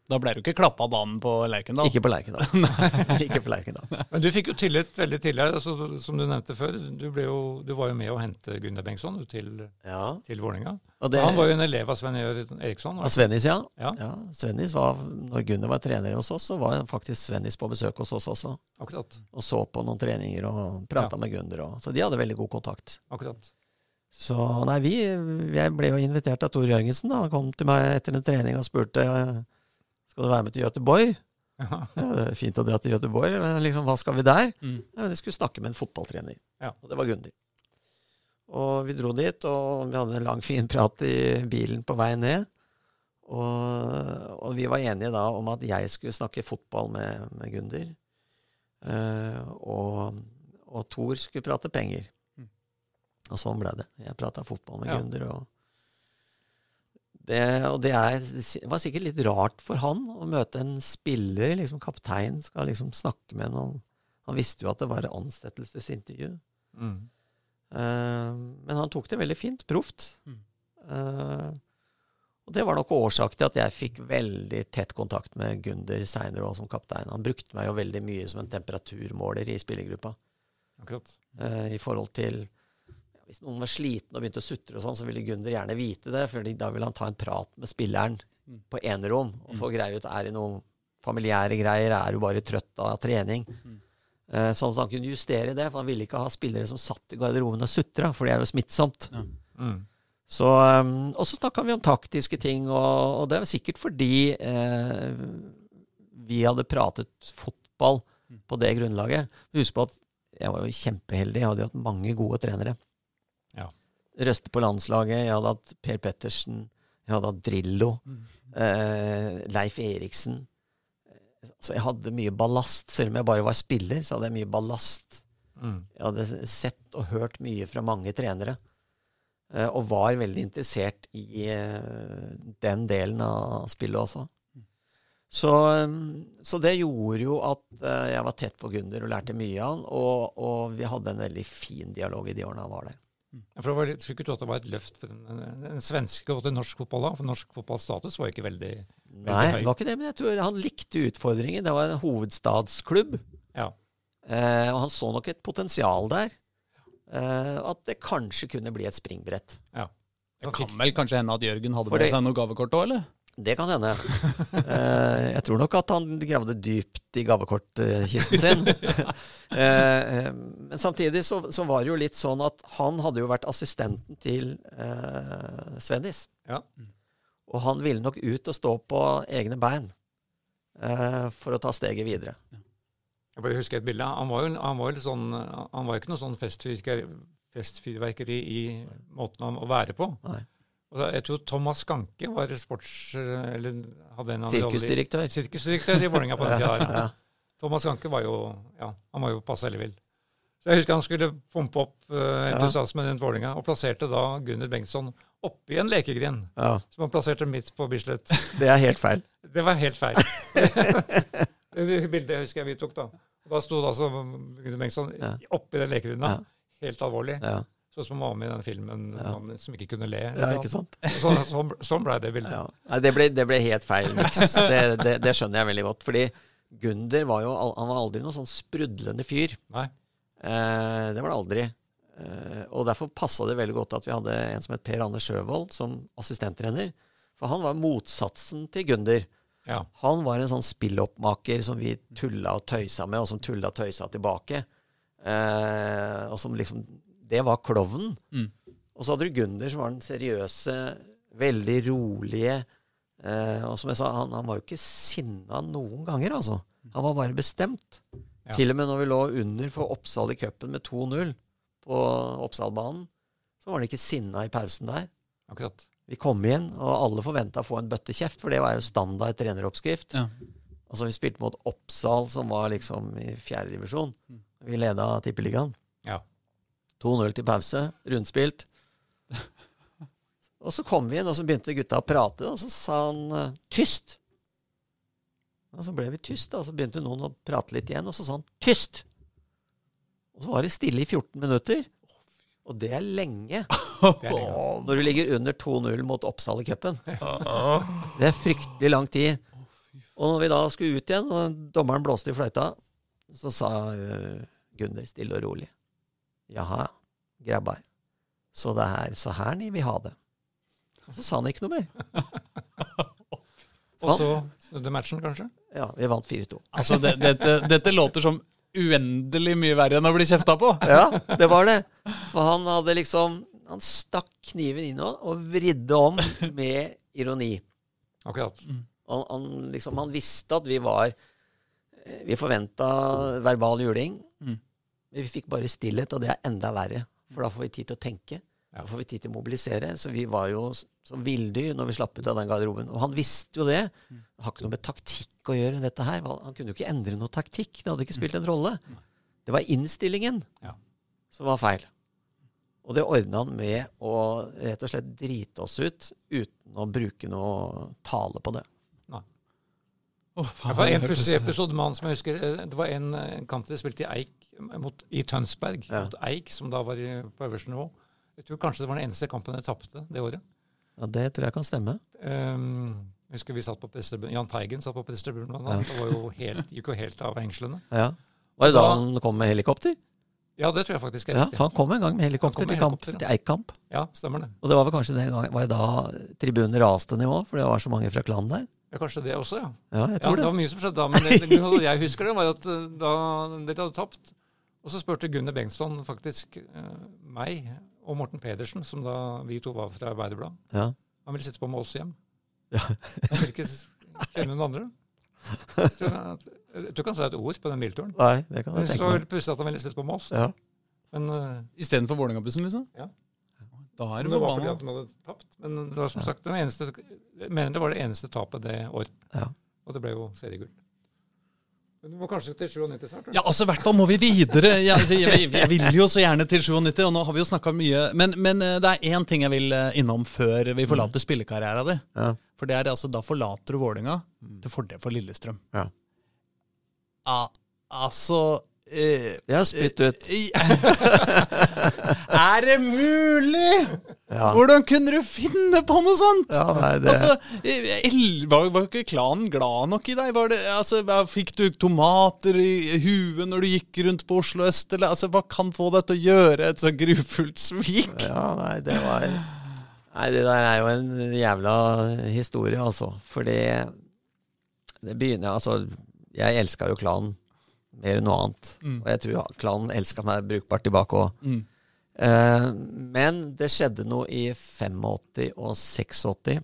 Da ble du ikke klappa av banen på Lerkendal. Ikke på Lerkendal. ikke på Lerkendal. Men du fikk jo tillit veldig tidlig. Altså, som du nevnte før, du, ble jo, du var jo med å hente Gunnar Bengtsson til, Ja. til Vålerenga. Det, Han var jo en elev av Sven Eriksson. Av? Svennis, ja. Ja, ja. Svennis var, når Gunnar var trener hos oss, så var faktisk Svennis på besøk hos oss også. akkurat. Og så på noen treninger og prata Ja. med Gunnar. Og, så de hadde veldig god kontakt. akkurat. Så nei, vi Jeg ble jo invitert av Tor Jørgensen. da. Han kom til meg etter en trening og spurte skal du være med til Göteborg. Ja. Ja, det er fint å dra til Göteborg, men liksom, hva skal vi der? Mm. Ja, jeg skulle snakke med en fotballtrener. Ja. Og det var Gunder. Og vi dro dit, og vi hadde en lang, fin prat i bilen på vei ned. Og, og vi var enige da om at jeg skulle snakke fotball med, med Gunder. Eh, og, og Thor skulle prate penger. Mm. Og sånn ble det. Jeg prata fotball med Ja. Gunder. Og det, og det er, det var sikkert litt rart for han å møte en spiller, liksom kaptein, skal liksom snakke med noen. Han visste jo at det var et ansettelsesintervju. Mm. Uh, men han tok det veldig fint, proft. Mm. Eh, og det var nok årsak til at jeg fikk veldig tett kontakt med Gunder seinere òg som kaptein. Han brukte meg jo veldig mye som en temperaturmåler i spillergruppa. Akkurat. Uh, I forhold til Hvis noen var sliten og begynte å sutre og sånn, så ville Gunder gjerne vite det, for da ville han ta en prat med spilleren Mm. på enerom og få greie ut er det noen familiære greier, er du bare trøtt av trening? Mm. Eh, sånn at han kunne justere det, for han ville ikke ha spillere som satt i garderoben og sutra, for det er jo smittsomt. Mm. Så, um, og så snakka vi om taktiske ting, og, og det er sikkert fordi eh, vi hadde pratet fotball på det grunnlaget. Husk på at jeg var jo kjempeheldig, jeg hadde jo hatt mange gode trenere. Ja. Røste på landslaget, jeg hadde hatt Per Pettersen, jeg hadde hatt Drillo, eh, Leif Eriksen. Så jeg hadde mye ballast. Selv om jeg bare var spiller, så hadde jeg mye ballast. Mm. Jeg hadde sett og hørt mye fra mange trenere. eh, Og var veldig interessert i eh, den delen av spillet også. Så, eh, så det gjorde jo at eh, jeg var tett på Gunder og lærte mye av han. Og, og vi hadde en veldig fin dialog i de årene han var der. Ja, For det var litt, Tror ikke du at det var et løft for den, den en svenske og til norsk fotball da? For norsk fotballstatus var jo ikke veldig Nei, høy. det var ikke det, men jeg tror han likte utfordringen. Det var en hovedstadsklubb. Ja. Eh, og han så nok et potensial der. Eh, at det kanskje kunne bli et springbrett. ja. Det kan vel kanskje hende at Jørgen hadde med seg noe gavekort òg, eller? Det kan hende. Uh, jeg tror nok at han gravde dypt i gavekortkisten sin. Eh, eh, men samtidig så, så var det jo litt sånn at han hadde jo vært assistenten til uh, Svendis. Ja. Og han ville nok ut og stå på egne bein eh, for å ta steget videre. Jeg bare husker et bilde. Han var jo, han var jo litt sånn, han var ikke noe sånn festfyrverkeri, festfyrverkeri i måten han å være på. Nei. Og jeg tror Thomas Skanke var sports... Eller hadde en Sirkusdirektør. Sirkusdirektør i Vålerenga på den tida. Ja. Thomas Skanke var jo ja, han var jo passe ellevill. Så jeg husker han skulle pumpe opp uh, entusiasmen rundt Vålerenga, og plasserte da Gunnar Bengtsson oppi en lekegrind, ja. som han plasserte midt på Bislett. Det er helt feil. Det var helt feil. det bildet husker jeg vi tok, da. Og da sto det altså Gunnar Bengtsson Ja. oppi den lekegrinda, Ja. helt alvorlig. Ja, Sånn som mamma var med i den filmen, Ja. mannen som ikke kunne le. ja ikke sant? Sånn, så, sånn ble det bildet. Ja. Nei, det, ble, det ble helt feil miks. Det, det, det skjønner jeg veldig godt. Fordi Gunder var jo han var aldri noen sånn sprudlende fyr. Nei. Eh, det var det aldri. Eh, og derfor passa det veldig godt at vi hadde en som het Per Anne Sjøvold som assistenttrener. For han var motsatsen til Gunder. Ja. Han var en sånn spilloppmaker som vi tulla og tøysa med, og som tulla og tøysa tilbake. Eh, og som liksom Det var klovnen. Mm. Og så hadde du Gunder, som var den seriøse, veldig rolige, Eh, og som jeg sa, han, han var jo ikke sinna noen ganger, altså. Han var bare bestemt. Ja. Til og med når vi lå under for Oppsal i cupen med 2-0 på Oppsalbanen, så var han ikke sinna i pausen der. Akkurat. Vi kom inn, og alle forventa å få en bøttekjeft, for det var jo standard treneroppskrift. Ja. Altså, vi spilte mot Oppsal, som var liksom i fjerdedivisjon. divisjon, Vi leda Tippeligaen. Ja. 2-0 til pause, rundspilt. Og så kom vi inn, og så begynte gutta å prate, og så sa han eh, 'tyst'. Og så ble vi tyst, og så begynte noen å prate litt igjen, og så sa han 'tyst'. Og så var det stille i 14 minutter. Og det er lenge Det er lenge, altså. når du ligger under 2-0 mot Oppsal i cupen. Det er fryktelig lang tid. Og når vi da skulle ut igjen, og dommeren blåste i fløyta, så sa uh, Gunder stille og rolig Jaha, grabbar. Så det er så her ni vil ha det. Og så sa han ikke noe mer. Og så snudde matchen, kanskje? Ja, vi vant 4-2. Altså, det, dette, dette låter som uendelig mye verre enn å bli kjefta på. Ja, det var det. For han hadde liksom Han stakk kniven inn og vridde om med ironi. Akkurat. Han, han, liksom, han visste at vi var eh, Vi forventa verbal juling. Mm. Men vi fikk bare stillhet, og det er enda verre. For da får vi tid til å tenke. Da får vi tid til å mobilisere. Så vi var jo som villdyr når vi slapp ut av den garderoben. Og han visste jo det. Det har ikke noe med taktikk å gjøre, dette her. Han kunne jo ikke endre noe taktikk. Det hadde ikke spilt en rolle. Det var innstillingen Ja. som var feil. Og det ordna han med å rett og slett drite oss ut uten å bruke noe tale på det. Å, Det var en det pussig episode med han som jeg husker. eh, Det var en kamp de spilte i Eik mot, i Tønsberg, Ja. mot Eik, som da var i, på øverste nivå. Jeg tror kanskje det var den eneste kampen jeg tapte det året. Ja, Det tror jeg kan stemme. Um, jeg husker vi satt på. Jan Teigen satt på prestetribunen. blant annet. Det var jo helt, gikk jo helt av hengslene. Ja. Var det da Da- han kom med helikopter? Ja, det tror jeg faktisk er Ja, riktig. for han kom en gang med helikopter til, kamp, helikopter, ja. til Eik-kamp. Ja, stemmer det. Og det var vel kanskje den gangen var det da tribunen raste nivå, for det var så mange fra klanen der? Ja, Kanskje det også, ja. Ja, jeg ja tror det det. var mye som skjedde da. Men det, det jeg husker det, var at eh, da dere hadde tapt, og så spurte Gunnar Bengtsson faktisk eh, meg og Morten Pedersen, som da vi to var fra Arbeiderbladet, Ja. han ville sitte på med oss hjem. Ja. Han ville ikke kjenne noen andre. Jeg tror si ikke han sa et ord på den bilturen. Nei, det kan jeg tenke meg. pussig at han ville sett på Moss. oss. Ja. Men uh, Istedenfor Vålerenga-bussen, liksom? Ja. Da er du det var fordi at de hadde tapt. Men det var som sagt det eneste, jeg mener det var det eneste tapet det året. Ja. Og det ble jo seriegull. Men du må kanskje til 97 snart? Ja, altså i hvert fall må vi videre. Jeg, altså, jeg, jeg vil jo så gjerne til 97, og nå har vi jo snakka mye. Men, men eh, det er én ting jeg vil eh, innom før vi forlater spillekarrieren din. Ja. For det er altså, da forlater du Vålerenga til fordel for Lillestrøm. Ja. Ah, altså eh, Jeg har spytt ut. Er det mulig?! Ja. Hvordan kunne du finne på noe sånt?! Ja, nei, det Altså, var, var ikke klanen glad nok i deg? Var det, altså, fikk du tomater i huet når du gikk rundt på Oslo øst? Eller, altså, hva kan få deg til å gjøre et så grufullt svik? Ja, nei, det var Nei, det der er jo en jævla historie, altså. Fordi det Det begynner Altså, jeg elska jo klanen mer enn noe annet. Mm. Og jeg tror klanen elska meg brukbart tilbake òg. Mm. Eh, men det skjedde noe i 85 og 86.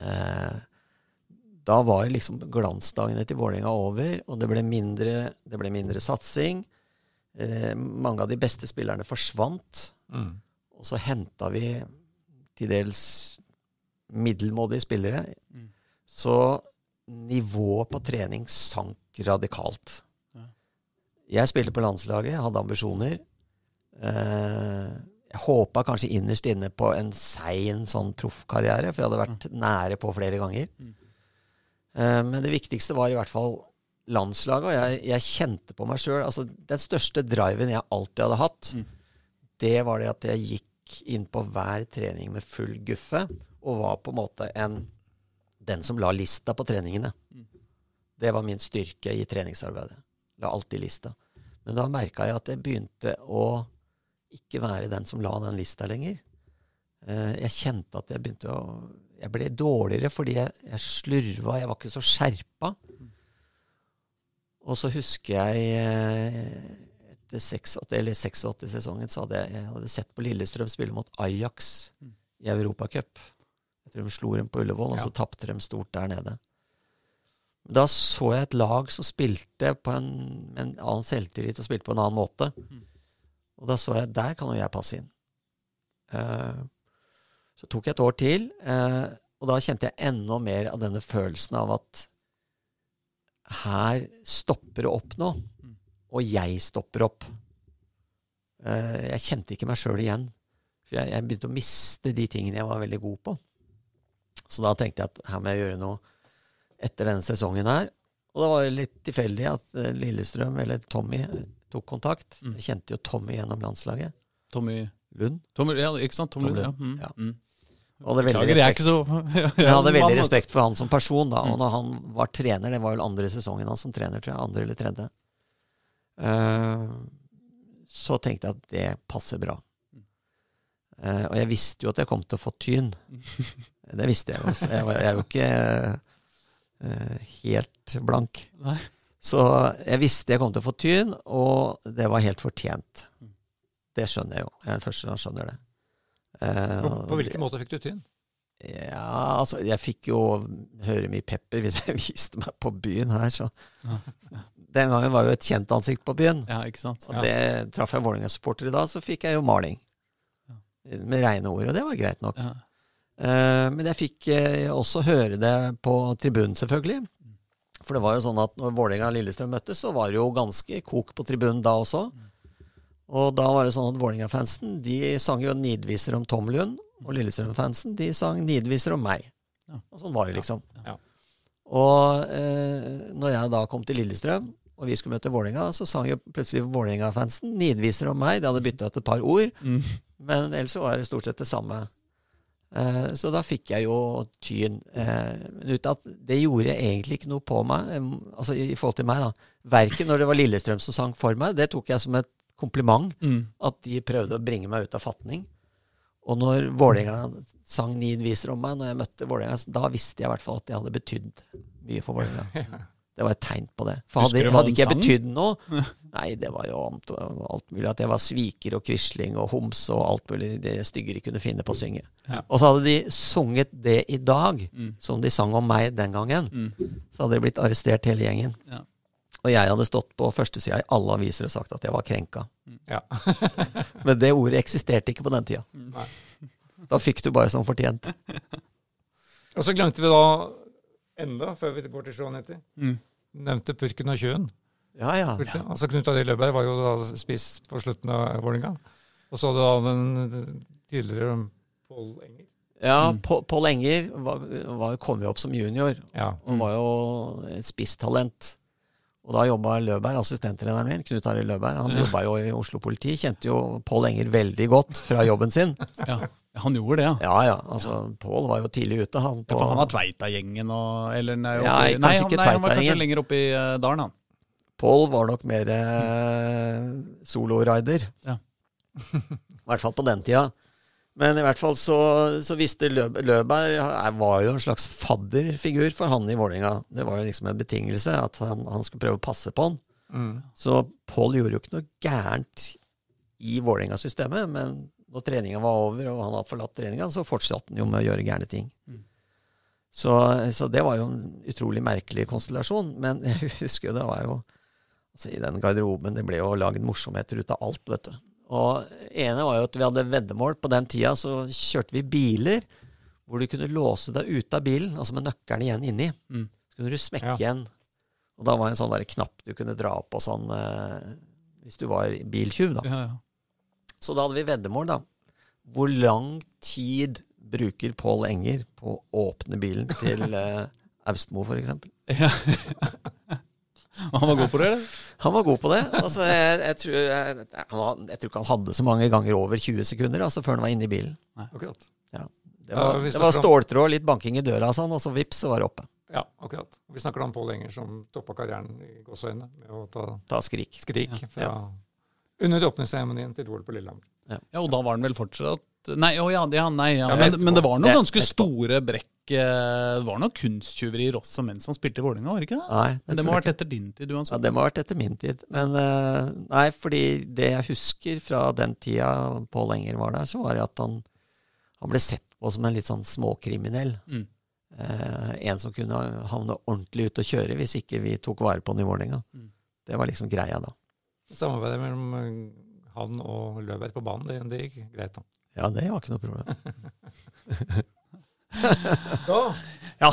Eh, da var liksom glansdagene til Vålerenga over, og det ble mindre, det ble mindre satsing. Eh, mange av de beste spillerne forsvant. Mm. Og så henta vi til dels middelmådige spillere. Mm. Så nivået på trening sank radikalt. Ja. Jeg spilte på landslaget, hadde ambisjoner. Eh, jeg håpa kanskje innerst inne på en sein sånn proffkarriere, for jeg hadde vært nære på flere ganger. Mm. Eh, men det viktigste var i hvert fall landslaget, og jeg, jeg kjente på meg sjøl altså, Den største driven jeg alltid hadde hatt, Mm. det var det at jeg gikk inn på hver trening med full guffe, og var på en måte en, den som la lista på treningene. Mm. Det var min styrke i treningsarbeidet. La alltid lista. Men da merka jeg at jeg begynte å ikke være den som la den lista lenger. Eh, Jeg kjente at jeg begynte å Jeg ble dårligere fordi jeg, jeg slurva, jeg var ikke så skjerpa. Og så husker jeg eh, etter 86 eller 86-sesongen så hadde jeg, jeg hadde sett på Lillestrøm spille mot Ajax i Europacup. Jeg tror de slo dem på Ullevål, og så tapte de stort der nede. Da så jeg et lag som spilte på en, en annen selvtillit og spilte på en annen måte. Mm. Og da så jeg der kan jo jeg passe inn. Eh, så tok jeg et år til, eh, og da kjente jeg enda mer av denne følelsen av at her stopper det opp nå, Mm. og jeg stopper opp. Eh, jeg kjente ikke meg sjøl igjen. For jeg, jeg begynte å miste de tingene jeg var veldig god på. Så da tenkte jeg at her må jeg gjøre noe etter denne sesongen her. Og da var det litt tilfeldig at Lillestrøm, eller Tommy, tok kontakt. Mm. Jeg kjente jo Tommy gjennom landslaget. Tommy, Lund. Tommy Ja, ikke sant? Tommy, Tom Lund, ja. Mm. ja. Mm. Og hadde veldig Beklager, jeg er respekt, ikke så jeg hadde veldig respekt for han som person. da, Mm. Og når han var trener, det var vel andre sesongen han som trener, tror jeg. Andre eller tredje. Uh, så tenkte jeg at det passer bra. Uh, og jeg visste jo at jeg kom til å få tyn. Det visste jeg jo. Jeg, var, jeg er jo ikke uh, helt blank. Nei. Så jeg visste jeg kom til å få tyn, og det var helt fortjent. Det skjønner jeg jo. Jeg er den første som skjønner det. Eh, På, på hvilken måte fikk du tynn? ja, altså, jeg fikk jo høre mye pepper hvis jeg viste meg på byen her, så Den gangen var jeg jo et kjent ansikt på byen. Ja, ikke sant? Og det traff jeg Vålerenga-supportere da, så fikk jeg jo maling. Med reine ord, og det var greit nok. Ja. Eh, men jeg fikk eh, også høre det på tribunen, selvfølgelig. For det var jo sånn at når Vålerenga og Lillestrøm møttes, så var det jo ganske kok på tribunen da også. Og da var det sånn at Vålerenga-fansen de sang jo nidviser om Tom Lund, og Lillestrøm-fansen de sang nidviser om meg. Og sånn var det, liksom. Ja. Og eh, når jeg da kom til Lillestrøm, og vi skulle møte Vålerenga, så sang jo plutselig Vålerenga-fansen nidviser om meg. De hadde bytta ut et par ord, Mm. men ellers var det stort sett det samme. Eh, så da fikk jeg jo tyn. Eh, men ut at det gjorde egentlig ikke noe på meg, altså i, i forhold til meg, da. Verken når det var Lillestrøm som sang for meg, det tok jeg som et kompliment. Mm. At de prøvde å bringe meg ut av fatning. Og når Vålerenga sang Nid viser om meg, når jeg møtte Vålerenga, da visste jeg i hvert fall at jeg hadde betydd mye for Vålerenga. Det var et tegn på det. For hadde, hadde ikke jeg betydd noe Nei, det var jo alt mulig. At jeg var sviker og quisling og homse og alt mulig det stygge de kunne finne på å synge. Ja. Og så hadde de sunget det i dag, Mm. som de sang om meg den gangen. Mm. Så hadde de blitt arrestert hele gjengen. Ja. Og jeg hadde stått på førstesida i alle aviser og sagt at jeg var krenka. Ja. Men det ordet eksisterte ikke på den tida. Nei. Da fikk du bare som fortjent. Og så glemte vi da enda, før vi går til 97, Mm. Nevnte Purken og Kjøen. Ja, ja. ja. Altså Knut Arild Løberg var jo da spiss på slutten av Vålerenga. Og så hadde da den tidligere Pål Enger. Ja, Mm. Pål Enger var, var, kom jo opp som junior. Ja. Han var jo et spisstalent. Og da jobba Løberg, assistenttreneren min, Knut Arild Løberg. Han jobba jo i Oslo politi. Kjente jo Pål Enger veldig godt fra jobben sin. Ja. Han gjorde det, ja. Ja ja, altså Pål var jo tidlig ute, han. Ja, På, for han har Tveita-gjengen og Eller nei, oppi, Ja, nei, kanskje han, nei, han var kanskje lenger oppe i uh, dalen, han. Pål var nok mer uh, solorider. Ja. I hvert fall på den tida. Men i hvert fall så, så visste Løb Løberg Jeg var jo en slags fadderfigur for han i Vålerenga. Det var jo liksom en betingelse at han, han skulle prøve å passe på han. Mm. Så Pål gjorde jo ikke noe gærent i Vålerenga-systemet, men når treninga var over og han hadde forlatt treninga, så fortsatte han jo med å gjøre gærne ting. Mm. Så, så det var jo en utrolig merkelig konstellasjon. Men jeg husker jo det var jo altså I den garderoben det ble jo lagd morsomheter ut av alt, vet du. Og ene var jo at vi hadde veddemål. På den tida så kjørte vi biler hvor du kunne låse deg ute av bilen, altså med nøkkelen igjen inni. Mm. Så kunne du smekke Ja. igjen. Og da var det en sånn der knapp du kunne dra opp og sånn eh, hvis du var biltjuv, da. Ja, ja. Så da hadde vi veddemål, da. Hvor lang tid bruker Pål Enger på å åpne bilen til uh, Austmo, f.eks.? Ja. Han var god på det, eller? Han var god på det. Altså, jeg, jeg, tror, jeg, han jeg tror ikke han hadde så mange ganger over 20 sekunder altså, før han var inne i bilen. Akkurat. Det var, Ja, det var ståltråd, litt banking i døra, sånn, og så vips, så var det oppe. Ja, akkurat. Vi snakker om Pål Enger som toppa karrieren i gåseøynene med å ta Ta skrik. skrik Ja. fra under åpningsseremonien til OL på Lillehammer. Ja, og da var han vel fortsatt Nei, oh ja, ja, nei, ja. Ja, Men, men det var noen ganske etterpå. store brekk eh, Det var noen kunsttyverier også mens han spilte i Vålerenga, var det ikke det? Nei, Men det må ha vært etter din tid uansett. Ja, det må ha vært etter min tid. Men eh, nei, fordi det jeg husker fra den tida Pål Enger var der, så var det at han, Han ble sett på som en litt sånn småkriminell. Mm. Eh, en som kunne havne ordentlig ut å kjøre hvis ikke vi tok vare på han i Vålerenga. Mm. Det var liksom greia da. Samarbeidet mellom eh, han og Løberg på banen, det, det gikk greit, da. Ja, det var ikke noe problem. Ja,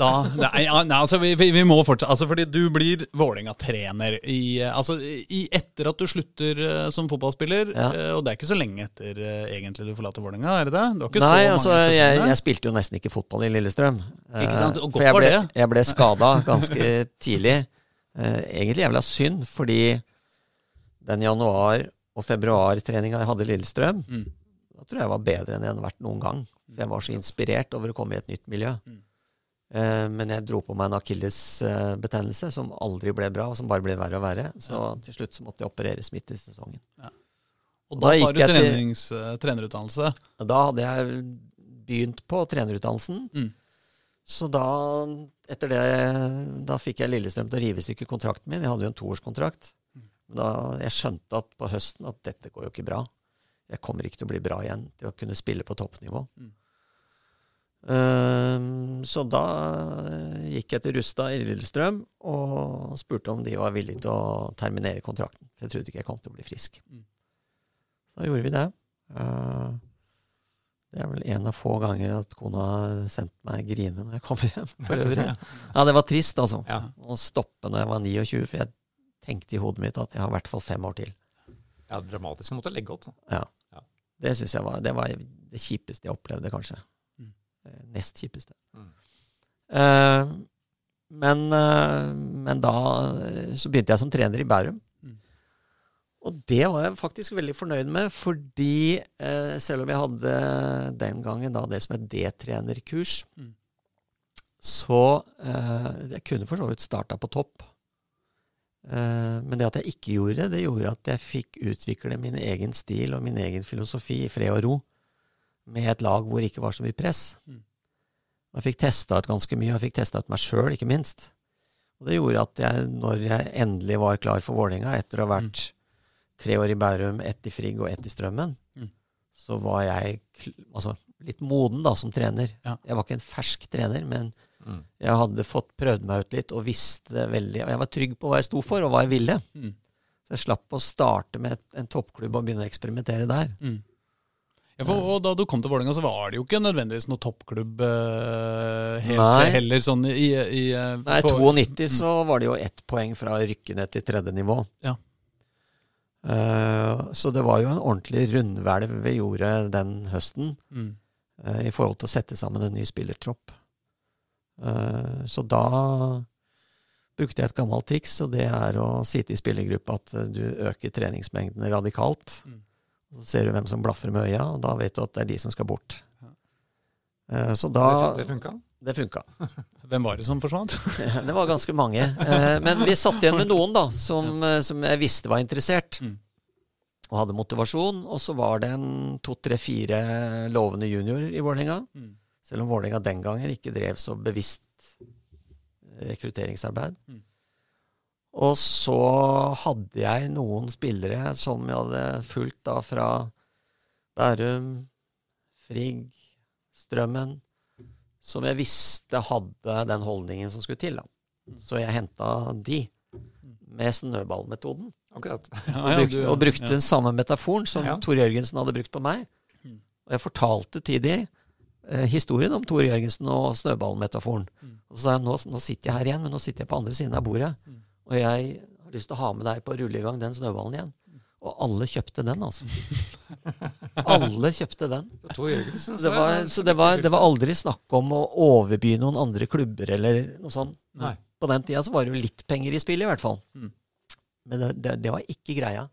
da Nei, nei altså, vi, vi vi må fortsette. Altså, fordi du blir Vålerenga-trener i, eh, altså, i, etter at du slutter uh, som fotballspiller. Ja. Uh, og det er ikke så lenge etter uh, egentlig du forlater Vålerenga, er det det? Du har ikke Nei, så altså, mange jeg, jeg spilte jo nesten ikke fotball i Lillestrøm. Ikke sant? Og godt For jeg var ble, det. jeg ble skada ganske tidlig. Eh, egentlig jævla synd, fordi den januar- og februartreninga jeg hadde i Lillestrøm, Mm. da tror jeg var bedre enn jeg hadde vært noen gang. For jeg var så inspirert over å komme i et nytt miljø. Mm. Eh, men jeg dro på meg en akillesbetennelse som aldri ble bra, og som bare ble verre og verre. Så til slutt så måtte jeg opereres midt i sesongen. Og Da da gikk tar du til- eh, trenerutdannelse. Da hadde jeg begynt på trenerutdannelsen. Mm. Så da, etter det, da fikk jeg Lillestrøm til å rive i stykker kontrakten min. Jeg hadde jo en toårskontrakt. Da jeg skjønte at på høsten at dette går jo ikke bra. Jeg kommer ikke til å bli bra igjen til å kunne spille på toppnivå. Mm. Uh, så da gikk jeg til Rustad i Lillestrøm og spurte om de var villige til å terminere kontrakten. For jeg trodde ikke jeg kom til å bli frisk. Mm. Da gjorde vi det. Uh, det er vel en av få ganger at kona sendte meg grine når jeg kom hjem. For øvrig. Ja, det var trist, altså. Ja. Å stoppe når jeg var 29, for jeg tenkte i hodet mitt at jeg har i hvert fall fem år til. ja, dramatisk å måtte legge opp. Ja, Det synes jeg var det, var det kjipeste jeg opplevde, kanskje. Mm. Eh, Nest kjipeste. Mm. Uh, men, uh, men da så begynte jeg som trener i Bærum. Mm. Og det var jeg faktisk veldig fornøyd med, fordi eh, selv om jeg hadde den gangen da det som et D-trenerkurs, Mm. så eh, jeg kunne for så vidt starta på topp. Eh, men det at jeg ikke gjorde det, det gjorde at jeg fikk utvikle min egen stil og min egen filosofi i fred og ro, med et lag hvor det ikke var så mye press. Og Jeg fikk testa ut ganske mye, og jeg fikk testa ut meg sjøl, ikke minst. Og det gjorde at jeg, når jeg endelig var klar for Vålerenga, etter å ha vært tre år i Bærum, ett i Frigg og ett i Strømmen, Mm. så var jeg altså, litt moden da, som trener. Jeg var ikke en fersk trener, men Mm. jeg hadde fått prøvd meg ut litt og visste veldig Jeg var trygg på hva jeg sto for, og hva jeg ville. Mm. Så jeg slapp å starte med en toppklubb og begynne å eksperimentere der. Mm. Ja, for, og da du kom til Vålerenga, så var det jo ikke nødvendigvis noen toppklubb uh, helt, Nei. heller sånn i, i uh, Nei, på- 92 så var det jo ett poeng fra å rykke ned til tredje nivå. Ja. Uh, så det var jo en ordentlig rundhvelv vi gjorde den høsten Mm. i forhold til å sette sammen en ny spillertropp. Eh, så da brukte jeg et gammelt triks, og det er å si til spillergruppa at eh, du øker treningsmengdene radikalt. Mm. Så ser du hvem som blaffer med øya, og da vet du at det er de som skal bort. Ja. Eh, så da det funka. Det funka. Hvem var det som forsvant? Det var ganske mange. Men vi satt igjen med noen da, som, som jeg visste var interessert. Mm. Og hadde motivasjon. Og så var det en to, tre, fire lovende junior i Vålerenga. Mm. Selv om Vålerenga den gangen ikke drev så bevisst rekrutteringsarbeid. Mm. Og så hadde jeg noen spillere som jeg hadde fulgt da fra Bærum, Frigg, Strømmen, som jeg visste hadde den holdningen som skulle til. da. Så jeg henta de med snøballmetoden. Akkurat. Ja, Og ja, brukte, og brukte ja. den samme metaforen som Ja. Tor Jørgensen hadde brukt på meg. Mm. Og jeg fortalte til de eh, historien om Tor Jørgensen og snøballmetaforen. Mm. Og så sa jeg nå, nå sitter jeg her igjen, men nå sitter jeg på andre siden av bordet. Mm. Og jeg har lyst til å ha med deg på å rulle i gang den snøballen igjen. Og alle kjøpte den, altså. alle kjøpte den. Så det var, så det var, det var aldri snakk om å overby noen andre klubber eller noe sånt. Nei. På den tida så var det jo litt penger i spillet, i hvert fall. Mm. Men det, det, det var ikke greia.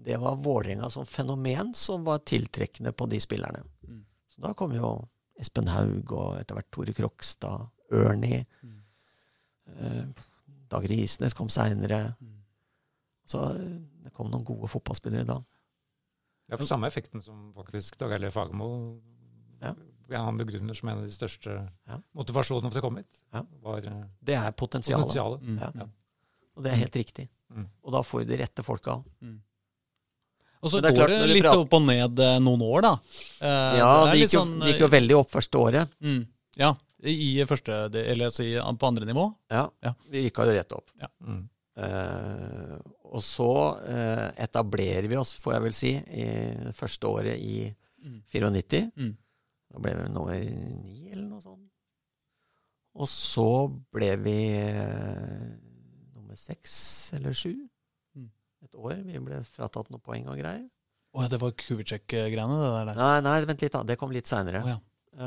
Det var Vålerenga som fenomen som var tiltrekkende på de spillerne. Mm. Så da kom jo Espen Haug og etter hvert Tore Krokstad, Ernie. Mm. Eh, Dag Risnes kom seinere. Mm. Så eh, det kom noen gode fotballspillere da. Er for samme effekten som faktisk Dag Eilif Fagermo Ja. ja, han begrunner som en av de største Ja. motivasjonene for å komme hit. Ja. Var eh, Det er potensialet. potensialet. Mm. Ja. Ja. Og det er helt riktig. Mm. Og da får du de rette folka. Mm. Og så det går det litt prater- opp og ned eh, noen år, da. Eh, Ja, det, det gikk jo, sånn, det gikk jo veldig opp første året. mm, Ja, i første, eller altså på andre nivå. Ja, Ja. Vi rykka jo rett opp. Mm. Eh, og så eh, etablerer vi oss, får jeg vel si, i første året i Mm. 94. Mm. Da ble vi nummer ni, eller noe sånt. Og så ble vi eh, nummer seks eller sju. Et år. Vi ble fratatt noen poeng og greier. Å, det var Kubicek-greiene? det der. Nei, nei, vent litt, da. Det kom litt seinere. Oh, ja.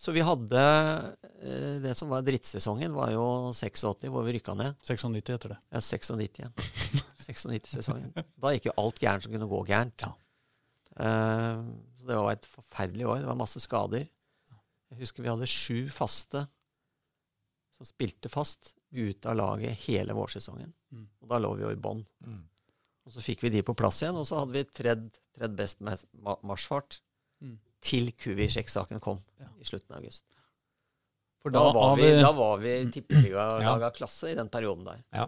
så vi hadde uh, Det som var drittsesongen, var jo 86, hvor vi rykka ned. 96 heter det. Ja, 96, ja. 96-sesongen. Da gikk jo alt gærent som kunne gå gærent. Ja. Eh, så det var et forferdelig år. Det var masse skader. Jeg husker vi hadde sju faste som spilte fast ute av laget hele vårsesongen. Mm. Og da lå vi jo i bånn. Mm. Og så fikk vi de på plass igjen, og så hadde vi tredd, tredd best marsjfart Mm. til Kuvicek-saken kom Ja. i slutten av august. For Da, da, var vi, da var vi Mm. tippeliga klasse i den perioden der. Ja.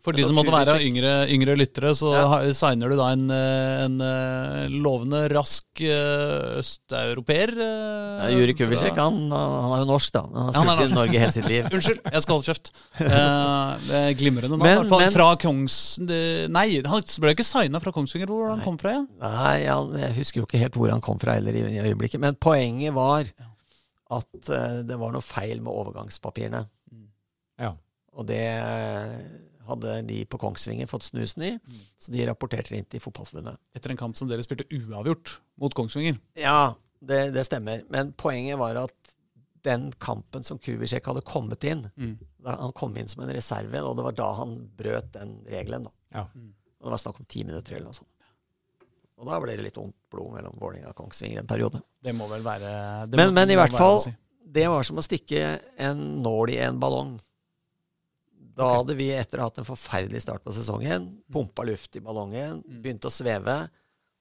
For de som måtte være yngre, yngre lyttere, så Ja. signer du da en, eh, en eh, lovende, rask eh, østeuropeer. Ja, Juri fra- Kubicek, han, han er jo norsk, da. Han har Ja, er spilt i. Norge hele sitt liv. Unnskyld, jeg skal holde kjeft. Eh, det er glimrende navn. Men- i hvert fall men- fra Kongs... Nei, han ble ikke signa fra Kongsvinger. Hvor han Nei. kom fra igjen? Nei, jeg husker jo ikke helt hvor han kom fra heller i, i øyeblikket. Men poenget var at eh, det var noe feil med overgangspapirene. Ja. Og det eh, hadde de på Kongsvinger fått snusen i, Mm. så de rapporterte inn til Fotballforbundet. Etter en kamp som dere spilte uavgjort mot Kongsvinger. Ja, det, det stemmer. Men poenget var at den kampen som Kubicek hadde kommet inn Mm. Han kom inn som en reserve, og det var da han brøt den regelen. da. Ja. Mm. Og det var snakk om ti minutter eller noe sånt. Og da ble det litt ondt blod mellom Vålerenga og Kongsvinger en periode. Det må vel være det Men, må- men i hvert fall, si. det var som å stikke en nål i en ballong. Da okay. hadde vi, etter å ha hatt en forferdelig start på sesongen, pumpa luft i ballongen, Mm. begynte å sveve,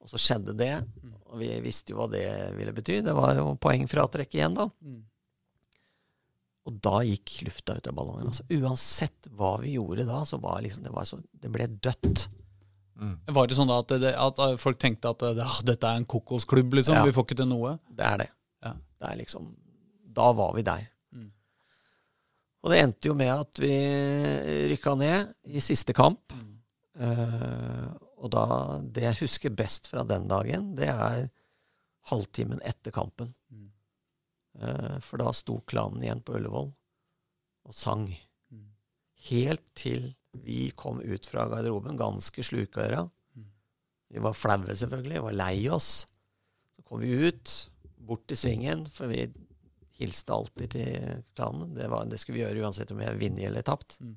og så skjedde det. Mm. Og vi visste jo hva det ville bety. Det var jo poengfratrekk igjen, da. Mm. Og da gikk lufta ut av ballongen. Altså, uansett hva vi gjorde da, så var liksom, det, var så, det ble dødt. Mm. Var det sånn at, det, at folk tenkte at det, dette er en kokosklubb, liksom? Ja. Vi får ikke til noe? Det er det. Ja. Det er liksom Da var vi der. Mm. Og det endte jo med at vi rykka ned i siste kamp. Mm. Uh, og da Det jeg husker best fra den dagen, det er halvtimen etter kampen. Mm. Eh, for da sto klanen igjen på Ullevål og sang. Mm. Helt til vi kom ut fra garderoben, ganske slukøra. Vi var flaue, selvfølgelig, Vi var lei oss. Så kom vi ut, bort til svingen, for vi hilste alltid til klanen. Det, var, det skulle vi gjøre uansett om vi hadde vunnet eller tapt. Mm.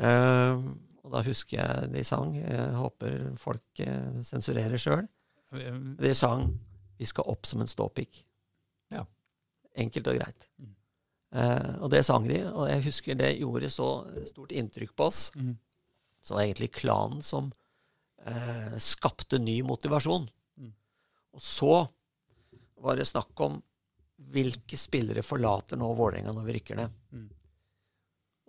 Uh, og da husker jeg de sang. Jeg håper folk uh, sensurerer sjøl. De sang 'Vi skal opp som en ståpikk'. Ja. Enkelt og greit. Mm. Eh, og det sang de, og jeg husker det gjorde så stort inntrykk på oss. Mm. Så det var egentlig klanen som eh, skapte ny motivasjon. Mm. Og så var det snakk om hvilke spillere forlater nå Vålerenga når vi rykker ned. Mm.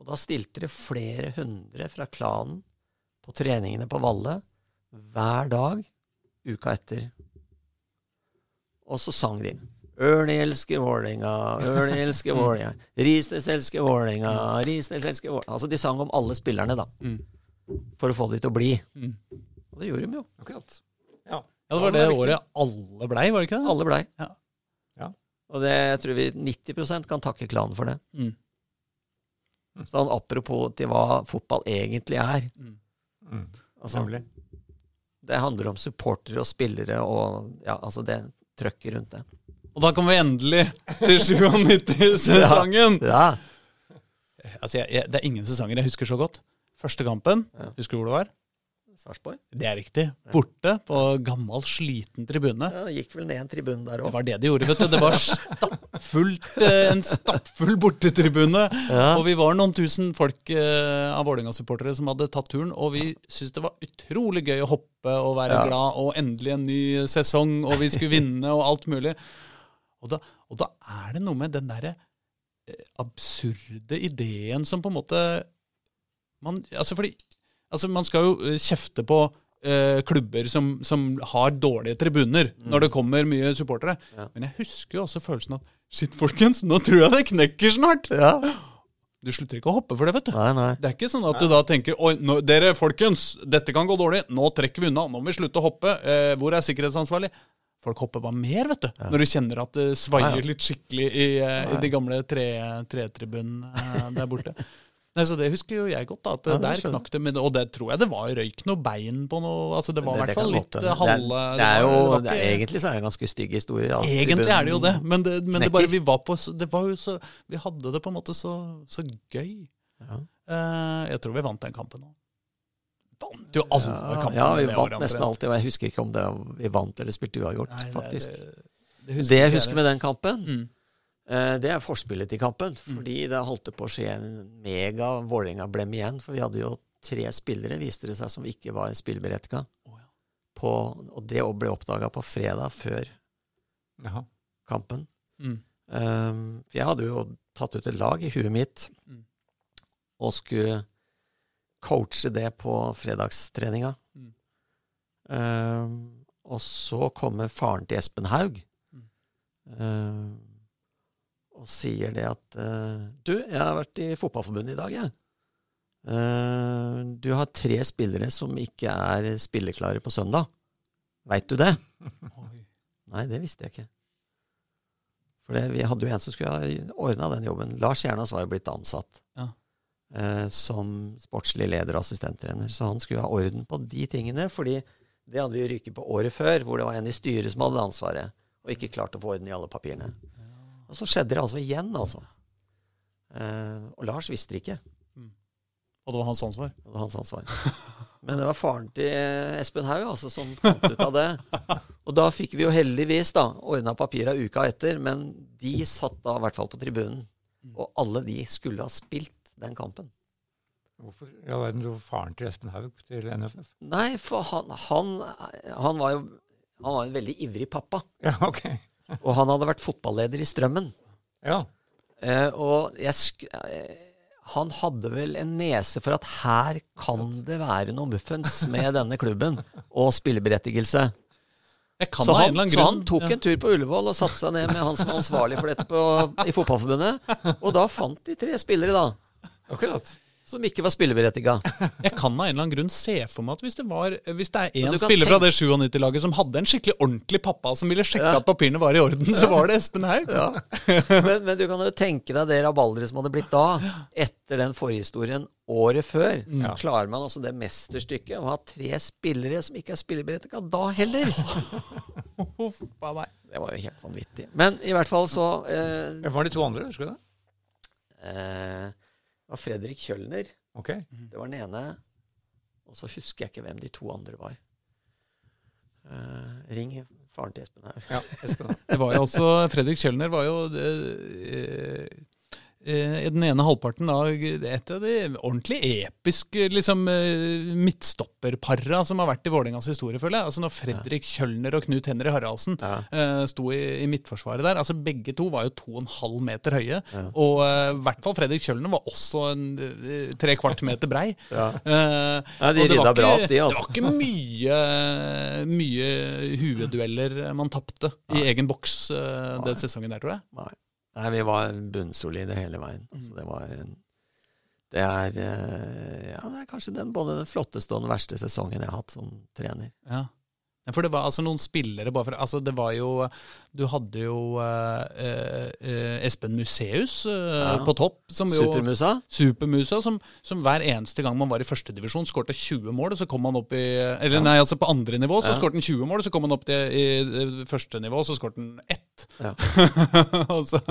Og da stilte det flere hundre fra klanen på treningene på Valle hver dag uka etter. Og så sang de. Ørni elsker Vålerenga, Ørne elsker Vålerenga, Risnes elsker Vålerenga, Risnes elsker Vålerenga. Altså de sang om alle spillerne, da. Mm. For å få de til å bli. Mm. Og det gjorde de jo. Akkurat. Ja. Ja, det var det året alle blei, var det ikke det? Alle blei. Ja. Ja. Og det jeg tror vi 90% kan takke klanen for det. Mm. Sånn apropos til hva fotball egentlig er. Mm. Mm. Altså, det handler om supportere og spillere og ja, altså det trøkket rundt det. Og da kommer vi endelig til 97-sesongen! Ja. Altså, jeg, jeg, det er ingen sesonger jeg husker så godt. Første kampen, Ja. husker du hvor det var? Sarpsborg. Det er riktig. Borte på gammel, sliten tribune. Ja, det gikk vel ned en tribune der Det var det de gjorde, vet du. Det var stappfullt, eh, en stappfull bortetribune. Ja. Og vi var noen tusen folk eh, av Vålerenga-supportere som hadde tatt turen, og vi syntes det var utrolig gøy å hoppe og være Ja. glad, og endelig en ny sesong, og vi skulle vinne, og alt mulig. Og da, og da er det noe med den derre eh, absurde ideen som på en måte man, altså fordi, altså man skal jo eh, kjefte på eh, klubber som, som har dårlige tribuner når det kommer mye supportere. Ja. Men jeg husker jo også følelsen at shit, folkens, nå tror jeg det knekker snart. Ja. Du slutter ikke å hoppe for det, vet du. Nei, nei. Det er ikke sånn at du da tenker Oi, nå, dere folkens, dette kan gå dårlig. Nå trekker vi unna. Nå må vi slutte å hoppe. Eh, hvor er sikkerhetsansvarlig? Folk hopper bare mer, vet du. Når du kjenner at det svaier Ja, ja. litt skikkelig i, eh, i de gamle tre- tretribunene tre der borte. Nei, så Det husker jo jeg godt. da, at Ja, det Der skjønner knakk det. Men, og det tror jeg det var røyk noe bein på noe altså Det var i hvert fall litt eh, halve det det er jo, det det er, Egentlig så er det en ganske stygg historie. Ja. Egentlig er det jo det, men det, men det bare vi var på Det var jo så Vi hadde det på en måte så, så gøy. Ja. Uh, jeg tror vi vant den kampen òg. Vant jo alle Ja, kampene. ja, vi vant nesten alltid. Og jeg husker ikke om det, vi vant eller spilte uavgjort, Nei, det- faktisk. Det, Det, ikke jeg husker med den kampen, Mm. eh, det er forspillet til kampen. Fordi det holdt på å skje en mega Vålerenga-blem igjen. For vi hadde jo tre spillere, viste det seg, som ikke var spilleberettiga. Oh, ja. På- Og det ble oppdaga på fredag før Jaha. kampen. Mm. Um, jeg hadde jo tatt ut et lag i huet mitt Mm. og skulle coache det på fredagstreninga. Mm. Uh, og så kommer faren til Espen Haug Mm. uh, og sier det at uh, Du, jeg har vært i Fotballforbundet i dag, jeg. Uh, du har tre spillere som ikke er spilleklare på søndag. Veit du det? Nei, det visste jeg ikke. For det, vi hadde jo en som skulle ha ordna den jobben. Lars Jernas var jo blitt ansatt Ja. Eh, som sportslig leder og assistenttrener. Så han skulle ha orden på de tingene, fordi det hadde vi ryket på året før, hvor det var en i styret som hadde ansvaret, og ikke klarte å få orden i alle papirene. Og så skjedde det altså igjen, altså. Eh, og Lars visste det ikke. Og det var hans ansvar. Det var hans ansvar. Men det var faren til Espen Haug altså, som fant ut av det. Og da fikk vi jo heldigvis da ordna papira uka etter, men de satt da i hvert fall på tribunen. Og alle de skulle ha spilt den kampen. Hvorfor i all verden dro faren til Espen Haug til NFF? Nei, for han, han, han var jo han var en veldig ivrig pappa. Ja, ok. Og han hadde vært fotballeder i Strømmen. Ja. Eh, og jeg sk eh, han hadde vel en nese for at her kan det være noe muffens med denne klubben, og spilleberettigelse. Kan Så han, så han tok ja. en tur på Ullevål og satte seg ned med han som var ansvarlig for dette på, i Fotballforbundet. Og da fant de tre spillere, da, Akkurat. som ikke var spilleberettiga. Jeg kan av en eller annen grunn se for meg at hvis det, var, hvis det er én spiller fra det 97-laget som hadde en skikkelig ordentlig pappa som ville sjekke Ja. at papirene var i orden, så var det Espen Haug. Men, men du kan jo tenke deg det rabalderet som hadde blitt da, etter den forhistorien året før. Ja. Klarer man altså det mesterstykket å ha tre spillere som ikke er spilleberettiga da heller? Det var jo helt vanvittig. Men i hvert fall så eh, var de to andre? Husker du det? eh, var Fredrik Kjølner. Ok. Det var den ene. Og så husker jeg ikke hvem de to andre var. Uh, ring faren til Espen her. Ja, Espen. Det var jo også, Fredrik Kjølner var jo eh, eh, den ene halvparten av et av de ordentlig episke liksom, eh, midtstopperpara som har vært i Vålerengas historie, føler jeg. Altså Når Fredrik Kjølner og Knut Henry Haraldsen Ja. uh, sto i, i midtforsvaret der altså Begge to var jo to og en halv meter høye. Ja. Og eh, i hvert fall Fredrik Kjølner var også en eh, tre kvart meter brei. Ja. Eh, Ja, de det bra opp, de, altså. Det var ikke mye, mye huedueller man tapte i egen boks eh, den sesongen der, tror jeg. Nei. Nei, vi var bunnsolide hele veien. Altså, det var en Det er eh, Ja, det er kanskje den, både den flotteste og den verste sesongen jeg har hatt som trener. Ja. Ja, For det var altså noen spillere bare for, altså Det var jo Du hadde jo uh, uh, Espen Museus uh, Ja. på topp. Som jo, Supermusa? Supermusa, som, som hver eneste gang man var i førstedivisjon, skårte 20 mål, og så kom han opp i Eller nei, altså på andre nivå så Ja. skårte han 20 mål, og så kom han opp til i, første nivå, så skårte han ett. Ja. og, så,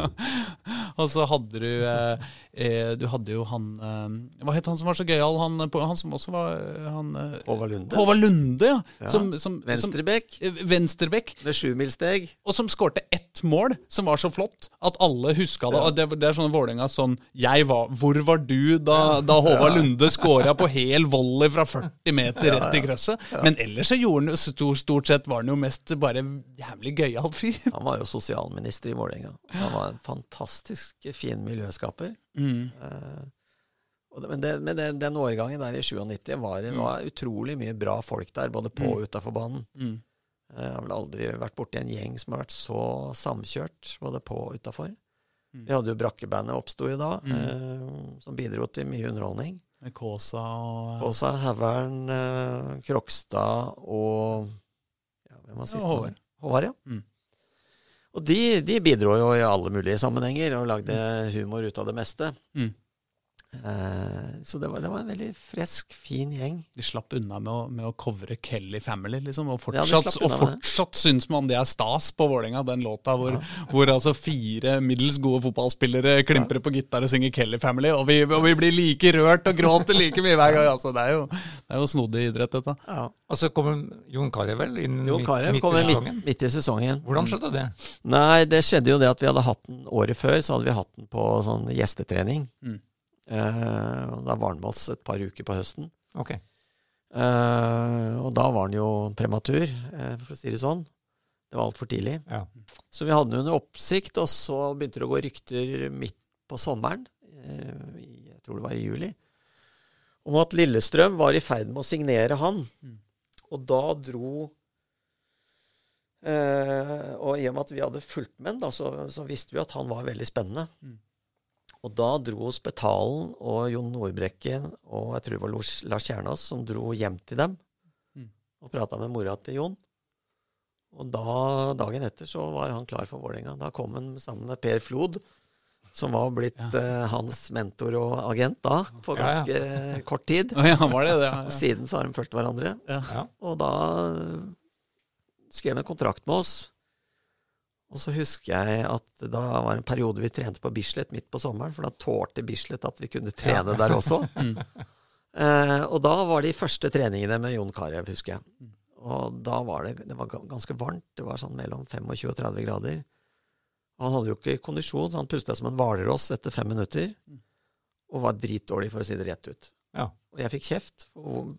og så hadde du eh, eh, Du hadde jo han eh, Hva het han som var så gøyal? Han, han som også var eh, han, eh, Håvard Lunde. Håvard Lunde, ja. Ja. Som, som, Venstrebekk eh, Venstrebekk. med sjumilssteg. Og som skårte ett mål som var så flott at alle huska det. Ja. det, det er sånn Vålerenga sånn jeg var, Hvor var du da, da Håvard Lunde skåra på hel volley fra 40 meter rett i krøsset? Men ellers så gjorde han stort, stort sett var han jo mest bare jævlig gøyal fyr. Han var jo sosialminister i Vålerenga. Han var en fantastisk fin miljøskaper. Mm. Uh, men det, men det, den årgangen der i 97 var det var utrolig mye bra folk der, både på og utafor banen. Mm. Eh, Jeg har vel aldri vært borti en gjeng som har vært så samkjørt, både på og utafor. Mm. Vi hadde jo Brakkebandet oppsto i da, Mm. eh, som bidro til mye underholdning. Med Kåsa og Kåsa, Havern, Krokstad og ja, Hvem var sist? Håvard. Håvard, ja. Mm. Og de, de bidro jo i alle mulige sammenhenger og lagde humor ut av det meste. Mm. Eh, så det var, det var en veldig fresk, fin gjeng. De slapp unna med å, med å covre Kelly Family, liksom. Og fortsatt, ja, og fortsatt syns man det er stas på Vålerenga, den låta hvor, hvor altså fire middels gode fotballspillere klimprer på gitar og synger Kelly Family, og vi, og vi blir like rørt og gråter like mye hver gang. Altså, det er jo, det er jo snodig idrett, dette. Ja. Og så kommer Jon Carew vel inn Jon midt, midt kom i midt, sesongen. midt i sesongen. Hvordan skjedde det? Nei, det skjedde jo det at vi hadde hatt den året før, så hadde vi hatt den på sånn gjestetrening. Mm. Eh, da var han med oss et par uker på høsten. Ok. Eh, og da var han jo prematur, eh, for å si det sånn. Det var altfor tidlig. Ja. Så vi hadde den under oppsikt, og så begynte det å gå rykter midt på sommeren, jeg tror det var i juli, om at Lillestrøm var i ferd med å signere han. Mm. Og da dro eh, Og i og med at vi hadde fulgt med han, så, så visste vi at han var veldig spennende. Mm. Og da dro Spetalen og Jon Nordbrekken og jeg tror det var Lars Kjernas Kjernås som dro hjem til dem Mm. og prata med mora til Jon. Og da, dagen etter så var han klar for Vålerenga. Da kom han sammen med Per Flod, som var blitt eh, hans mentor og agent da, på Ja, ja. ganske kort tid. Ja, var det det? Og siden så har de fulgt hverandre. Ja. Og da skrev han en kontrakt med oss. Og så husker jeg at da var det en periode vi trente på Bislett midt på sommeren, for da tålte Bislett at vi kunne trene der også. Mm. Eh, og da var de første treningene med Jon Carew, husker jeg. Og da var det, det var ganske varmt. Det var sånn mellom 25 og 30 grader. Og han hadde jo ikke kondisjon, så han pusta som en hvalross etter fem minutter. Og var dritdårlig, for å si det rett ut. Ja. Og jeg fikk kjeft. Og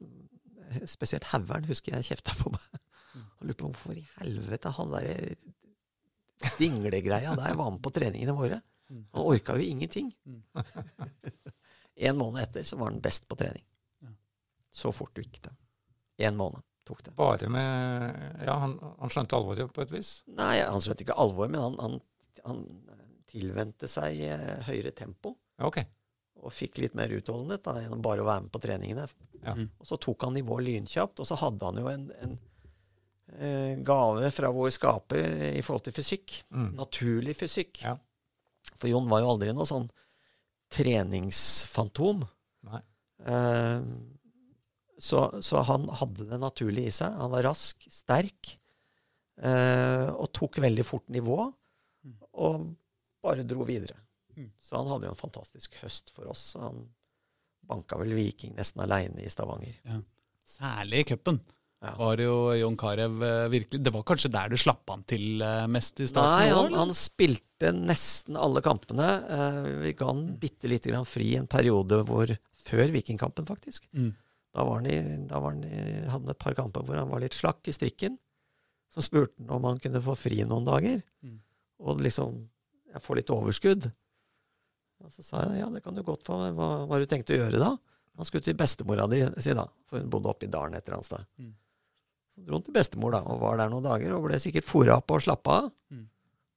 spesielt Haugern husker jeg kjefta på meg. Og lurte på hvorfor i helvete han derre dinglegreia der var med på treningene våre. Han orka jo ingenting. en måned etter så var han best på trening. Så fort gikk det. En måned tok det. Bare med Ja, han, han skjønte alvoret på et vis. Nei, han skjønte ikke alvoret, men han, han, han tilvendte seg eh, høyere tempo. Okay. Og fikk litt mer utholdenhet da, gjennom bare å være med på treningene. Ja. Mm. Og så tok han nivået lynkjapt, og så hadde han jo en, en gave fra vår skaper i forhold til fysikk. Mm. Naturlig fysikk. Ja. For Jon var jo aldri noe sånn treningsfantom. Nei. Eh, så, så han hadde det naturlig i seg. Han var rask, sterk, eh, og tok veldig fort nivå. Og bare dro videre. Mm. Så han hadde jo en fantastisk høst for oss. Han banka vel Viking nesten aleine i Stavanger. Særlig i cupen Ja. var jo Jon Carew eh, virkelig Det var kanskje der du slapp han til eh, mest i starten? Nei, han, han spilte nesten alle kampene. Eh, vi ga han bitte lite grann fri en periode hvor Før Vikingkampen, faktisk. Mm. Da, var han i, da var han i, hadde han et par kamper hvor han var litt slakk i strikken. Så spurte han om han kunne få fri noen dager. Mm. Og liksom jeg får litt overskudd. Og så sa jeg ja, det kan du godt få. Hva, hva har du tenkt å gjøre da? Han skulle til bestemora di, si da. For hun bodde oppe i dalen et eller annet sted. Mm. Så dro han til bestemor da, og var der noen dager, og ble sikkert fora opp og slappa av. Mm.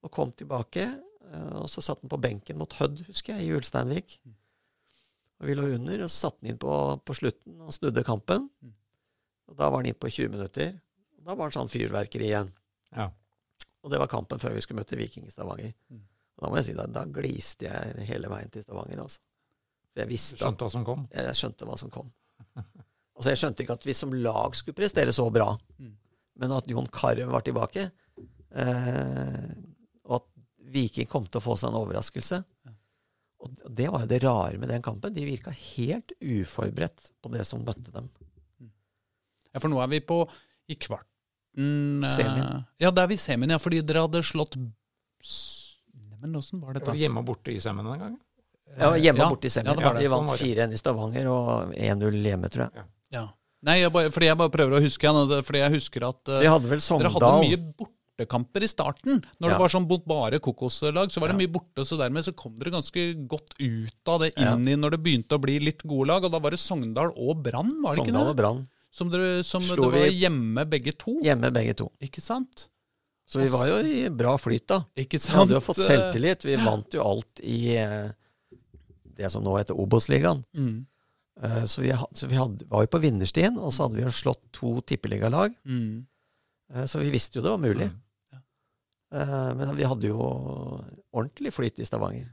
Og kom tilbake, eh, og så satt han på benken mot Hødd, husker jeg, i Ulsteinvik. Mm. Og vi lå under, og så satte han inn på, på slutten og snudde kampen. Mm. Og da var han inn på 20 minutter. Og da var han sånn fyrverkeri igjen. Ja. Og det var kampen før vi skulle møte Viking i Stavanger. Mm. Og da må jeg si, da, da gliste jeg hele veien til Stavanger, altså. For jeg visste skjønte hva som kom? jeg skjønte hva som kom. Altså, jeg skjønte ikke at vi som lag skulle prestere så bra, Mm. men at Jon Carew var tilbake, eh, og at Viking kom til å få seg en overraskelse. Ja. Og det var jo det rare med den kampen. De virka helt uforberedt på det som møtte dem. Ja, for nå er vi på i kvarten eh, Semien. Ja, det er vi i semien, ja. Fordi dere hadde slått s- Men åssen var Det dette? var hjemme og borte i semien den gangen. Ja, hjemme Ja, borte i ja, det det Ja, de vant Sånn var det. 4-1 i Stavanger og 1-0 hjemme, tror jeg. Ja. Nei, jeg bare, fordi jeg bare prøver å huske igjen. Fordi jeg husker at uh, Vi hadde vel dere hadde mye bortekamper i starten. Når Ja. det var sånn mot bare kokoslag, så var det mye borte. Så dermed så kom dere ganske godt ut av det inn i når det begynte å bli litt gode lag. Og da var det Sogndal og Brann, var det Sogndal ikke og det? Brann. Som, dere, som det var hjemme begge to. Hjemme begge to. Ikke sant? Så vi var jo i bra flyt da. Ikke Vi sant? hadde jo fått selvtillit. Vi vant jo alt i eh, det som nå heter Obos-ligaen. Mm. Eh, Så vi, ha- så vi hadde, var jo på vinnerstien, og så hadde vi jo slått to tippeligalag. Mm. Eh, Så vi visste jo det var mulig. Mm. Eh, Men vi hadde jo ordentlig flyt i Stavanger.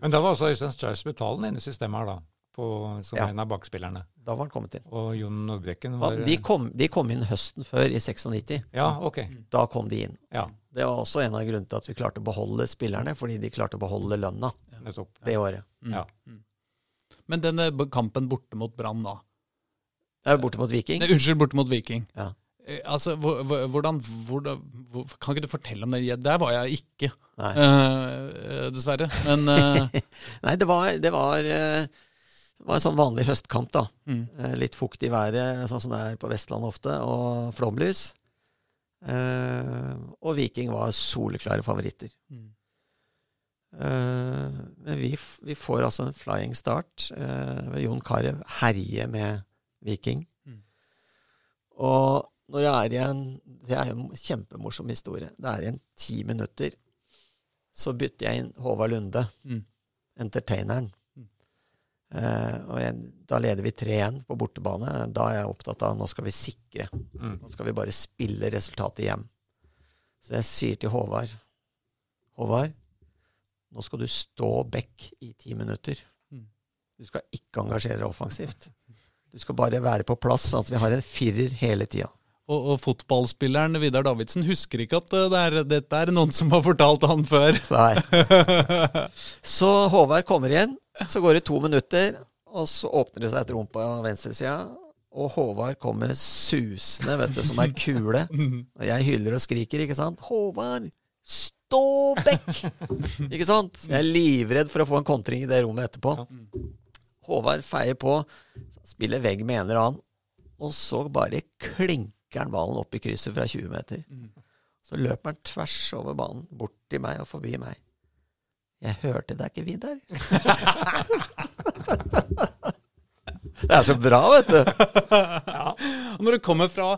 Men da var altså Øystein Strauss Betalen inne i systemet her, da. På, som Ja. en av bakspillerne. Da var han kommet inn. Og Jon Nordbrekken Ja, var De kom, de kom inn høsten før, i 96. Ja, ok. Da kom de inn. Ja, Det var også en av grunnene til at vi klarte å beholde spillerne, fordi de klarte å beholde lønna det året. Mm. Men denne kampen borte mot Brann, da. Det er jo borte mot Viking. Nei, unnskyld, borte mot Viking. Ja. Eh, Altså, hvor- hvor- hvordan, hvordan Kan ikke du fortelle om det? Der var jeg ikke, Nei. eh, dessverre. Men uh... Nei, det var, det var, det var en sånn vanlig høstkamp, da. mm. Litt fukt i været, sånn som det er på Vestlandet ofte, og flomlys. Uh, og Viking var soleklare favoritter. Mm. Eh, men vi, vi får altså en flying start. Eh, Jon Carew herje med Viking. Mm. Og når jeg er igjen Det er en kjempemorsom historie. Det er igjen ti minutter. Så bytter jeg inn Håvard Lunde, Mm. entertaineren. Mm. Eh, og jeg, da leder vi 3-1 på bortebane. Da er jeg opptatt av nå skal vi sikre. Mm. Nå skal vi bare spille resultatet hjem. Så jeg sier til Håvard Håvard, nå skal du stå back i ti minutter. Mm. Du skal ikke engasjere deg offensivt. Du skal bare være på plass, sånn at vi har en firer hele tida. og, og fotballspilleren Vidar Davidsen husker ikke at eh, det er, dette er noen som har fortalt han før. Nei. Så Håvard kommer igjen. så går det to minutter, og så åpner det seg et rom på venstresida. Og Håvard kommer susende, vet du, som ei kule. Og jeg hyller og skriker, ikke sant? Håvard, stå back! Ikke sant? Jeg er livredd for å få en kontring i det rommet etterpå. Håvard feier på, spiller vegg med en eller annen, og så bare klinker han ballen opp i krysset fra 20 meter. Så løper han tvers over banen, bort til meg og forbi meg. Jeg hørte deg ikke, Vidar. det er så bra, vet du. Ja. når du kommer fra,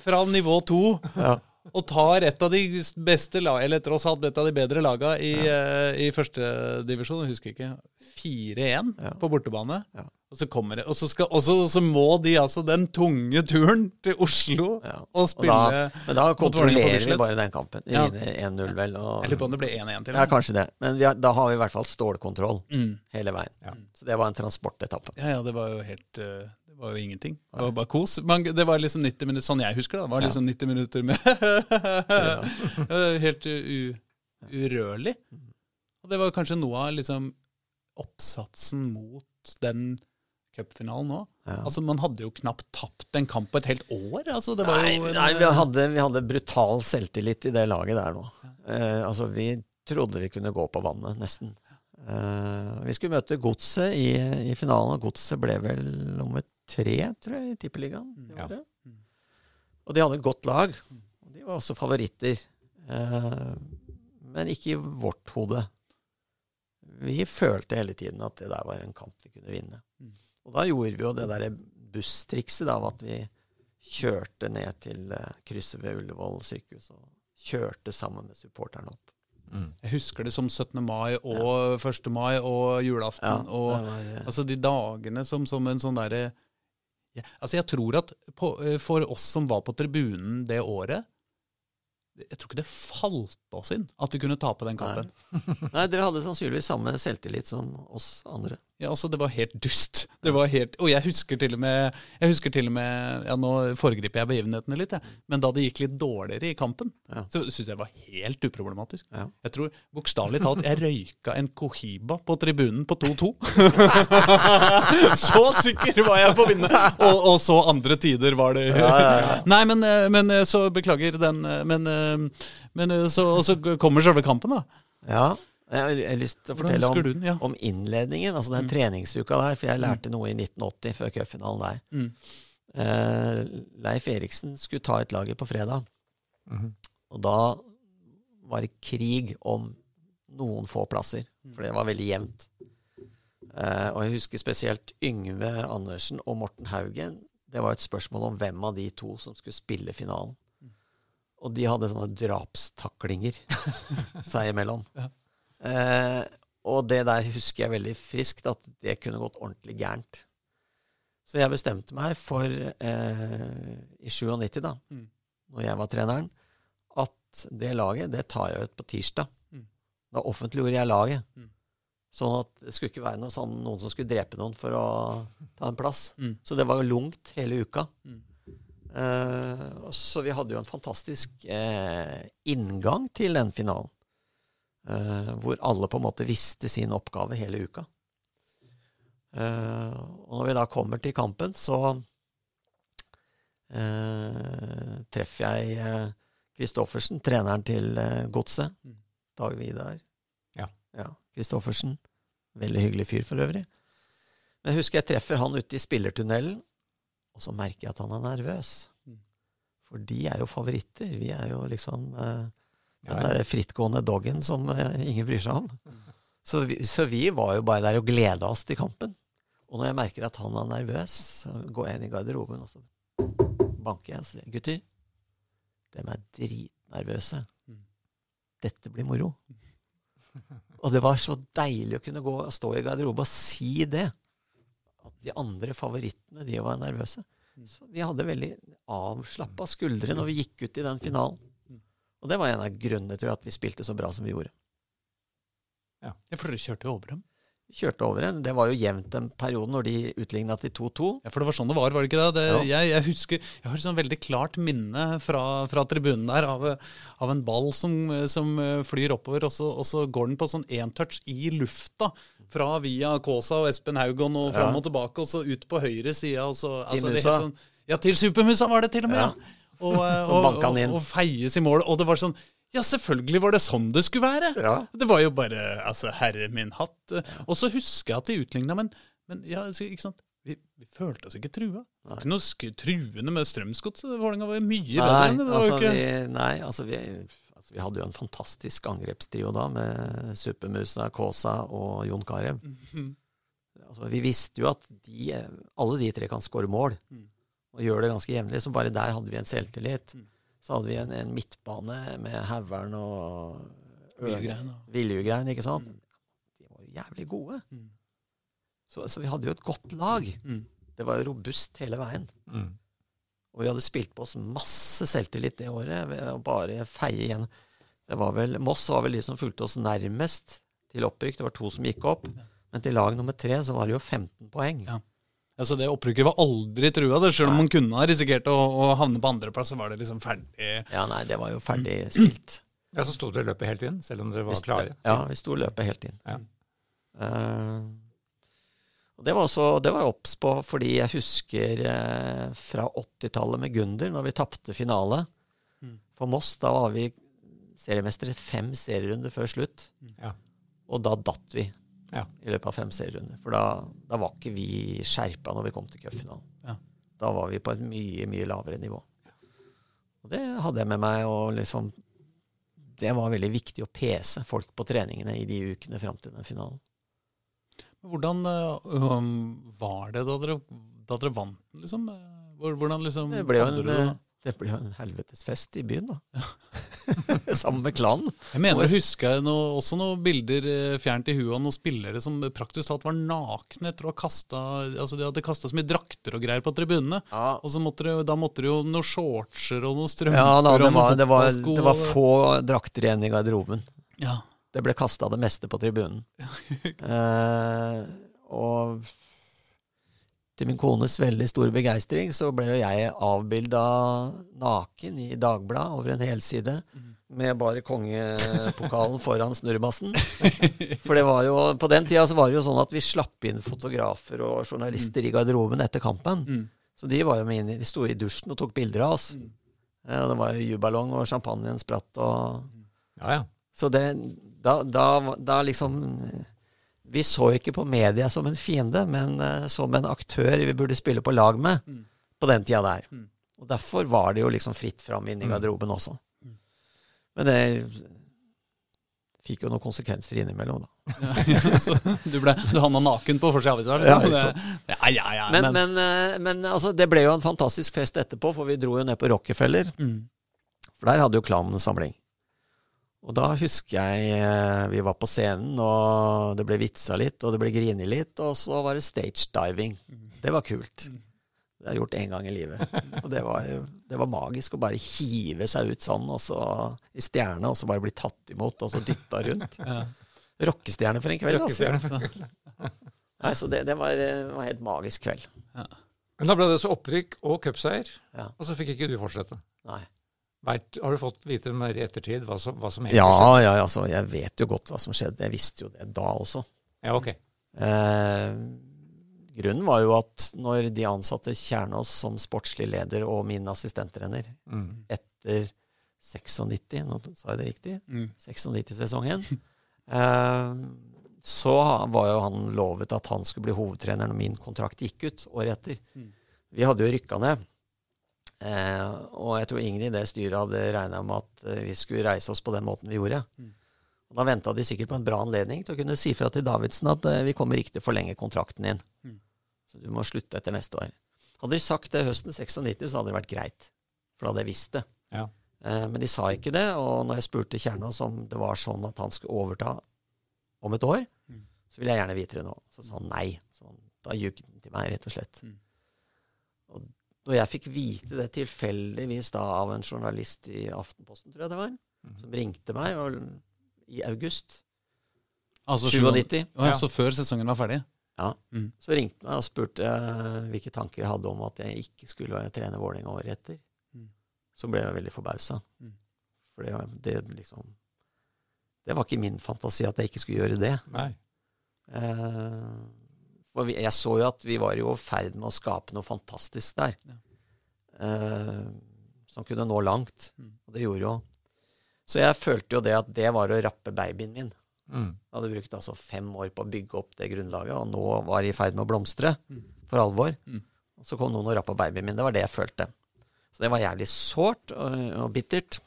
fra nivå to Ja. Og tar et av de beste lag, eller tross alt et av de bedre laga i, eh, i førstedivisjon, jeg husker ikke, 4-1 Ja. på bortebane. Ja. Og så det, og så, skal, og så, så må de altså den tunge turen til Oslo Ja. og Og spille da, men da kontrollerer vi bare den kampen. Vi Ja. vinner 1-0, vel. Og, Jeg lurer på om det ble 1-1 til ja, kanskje det. Men vi har, da har vi i hvert fall stålkontroll Mm. hele veien. Ja. Så det var en transportetappe. Ja, ja, det var jo helt eh, Det var jo ingenting. Det var bare kos. Man, det var liksom 90 minutter, sånn jeg husker det. Det var liksom 90 minutter med Helt u urørlig. Og det var kanskje noe av liksom oppsatsen mot den cupfinalen òg. Ja. Altså, man hadde jo knapt tapt en kamp på et helt år. Altså, det var Nei, jo en, nei vi, hadde, vi hadde brutal selvtillit i det laget der nå. Eh, altså, vi trodde vi kunne gå på vannet, nesten. Eh, vi skulle møte Godset i, i finalen, og Godset ble vel nummer tre, tror jeg, i Tippeligaen. det Ja. året. Og de hadde et godt lag. Og de var også favoritter. Eh, men ikke i vårt hode. Vi følte hele tiden at det der var en kamp vi kunne vinne. Mm. Og da gjorde vi jo det derre busstrikset, da, av at vi kjørte ned til eh, krysset ved Ullevål sykehus og kjørte sammen med supporterne opp. Mm. Jeg husker det som 17. mai og 1. mai og julaften. og var, ja. Altså de dagene som, som en sånn derre ja, Altså jeg tror at på, eh, for oss som var på tribunen det året Jeg tror ikke det falt oss inn at vi kunne tape den kampen. Nei, dere hadde sannsynligvis samme selvtillit som oss andre. Ja, altså Det var helt dust. Det var helt, Og jeg husker til og med Jeg husker til og med, ja Nå foregriper jeg begivenhetene litt, jeg. men da det gikk litt dårligere i kampen, Ja. så syntes jeg det var helt uproblematisk. Ja. Jeg tror bokstavelig talt jeg røyka en Cohiba på tribunen på 2-2. så sikker var jeg på å vinne! Og, og så andre tider var det Nei, men, eh, men eh, så beklager den eh, Men, men så, så kommer selve kampen, da. Ja, jeg har lyst til å fortelle om, den? Ja. om innledningen, altså den treningsuka der, for jeg lærte noe i 1980 før cupfinalen der. Mm. Eh, Leif Eriksen skulle ta et laget på fredag, Mm. Og da var det krig om noen få plasser, for det var veldig jevnt. Eh, og jeg husker spesielt Yngve Andersen og Morten Haugen. Det var et spørsmål om hvem av de to som skulle spille finalen. Og de hadde sånne drapstaklinger seg imellom. Ja. Eh, og det der husker jeg veldig friskt, at det kunne gått ordentlig gærent. Så jeg bestemte meg for, eh, i 97, da, Mm. når jeg var treneren, at det laget, det tar jeg ut på tirsdag. Mm. Da offentliggjorde jeg laget. Mm. Sånn at det skulle ikke være noe sånn, noen som skulle drepe noen for å ta en plass. Mm. Så det var jo lungt hele uka. Mm. Eh, så vi hadde jo en fantastisk eh, inngang til den finalen. Eh, hvor alle på en måte visste sin oppgave hele uka. Uh, og når vi da kommer til kampen, så uh, treffer jeg Kristoffersen, treneren til Godset. Mm. Dag Vidar. Ja. ja. Kristoffersen. Veldig hyggelig fyr for øvrig. Men jeg husker jeg treffer han ute i spillertunnelen, og så merker jeg at han er nervøs. Mm. For de er jo favoritter. Vi er jo liksom den der frittgående doggen som eh, ingen bryr seg om. Så vi, så vi var jo bare der og gleda oss til kampen. Og når jeg merker at han er nervøs, så går jeg inn i garderoben og så banker jeg og sier gutter, dem er dritnervøse. Dette blir moro. Og det var så deilig å kunne gå og stå i garderoben og si det. At de andre favorittene, de var nervøse. Så vi hadde veldig avslappa skuldre når vi gikk ut i den finalen. Og det var en av grunnene til at vi spilte så bra som vi gjorde. Ja, for dere kjørte jo over dem. Kjørte over en. Det var jo jevnt en periode når de utligna til 2-2. Ja, For det var sånn det var, var det ikke det? det jeg, jeg husker, jeg har et sånn veldig klart minne fra, fra tribunen der av, av en ball som, som flyr oppover, og så, og så går den på sånn entouch i lufta. Fra via Kaasa og Espen Haugon og fram Ja. og tilbake, og så ut på høyre side. Altså, så, altså, er sånn, ja, til Supermusa var det til og med, Ja. ja. Og, eh, og, og, og feies i mål. Og det var sånn Ja, selvfølgelig var det sånn det skulle være! Ja. Det var jo bare altså, herre min hatt. Og så husker jeg at de utligna, men, men ja, altså, ikke sant? Vi, vi følte oss ikke trua. Det var ikke noe truende med Strømsgodset. Vålerenga var mye bedre enn det. altså, ikke... vi, nei, altså vi, altså vi hadde jo en fantastisk angrepstrio da, med Supermusa, Kaasa og Jon Carew. Mhm. Altså, vi visste jo at de, alle de tre kan skåre mål, Mm. Og gjør det ganske jevnlig. Så bare der hadde vi en selvtillit. Mm. Så hadde vi en, en midtbane med Haugern og Viljugrein, ikke sant? Mm. De var jo jævlig gode. Mm. Så, så vi hadde jo et godt lag. Mm. Det var jo robust hele veien. Mm. Og vi hadde spilt på oss masse selvtillit det året. ved å bare feie igjen. Det var vel, Moss var vel de som fulgte oss nærmest til opprykk. Det var to som gikk opp. Men til lag nummer tre så var det jo 15 poeng. Ja. Altså, det opprykket var aldri trua. Det. Selv om man kunne ha risikert å, å havne på andreplass, så var det liksom ferdig. Ja, nei, det var jo ferdig spilt. Ja, Så sto dere løpet helt inn, selv om dere var klare. Ja, vi sto løpet helt inn. Ja. Uh, og det var også det var jeg obs på, fordi jeg husker uh, fra 80-tallet med Gunder, når vi tapte finale. Mm. For Moss, da var vi seriemestere fem serierunder før slutt. Ja. Og da datt vi Ja. i løpet av fem serierunder. For da, da var ikke vi skjerpa når vi kom til cupfinalen. Ja. Da var vi på et mye, mye lavere nivå. Og det hadde jeg med meg, og liksom Det var veldig viktig å pese folk på treningene i de ukene fram til den finalen. Hvordan øh, um, var det da dere, da dere vant, liksom? Hvordan liksom Det ble jo en, du det eh, det blir jo en helvetes fest i byen, da. Sammen med klanen. Jeg mener å huske noe, også noen bilder eh, fjernt i huet av noen spillere som praktisk talt var nakne etter å ha kasta altså De hadde kasta så mye drakter og greier på tribunene. Ja, Og så måtte det, da måtte det jo noen shortser og noen strømper ja da, det var, det, var, det var få drakter igjen i garderoben. Ja. Det ble kasta det meste på tribunen. eh, og til min kones veldig store begeistring så ble jo jeg avbilda naken i Dagbladet over en helside. Med bare kongepokalen foran snurrebassen. For det var jo, på den tida så var det jo sånn at vi slapp inn fotografer og journalister i garderoben etter kampen. Mm. Så de var jo med inn i, de sto i dusjen og tok bilder av oss. Mm. Ja, det var jo jubalong, og champagnen spratt og Ja, ja. så det, da, da, da liksom Vi så ikke på media som en fiende, men uh, som en aktør vi burde spille på lag med Mm. på den tida der. Mm. Og derfor var det jo liksom fritt fram inn i Mm. garderoben også. Men det fikk jo noen konsekvenser innimellom, da. Så du, ble, du havna naken på forsida av avisa? Ja, ja, ja, ja, Men, men, eh, men altså, det ble jo en fantastisk fest etterpå, for vi dro jo ned på Rockefeller. Mm. For der hadde jo klanen samling. Og da husker jeg eh, vi var på scenen, og det ble vitsa litt, og det ble grinet litt, og så var det stage diving. Det var kult. Det har jeg gjort én gang i livet. Og det var, det var magisk å bare hive seg ut sånn, og så i stjerne, og så bare bli tatt imot, og så dytta rundt. Ja. Rockestjerne for en kveld, altså. Rockestjerne. Nei, så det, det var eh, var en helt magisk kveld. Men da ble det så opprykk og cupseier, Ja. og så fikk ikke du fortsette. Nei. Vet, har du fått vite mer i ettertid hva som, hva som egentlig Ja, skjedde? ja, altså, jeg vet jo godt hva som skjedde. Jeg visste jo det da også. Ja, ok. Eh, grunnen var jo at når de ansatte Kjernås som sportslig leder og min assistenttrener Mm. etter 96, nå sa jeg det riktig, Mm. 96-sesongen, eh, så var jo han lovet at han skulle bli hovedtrener når min kontrakt gikk ut året etter. Mm. Vi hadde jo rykka ned. Eh, og jeg tror ingen i det styret hadde regna med at eh, vi skulle reise oss på den måten vi gjorde. Mm. Og Da venta de sikkert på en bra anledning til å kunne si fra til Davidsen at eh, vi kommer ikke til å forlenge kontrakten din. Mm. Så du må slutte etter neste år. Hadde de sagt det høsten 96, så hadde det vært greit. For da hadde jeg visst det. Ja. Eh, men de sa ikke det, og når jeg spurte Kjernås om det var sånn at han skulle overta om et år, Mm. så ville jeg gjerne vite det nå. Så sa han nei. Så da ljugde han til meg, rett og slett. Mm. Når jeg fikk vite det tilfeldigvis da av en journalist i Aftenposten, tror jeg det var, Mm. som ringte meg og, i august Altså, 97, oh, ja. Så før sesongen var ferdig? ja, Mm. så ringte han meg og spurte uh, hvilke tanker jeg hadde om at jeg ikke skulle trene Vålerenga året etter. Mm. Så ble jeg veldig forbausa. Mm. For det, det liksom Det var ikke min fantasi at jeg ikke skulle gjøre det. Nei. Eh, for vi, jeg så jo at vi var jo i ferd med å skape noe fantastisk der. Ja. Eh, som kunne nå langt. Mm. Og det gjorde jo. Så jeg følte jo det at det var å rappe babyen min. Mm. Jeg hadde brukt altså fem år på å bygge opp det grunnlaget, og nå var jeg i ferd med å blomstre Mm. for alvor. Mm. Og så kom noen og rappa babyen min. Det var det jeg følte. Så det var jævlig sårt og, og bittert.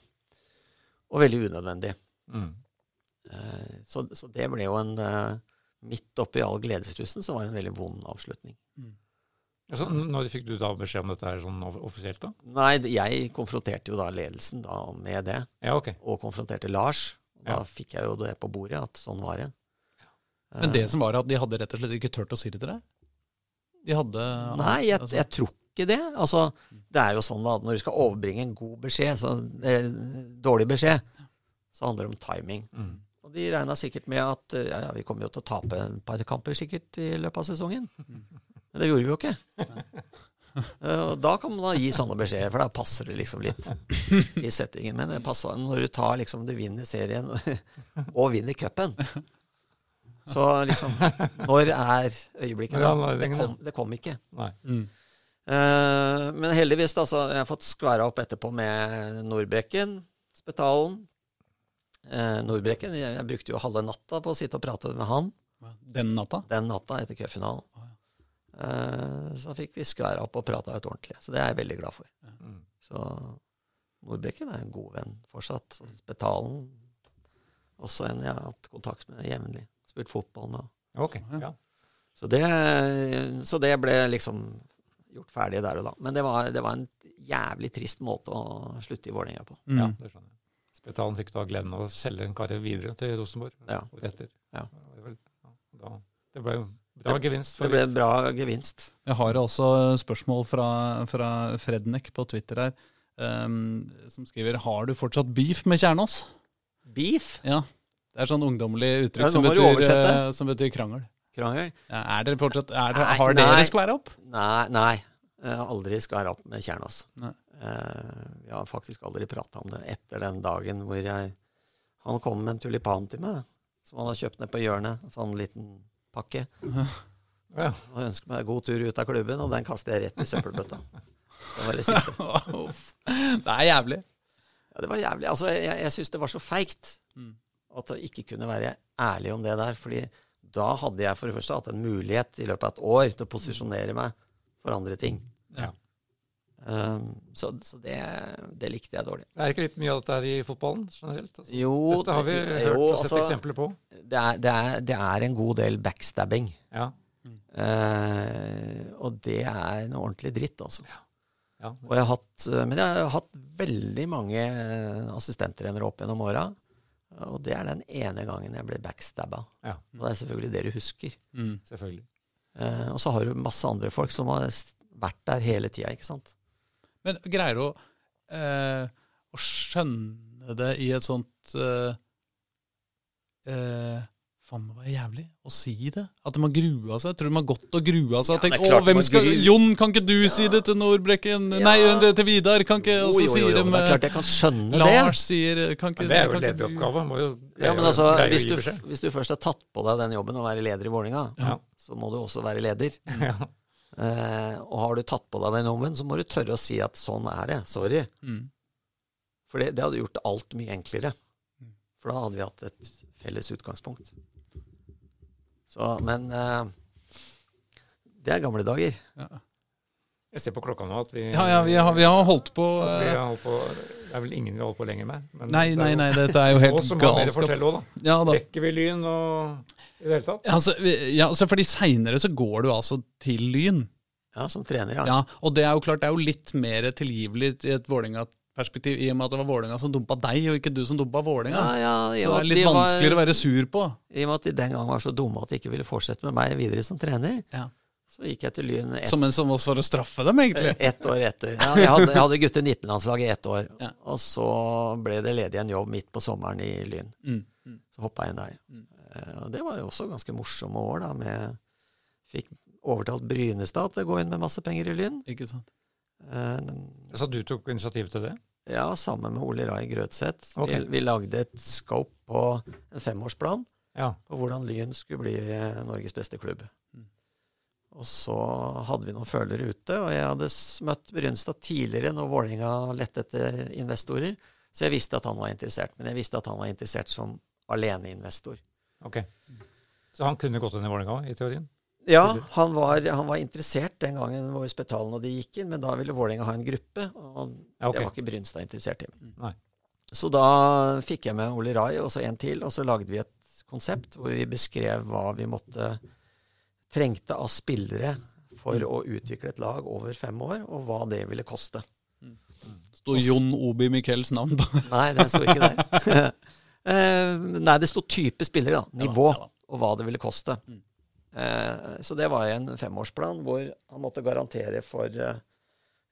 Og veldig unødvendig. Mm. Eh, Så, så det ble jo en eh, Midt oppi all gledesrusen så var det en veldig vond avslutning. Altså, når fikk du da beskjed om dette her sånn offisielt, da? Nei, jeg konfronterte jo da ledelsen da med det, Ja, ok. og konfronterte Lars. Da Ja. fikk jeg jo det på bordet, at sånn var det. Men det som var at de hadde rett og slett ikke turt å si det til deg? De hadde Nei, jeg, altså- jeg tror ikke det. Altså, det er jo sånn at når du skal overbringe en god beskjed, så eh, dårlig beskjed, så handler det om timing. Mm. Og de regna sikkert med at eh, ja, ja, vi kommer jo til å tape et par kamper sikkert i løpet av sesongen. Men det gjorde vi jo ikke. Eh, Og da kan man da gi sånne beskjeder, for da passer det liksom litt i settingen. Men det passer når du tar liksom du vinner serien og vinner cupen. Så liksom Når er øyeblikket? Da? Det kom, det kom ikke. Nei. Mm. Eh, men heldigvis, da, så jeg har fått skværa opp etterpå med Nordbrekken, Spetalen. Eh, Nordbrekken, jeg, jeg brukte jo halve natta på å sitte og prate med han Den natta? den natta etter cupfinalen. Å, Eh, så fikk vi skværa opp og prata ut ordentlig. Så det er jeg veldig glad for. Mm. Så Nordbrekken er en god venn fortsatt. Og Spetalen også en jeg har hatt kontakt med jevnlig. Spilt fotball med. Ok, ja. Så det, så det ble liksom gjort ferdig der og da. Men det var, det var en jævlig trist måte å slutte i Vålerenga på. Mm. ja, det skjønner jeg. Spetalen fikk da gleden av å selge en karriere videre til Rosenborg Ja. Ja. Da, det ble jo bra gevinst. Det ble bra gevinst. Jeg har også spørsmål fra, fra Frednek på Twitter her, um, som skriver Har du fortsatt beef med Kjernås? Beef? Ja. Det er sånn ungdommelig uttrykk ja, som, betyr, eh, som betyr krangel. Krangel? Ja, er dere fortsatt er dere, Nei, Har dere skværa opp? Nei, nei. Jeg har aldri skværa opp med Kjernås. Nei. Eh, vi har faktisk aldri prata om det etter den dagen hvor jeg Han kom med en tulipan til meg, som han har kjøpt ned på hjørnet. En sånn liten pakke. Ja. Og ønsket meg god tur ut av klubben, og den kastet jeg rett i søppelbøtta. Det var det siste. Det er jævlig. Ja, det var jævlig. Altså, jeg, jeg syns det var så feigt Mm. at jeg ikke kunne være ærlig om det der. fordi da hadde jeg for det første hatt en mulighet i løpet av et år til å posisjonere meg for andre ting. Ja. Um, så så det, det likte jeg dårlig. Det er ikke litt mye av dette her i fotballen generelt? Altså. Jo, Dette har vi hørt jo, og sett altså, eksempler på. Det er, det, er, det er en god del backstabbing. Ja. Eh, og det er noe ordentlig dritt, altså. ja. Og jeg har hatt, men jeg har hatt veldig mange assistenttrenere opp gjennom åra. Og det er den ene gangen jeg ble backstabba. Ja. Og det er selvfølgelig det du husker. Mm. Selvfølgelig. Eh, og så har du masse andre folk som har vært der hele tida, ikke sant. Men greier du å, eh, å skjønne det i et sånt eh, eh, Faen, det var jævlig å si det. At man grua seg. Tror de man har gått og grua seg? Ja, klart å, hvem skal, gruer. Jon, kan ikke du si det til Nordbrekken? Ja. Nei, til Vidar. Kan ikke Og så sier de det er klart jeg kan skjønne det. Lars sier kan ikke, Men det er jo en lederoppgave. Jo, Ja, men altså, hvis du, hvis du først har tatt på deg den jobben å være leder i Vålerenga, Ja. så må du også være leder. Ja. Eh, og har du tatt på deg den jobben, så må du tørre å si at sånn er det. Sorry. Mm. For det, det hadde gjort alt mye enklere. Mm. For da hadde vi hatt et felles utgangspunkt. Så, men eh, det er gamle dager. Jeg ser på klokka nå at vi, Ja, ja, vi har, vi har holdt på vi eh, har holdt på Det er vel ingen vi har holdt på lenger med. Men Nei, nei, nei, dette er jo helt galskap. Og så å dere fortelle òg, da. Ja da. Rekker vi Lyn og i det hele tatt? Ja, Altså, ja, altså fordi seinere så går du altså til Lyn. Ja, som trener, ja. Ja, og det er jo klart, det er jo litt mer tilgivelig i et Vålerenga-perspektiv, i og med at det var Vålerenga som dumpa deg, og ikke du som dumpa Vålerenga. Ja, ja, så det er litt de var- vanskeligere å være sur på. I og med at de den gang var så dumme at de ikke ville fortsette med meg videre som trener, Ja. så gikk jeg til Lyn et, Som en som også for å straffe dem, egentlig. ett år etter. Ja, jeg hadde, jeg hadde gutte 19-landslaget i ett år. Ja. Og så ble det ledig en jobb midt på sommeren i Lyn. Mm. Mm. Så hoppa jeg inn der. Mm. Eh, Og det var jo også ganske morsomme år, da. Med, fikk overtalt Brynestad til å gå inn med masse penger i Lyn. Ikke sant? Eh, Så du tok initiativ til det? Ja, sammen med Ole Rai Grøtseth. Okay. Vi, vi lagde et scope på en femårsplan Ja. på hvordan Lyn skulle bli eh, Norges beste klubb. Mm. Og så hadde vi noen følere ute, og jeg hadde møtt Brynstad tidligere når Vålerenga lette etter investorer, så jeg visste at han var interessert. Men jeg visste at han var interessert som aleneinvestor. Ok. Så han kunne gått inn i Vålerenga òg, i teorien? Ja, han var, han var interessert den gangen hvor Spetalen og de gikk inn, men da ville Vålerenga ha en gruppe, og Ja, okay. det var ikke Brynstad interessert i. Nei. Så da fikk jeg med Ole Rai og så en til, og så lagde vi et konsept hvor vi beskrev hva vi måtte trengte av spillere for å utvikle et lag over fem år, og hva det ville koste. Sto Jon Obi Mikkels navn på det? Nei, det sto ikke der. Eh, nei, det sto type spillere, da. Nivå, Ja da, ja da. og hva det ville koste. Mm. Eh, så det var en femårsplan hvor han måtte garantere for eh,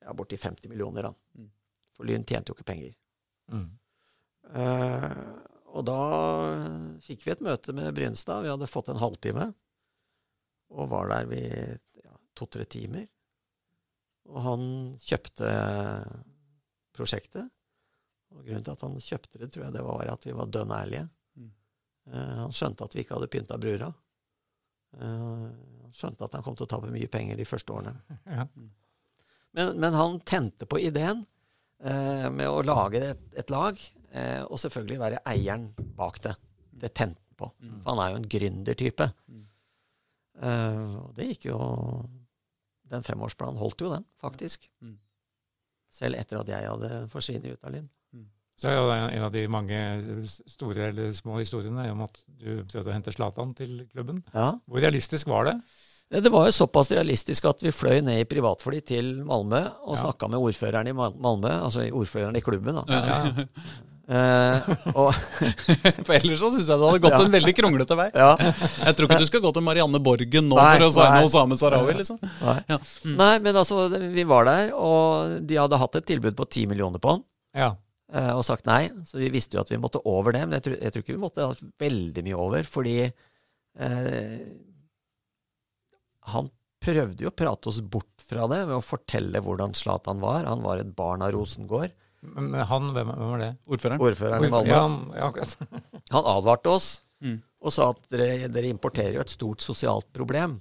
ja, borti 50 millioner. da. Mm. For Lyn tjente jo ikke penger. Mm. Eh, og da fikk vi et møte med Brynstad. Vi hadde fått en halvtime. Og var der vi ja, to-tre timer. Og han kjøpte prosjektet. Og grunnen til at han kjøpte det, tror jeg det var at vi var dønn ærlige. Mm. Eh, han skjønte at vi ikke hadde pynta brura. Eh, han skjønte at han kom til å tape mye penger de første årene. Ja. Men, men han tente på ideen eh, med å lage et, et lag, eh, og selvfølgelig være eieren bak det. Det tente han på. Mm. For han er jo en gründertype. Mm. Eh, og det gikk jo Den femårsplanen holdt jo den, faktisk. Mm. Selv etter at jeg hadde forsvunnet ut av Lyn. Så er det en av de mange store eller små historiene om at du prøvde å hente Zlatan til klubben. Ja. Hvor realistisk var det? Det var jo såpass realistisk at vi fløy ned i privatfly til Malmö og Ja. snakka med ordføreren i Mal- Malmö, altså ordføreren i klubben. da. Ja. Eh, og, For ellers så syns jeg det hadde gått Ja. en veldig kronglete vei. ja, Jeg tror ikke du skal gå til Marianne Borgen nå Nei, for å signe. Osame Sarawi, liksom. nei. Ja. Mm. nei, men altså, vi var der, og de hadde hatt et tilbud på ti millioner på han. ja. Eh, og sagt nei. Så vi visste jo at vi måtte over det, men jeg tror, jeg tror ikke vi måtte veldig mye over, fordi eh, han prøvde jo å prate oss bort fra det ved å fortelle hvordan Zlatan var. Han var et barn av Rosengård, Men men han, hvem, hvem var det? Ordføreren. ordføreren i Malmö. Ja, han- ja, okay. Han advarte oss Mm. og sa at dere, dere importerer jo et stort sosialt problem.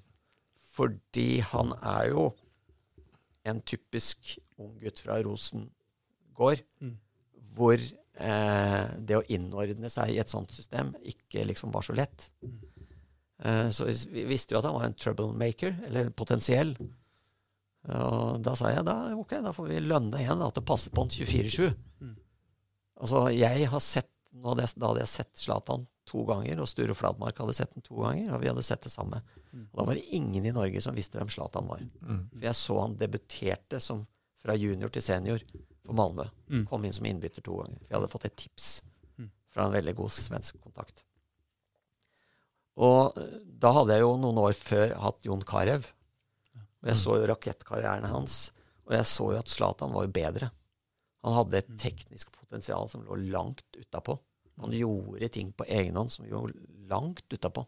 Fordi han er jo en typisk ung gutt fra Rosengård, Mm. Hvor eh, det å innordne seg i et sånt system ikke liksom var så lett. Eh, så vi visste jo at han var en troublemaker, eller potensiell. Og da sa jeg da ok, da får vi lønne igjen da, til å passe på han 24-7. Mm. Altså, jeg har sett nå hadde jeg, Da hadde jeg sett Zlatan to ganger, og Sture Fladmark hadde sett den to ganger, og vi hadde sett det samme. Mm. Og da var det ingen i Norge som visste hvem Zlatan var. Mm. For jeg så han debuterte som fra junior til senior for Malmö. Mm. Kom inn som innbytter to ganger. Vi hadde fått et tips Mm. fra en veldig god svensk kontakt. Og eh, da hadde jeg jo noen år før hatt Jon Carew. Og jeg Mm. så jo rakettkarrieren hans. Og jeg så jo at Zlatan var jo bedre. Han hadde et teknisk potensial som lå langt utapå. Han gjorde ting på egen hånd som lå langt utapå.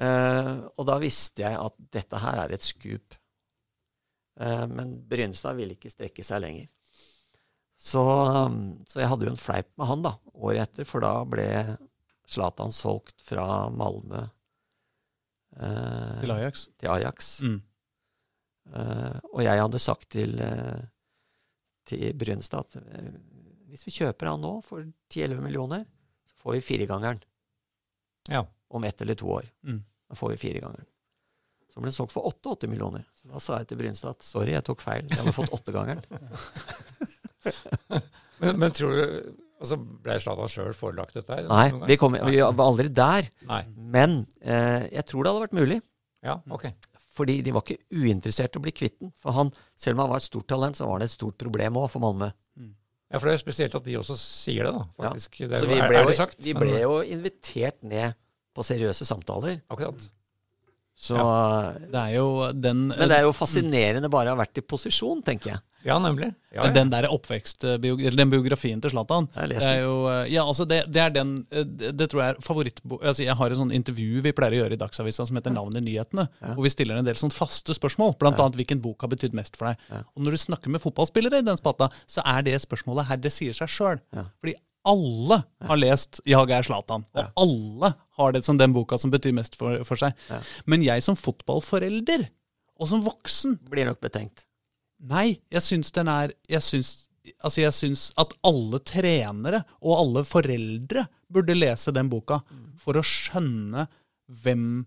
Uh, og da visste jeg at dette her er et skup. Uh, men Brynestad ville ikke strekke seg lenger. Så, um, så jeg hadde jo en fleip med han da, året etter, for da ble Zlatan solgt fra Malmö eh, Til Ajax. til Ajax. Mm. Eh, og jeg hadde sagt til, eh, til Brynestad at eh, hvis vi kjøper han nå for 10-11 millioner, så får vi firegangeren Ja. om ett eller to år. Mm. Da får vi firegangeren. Så ble den solgt for 88 millioner. Så da sa jeg til Brynestad at sorry, jeg tok feil. Jeg hadde fått åttegangeren. Men, men tror du altså Ble Zlatan sjøl forelagt dette? her? Nei, vi, kom, vi var aldri der. Nei. Men eh, jeg tror det hadde vært mulig. Ja, ok. Fordi de var ikke uinteressert i å bli kvitt den. For han, selv om han var et stort talent, så var det et stort problem òg for Malmö. Ja, for det er spesielt at de også sier det, da. faktisk. Det er, Så vi ble, er jo, det sagt? vi ble jo invitert ned på seriøse samtaler. Akkurat. Så, Det er jo den Men det er jo fascinerende bare å ha vært i posisjon, tenker jeg. Ja, nemlig. Ja, ja. den der oppvekst, eller den biografien til Zlatan det er jo, eh, ja, altså det, det er den eh, Det, tror jeg er favorittbo... Altså jeg har et sånn intervju vi pleier å gjøre i Dagsavisen som heter Navnet nyhetene. Hvor vi stiller en del sånn faste spørsmål. Blant annet hvilken bok har betydd mest for deg. Og når du snakker med fotballspillere i den spata, så er det spørsmålet her det sier seg sjøl. Fordi alle har lest 'Jag er Zlatan', og alle har det som den boka som betyr mest for, for seg. Men jeg som fotballforelder, og som voksen, Blir nok betenkt. Nei, jeg syns den er Jeg syns, altså jeg syns at alle trenere og alle foreldre burde lese den boka for å skjønne hvem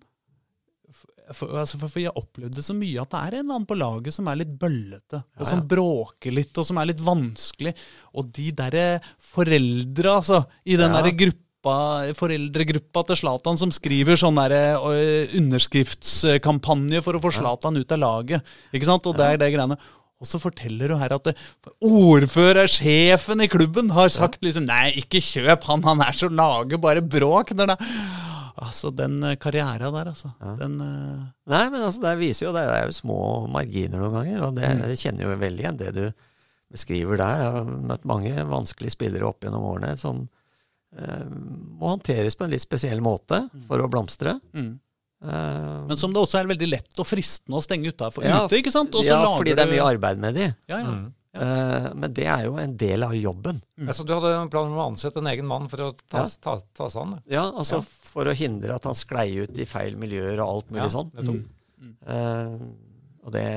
for, altså for, for jeg opplevde så mye at det er en eller annen på laget som er litt bøllete, og som bråker litt, og som er litt vanskelig. Og de derre foreldra, altså, i den Ja. derre gruppa foreldregruppa til Zlatan som skriver sånn derre, underskriftskampanje for å få Zlatan ut av laget. Ikke sant? Og det er det greiene. Og så forteller du her at ordførersjefen ordfører, sjefen i klubben, har sagt liksom Nei, ikke kjøp han, han er så lager bare bråk. det- Altså, den eh, karriera der, altså. Den uh... Nei, men altså, det viser jo det er jo små marginer noen ganger, og det, jeg kjenner jo veldig igjen det du beskriver der. Jeg har møtt mange vanskelige spillere opp gjennom årene som uh, må håndteres på en litt spesiell måte for å blomstre. mm. Eh, Men som det også er veldig lett og fristende å stenge utafor Ja, ute, ikke sant? Og ja, lager fordi det er mye arbeid med de. Ja, ja. Mm. Eh, men det er jo en del av jobben. Altså, du hadde en plan om å ansette en egen mann for å ta, Ja. ta, ta seg an det? Ja, altså Ja. for å hindre at han sklei ut i feil miljøer og alt mulig Ja, sånn. Mm. Uh, og det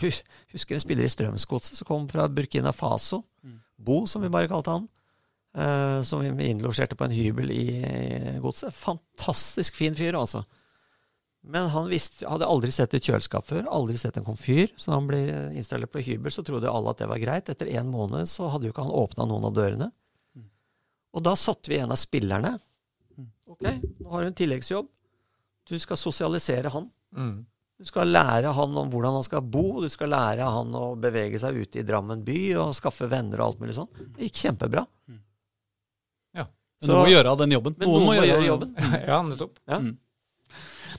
hus- husker en spiller i Strømsgodset som kom fra Burkina Faso. Bo, som vi bare kalte han. Eh, som vi innlosjerte på en hybel i, i godset. Fantastisk fin fyr, altså. Men han visste, hadde aldri sett et kjøleskap før, aldri sett en komfyr. Så da han ble installert på hybel, så trodde alle at det var greit. Etter en måned så hadde jo ikke han åpna noen av dørene. Og da satte vi en av spillerne. Ok, nå har du en tilleggsjobb. Du skal sosialisere han. Mm. Du skal lære han om hvordan han skal bo, du skal lære han å bevege seg ute i Drammen by og skaffe venner og alt mulig sånn. Det gikk kjempebra. Så- noen må gjøre den jobben. Men noen må gjøre jobben. ja, nettopp. Ja.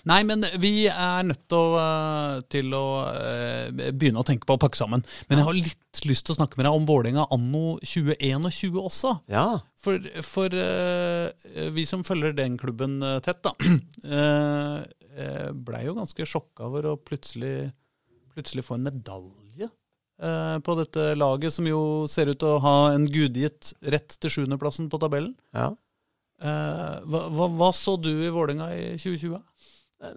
Nei, men vi er nødt til å, eh, til å eh, begynne å tenke på å pakke sammen. Men jeg har litt lyst til å snakke med deg om Vålerenga anno 2021 også. Ja. For, for uh, vi som følger den klubben tett, da, uh, blei jo ganske sjokka over å plutselig, plutselig få en medalje på dette laget, som jo ser ut til å ha en gudgitt rett til sjuendeplassen på tabellen. ja. Eh, hva, hva, hva så du i Vålerenga i 2020?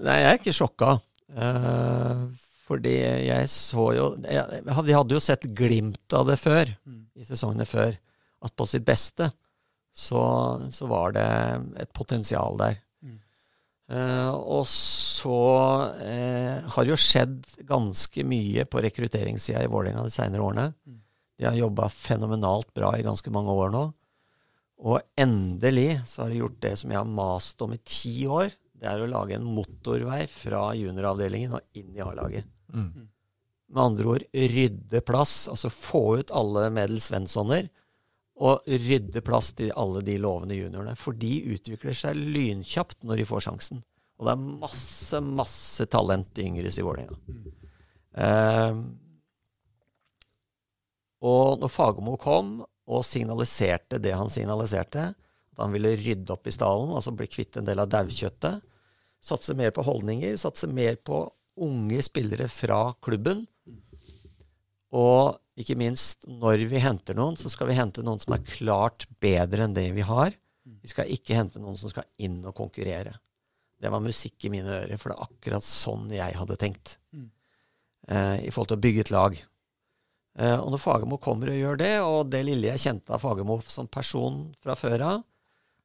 Nei, jeg er ikke sjokka. Eh, fordi jeg så jo jeg, De hadde jo sett glimt av det før, i sesongene før. At på sitt beste så, så var det et potensial der. Eh, og så eh, har jo skjedd ganske mye på rekrutteringssida i Vålerenga de seinere årene. Mm. De har jobba fenomenalt bra i ganske mange år nå. Og endelig så har de gjort det som jeg har mast om i ti år. Det er å lage en motorvei fra junioravdelingen og inn i A-laget. Mm. Med andre ord rydde plass, altså få ut alle Medel Svenssoner. Og rydde plass til alle de lovende juniorene. For de utvikler seg lynkjapt når de får sjansen. Og det er masse, masse talent i yngres i Vålerenga. Eh, og når Fagermo kom og signaliserte det han signaliserte, at han ville rydde opp i stallen, altså bli kvitt en del av daukjøttet, satse mer på holdninger, satse mer på unge spillere fra klubben, og ikke minst, når vi henter noen, så skal vi hente noen som er klart bedre enn det vi har. Vi skal ikke hente noen som skal inn og konkurrere. Det var musikk i mine ører, for det er akkurat sånn jeg hadde tenkt. Mm. Eh, I forhold til å bygge et lag. Eh, og når Fagermo kommer og gjør det, og det lille jeg kjente av Fagermo som person fra før av,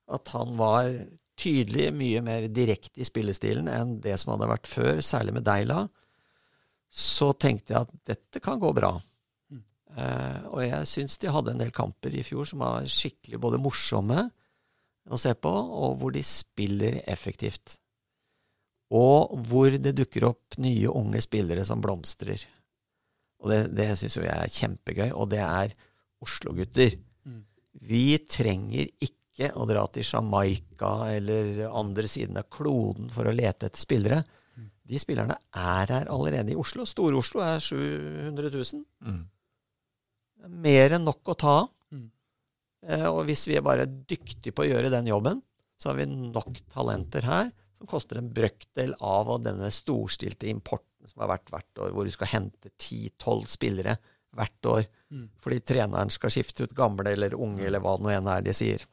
at han var tydelig mye mer direkte i spillestilen enn det som hadde vært før, særlig med Deila, så tenkte jeg at dette kan gå bra. Mm. Eh, og jeg syns de hadde en del kamper i fjor som var skikkelig både morsomme å se på, og hvor de spiller effektivt. Og hvor det dukker opp nye unge spillere som blomstrer. Og det, det syns jo jeg er kjempegøy, og det er Oslo-gutter. Mm. Vi trenger ikke å dra til Jamaica eller andre siden av kloden for å lete etter spillere. De spillerne er her allerede i Oslo. Stor-Oslo er 700 000. Mm. Er mer enn nok å ta av. Mm. Eh, og hvis vi er bare dyktige på å gjøre den jobben, så har vi nok talenter her som koster en brøkdel av og denne storstilte importen som har vært hvert år, hvor du skal hente 10-12 spillere hvert år Mm. fordi treneren skal skifte ut gamle eller unge, eller hva det nå enn er de sier.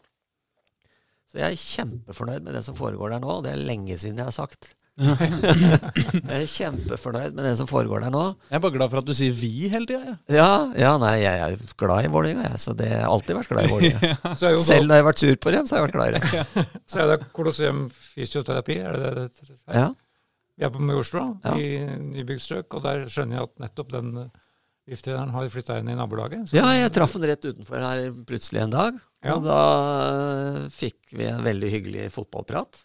Så jeg er kjempefornøyd med det som foregår der nå, og det er lenge siden jeg har sagt. Jeg er kjempefornøyd med det som foregår der nå. Jeg er bare glad for at du sier 'vi' hele tida. Ja. Ja, ja, nei, jeg er glad i Vålerenga, jeg. Så det har alltid vært glad i Vålerenga. Er Selv når jeg har vært sur på dem, så har jeg vært glad i dem. så er det Colosseum fysioterapi, er det det? det? Ja. Vi er på Majorstua, Ja. i nybygd strøk, og der skjønner jeg at nettopp den Giftrederen VIF-treneren har flytta inn i nabolaget. ja, jeg traff han rett utenfor her plutselig en dag. Ja. Og da eh, fikk vi en veldig hyggelig fotballprat.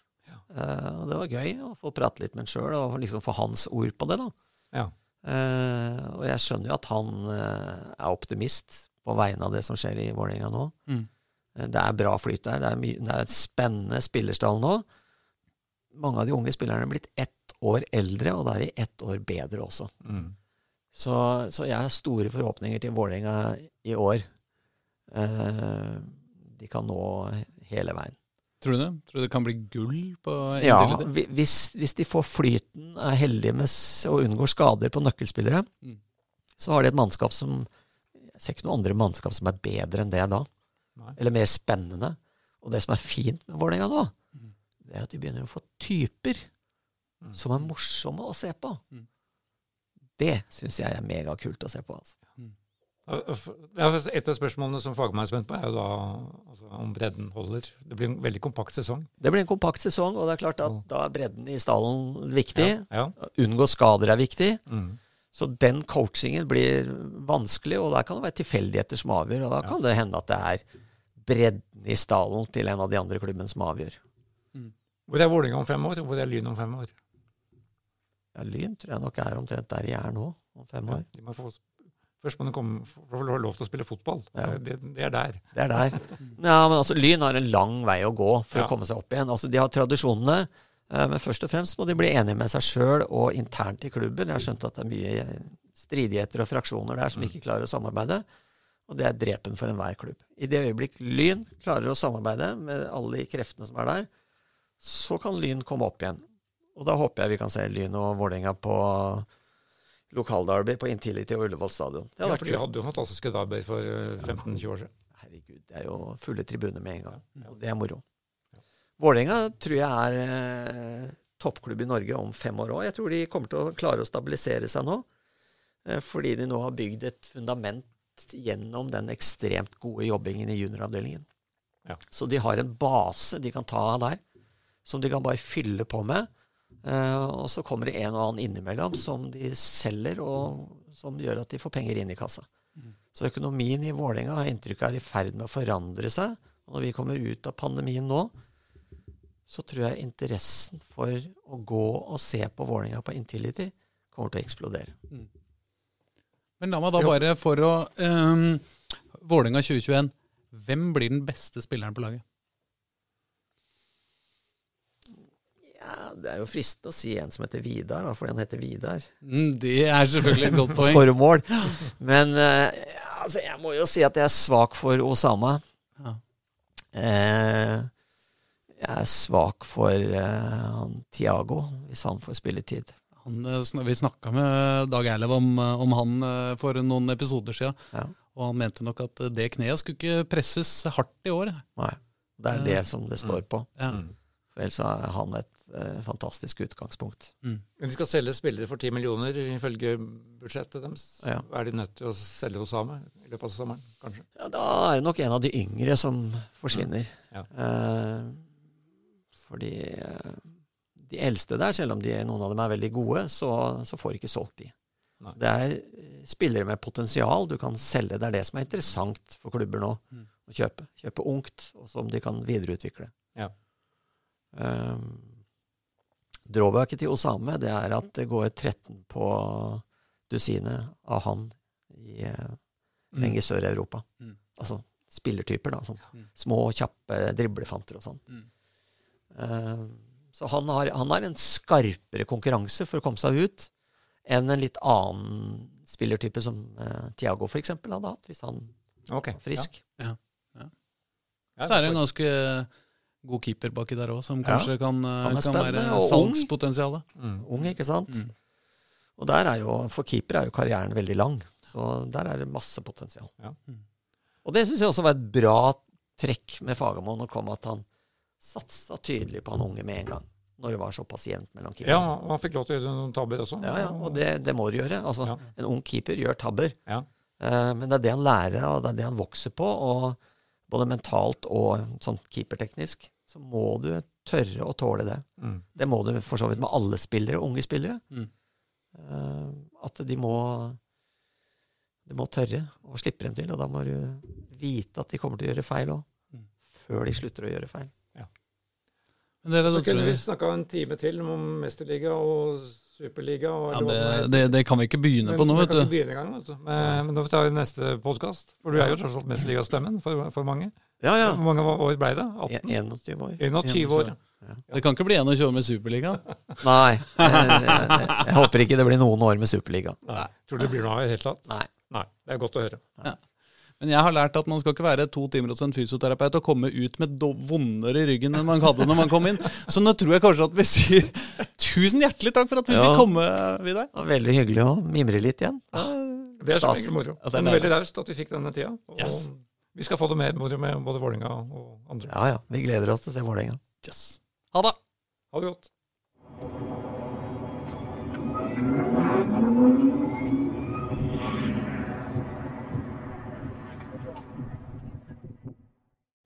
Eh, og det var gøy å få prate litt med han sjøl, og liksom få hans ord på det, da. Ja. Eh, og jeg skjønner jo at han eh, er optimist på vegne av det som skjer i Vålerenga nå. Mm. Det er bra flyt der. Det er, det er et spennende spillerstall nå. Mange av de unge spillerne er blitt ett år eldre, og da er de ett år bedre også. Mm. Så, så jeg har store forhåpninger til Vålerenga i år. Eh, de kan nå hele veien. Tror du det? Tror du det kan bli gull på Ja, hvis, hvis de får flyten, er heldige med og unngår skader på nøkkelspillere, Mm. så har de et mannskap som Jeg ser ikke noen andre mannskap som er bedre enn det da. Nei. Eller mer spennende. Og det som er fint med Vålerenga nå, Mm. det er at de begynner å få typer Mm. som er morsomme å se på. Mm. Det syns jeg er megakult å se på. Altså. Ja, for Et av spørsmålene som fagmann er spent på, er jo da altså, om bredden holder. Det blir en veldig kompakt sesong. Det blir en kompakt sesong, og det er klart at Mm. da er bredden i stallen viktig. Ja. Unngå skader er viktig. Mm. Så den coachingen blir vanskelig, og der kan det være tilfeldigheter som avgjør. Og da kan det hende at det er bredden i stallen til en av de andre klubbene som avgjør. Hvor er Vålerenga om fem år? og Hvor er Lyn om fem år? Ja, Lyn tror jeg nok er omtrent der de er nå, om fem Ja, år. de må få, først må de komme, få lov til å spille fotball. Ja. Det, det er der. Det er der. Ja, men altså, Lyn har en lang vei å gå for Ja. å komme seg opp igjen. Altså, De har tradisjonene, eh, men først og fremst må de bli enige med seg sjøl og internt i klubben. Jeg har skjønt at det er mye stridigheter og fraksjoner der som ikke klarer å samarbeide. Og det er drepen for enhver klubb. I det øyeblikk Lyn klarer å samarbeide med alle de kreftene som er der, så kan Lyn komme opp igjen. Og da håper jeg vi kan se Lyn og Vålerenga på lokalderby på Intility og Ullevål stadion. Det Ja, hadde for vært de hadde jo fantastiske derby for eh, 15-20 år siden. Herregud, det er jo fulle tribuner med en gang. Og det er moro. Vålerenga tror jeg er eh, toppklubb i Norge om fem år òg. Jeg tror de kommer til å klare å stabilisere seg nå. Eh, fordi de nå har bygd et fundament gjennom den ekstremt gode jobbingen i junioravdelingen. Ja. Så de har en base de kan ta av der. som de kan bare fylle på med. Eh, og så kommer det en og annen innimellom som de selger, og som gjør at de får penger inn i kassa. Så økonomien i Vålerenga har inntrykk av er i ferd med å forandre seg. Og når vi kommer ut av pandemien nå, så tror jeg interessen for å gå og se på Vålerenga på Intility kommer til å eksplodere. Men la meg da bare for å um, Vålerenga 2021. Hvem blir den beste spilleren på laget? Ja, Det er jo fristende å si en som heter Vidar, da, fordi han heter Vidar. Mm, det er selvfølgelig et godt poeng. skåre mål. Men eh, altså, jeg må jo si at jeg er svak for Osama. Ja. Eh, jeg er svak for eh, han Tiago, hvis han får spilletid. Han, eh, vi snakka med Dag Erlev om, eh, om han eh, for noen episoder siden. Ja. Og han mente nok at det kneet skulle ikke presses hardt i år. Nei, det er det som det står på. Ja. Mm. Ellers er han et fantastisk utgangspunkt. Mm. Men de skal selge spillere for 10 millioner ifølge budsjettet deres. Ja. Er de nødt til å selge hos Same i løpet av sommeren, kanskje? Ja, da er det nok en av de yngre som forsvinner. Ja. Eh, fordi eh, de eldste der, selv om de, noen av dem er veldig gode, så, så får ikke solgt de. Nei. Det er eh, spillere med potensial du kan selge. Det er det som er interessant for klubber nå. Mm. Å kjøpe. Kjøpe ungt, og som de kan videreutvikle. Ja. Um, Drawbacket til Osame det er at det går 13 på dusinet av han i mm. lenger sør i Europa. Mm. Altså spillertyper, da. Sånn. Mm. Små, kjappe driblefanter og sånn. Mm. Eh, så han har, han har en skarpere konkurranse for å komme seg ut enn en litt annen spillertype som uh, Tiago f.eks. hadde hatt, hvis han okay. var frisk. Ja. Så er det en ganske god keeper baki der òg, som Ja. kanskje kan, eh, kan være salgspotensialet. ung. Mm. Ung, ikke sant? Mm. Og der er jo, for keeper er jo karrieren veldig lang, så der er det masse potensial. Ja. Mm. Og det syns jeg også var et bra trekk med Fagermo, når kom at han satsa tydelig på han unge med en gang. Når det var såpass jevnt mellom keeperne. Ja, han fikk lov til å gjøre noen tabber også. Ja, ja, og det, det må du gjøre. Altså, Ja. En ung keeper gjør tabber. Ja. Uh, men det er det han lærer og det er det han vokser på. Og både mentalt og sånn keeperteknisk så må du tørre å tåle det. Mm. Det må du for så vidt med alle spillere, unge spillere. Mm. Eh, at de må De må tørre å slippe dem til, og da må du vite at de kommer til å gjøre feil òg. Mm. Før de slutter å gjøre feil. Men dere, Så kunne vi snakka en time til om mesterliga og superliga. Og ja, det, det, det kan vi ikke begynne på nå, Men vet du. begynne engang, vet du. Men, men da får vi ta neste podkast. For du er jo tross alt mesterligastemmen for, for mange. Ja, ja. Hvor mange år ble det? En- 18? 21 år. 21 år. Det kan ikke bli 21 år med Superliga? Nei. Jeg, jeg, jeg håper ikke det blir noen år med Superliga. Nei. Tror du det blir noe av i det hele tatt? Nei. Nei. Det er godt å høre. Men jeg har lært at man skal ikke være to timer hos en fysioterapeut og komme ut med vondere i ryggen enn man hadde når man kom inn. Så nå tror jeg kanskje at vi sier tusen hjertelig takk for at vi Ja. fikk komme, Vidar. Veldig hyggelig å mimre litt igjen. Det er så mye moro. Ja, det er veldig raust at vi fikk denne tida. Og Yes. vi skal få det mer moro med både Vålinga og andre. Ja ja, vi gleder oss til å se Vålerenga. Yes. Ha det. Ha det godt.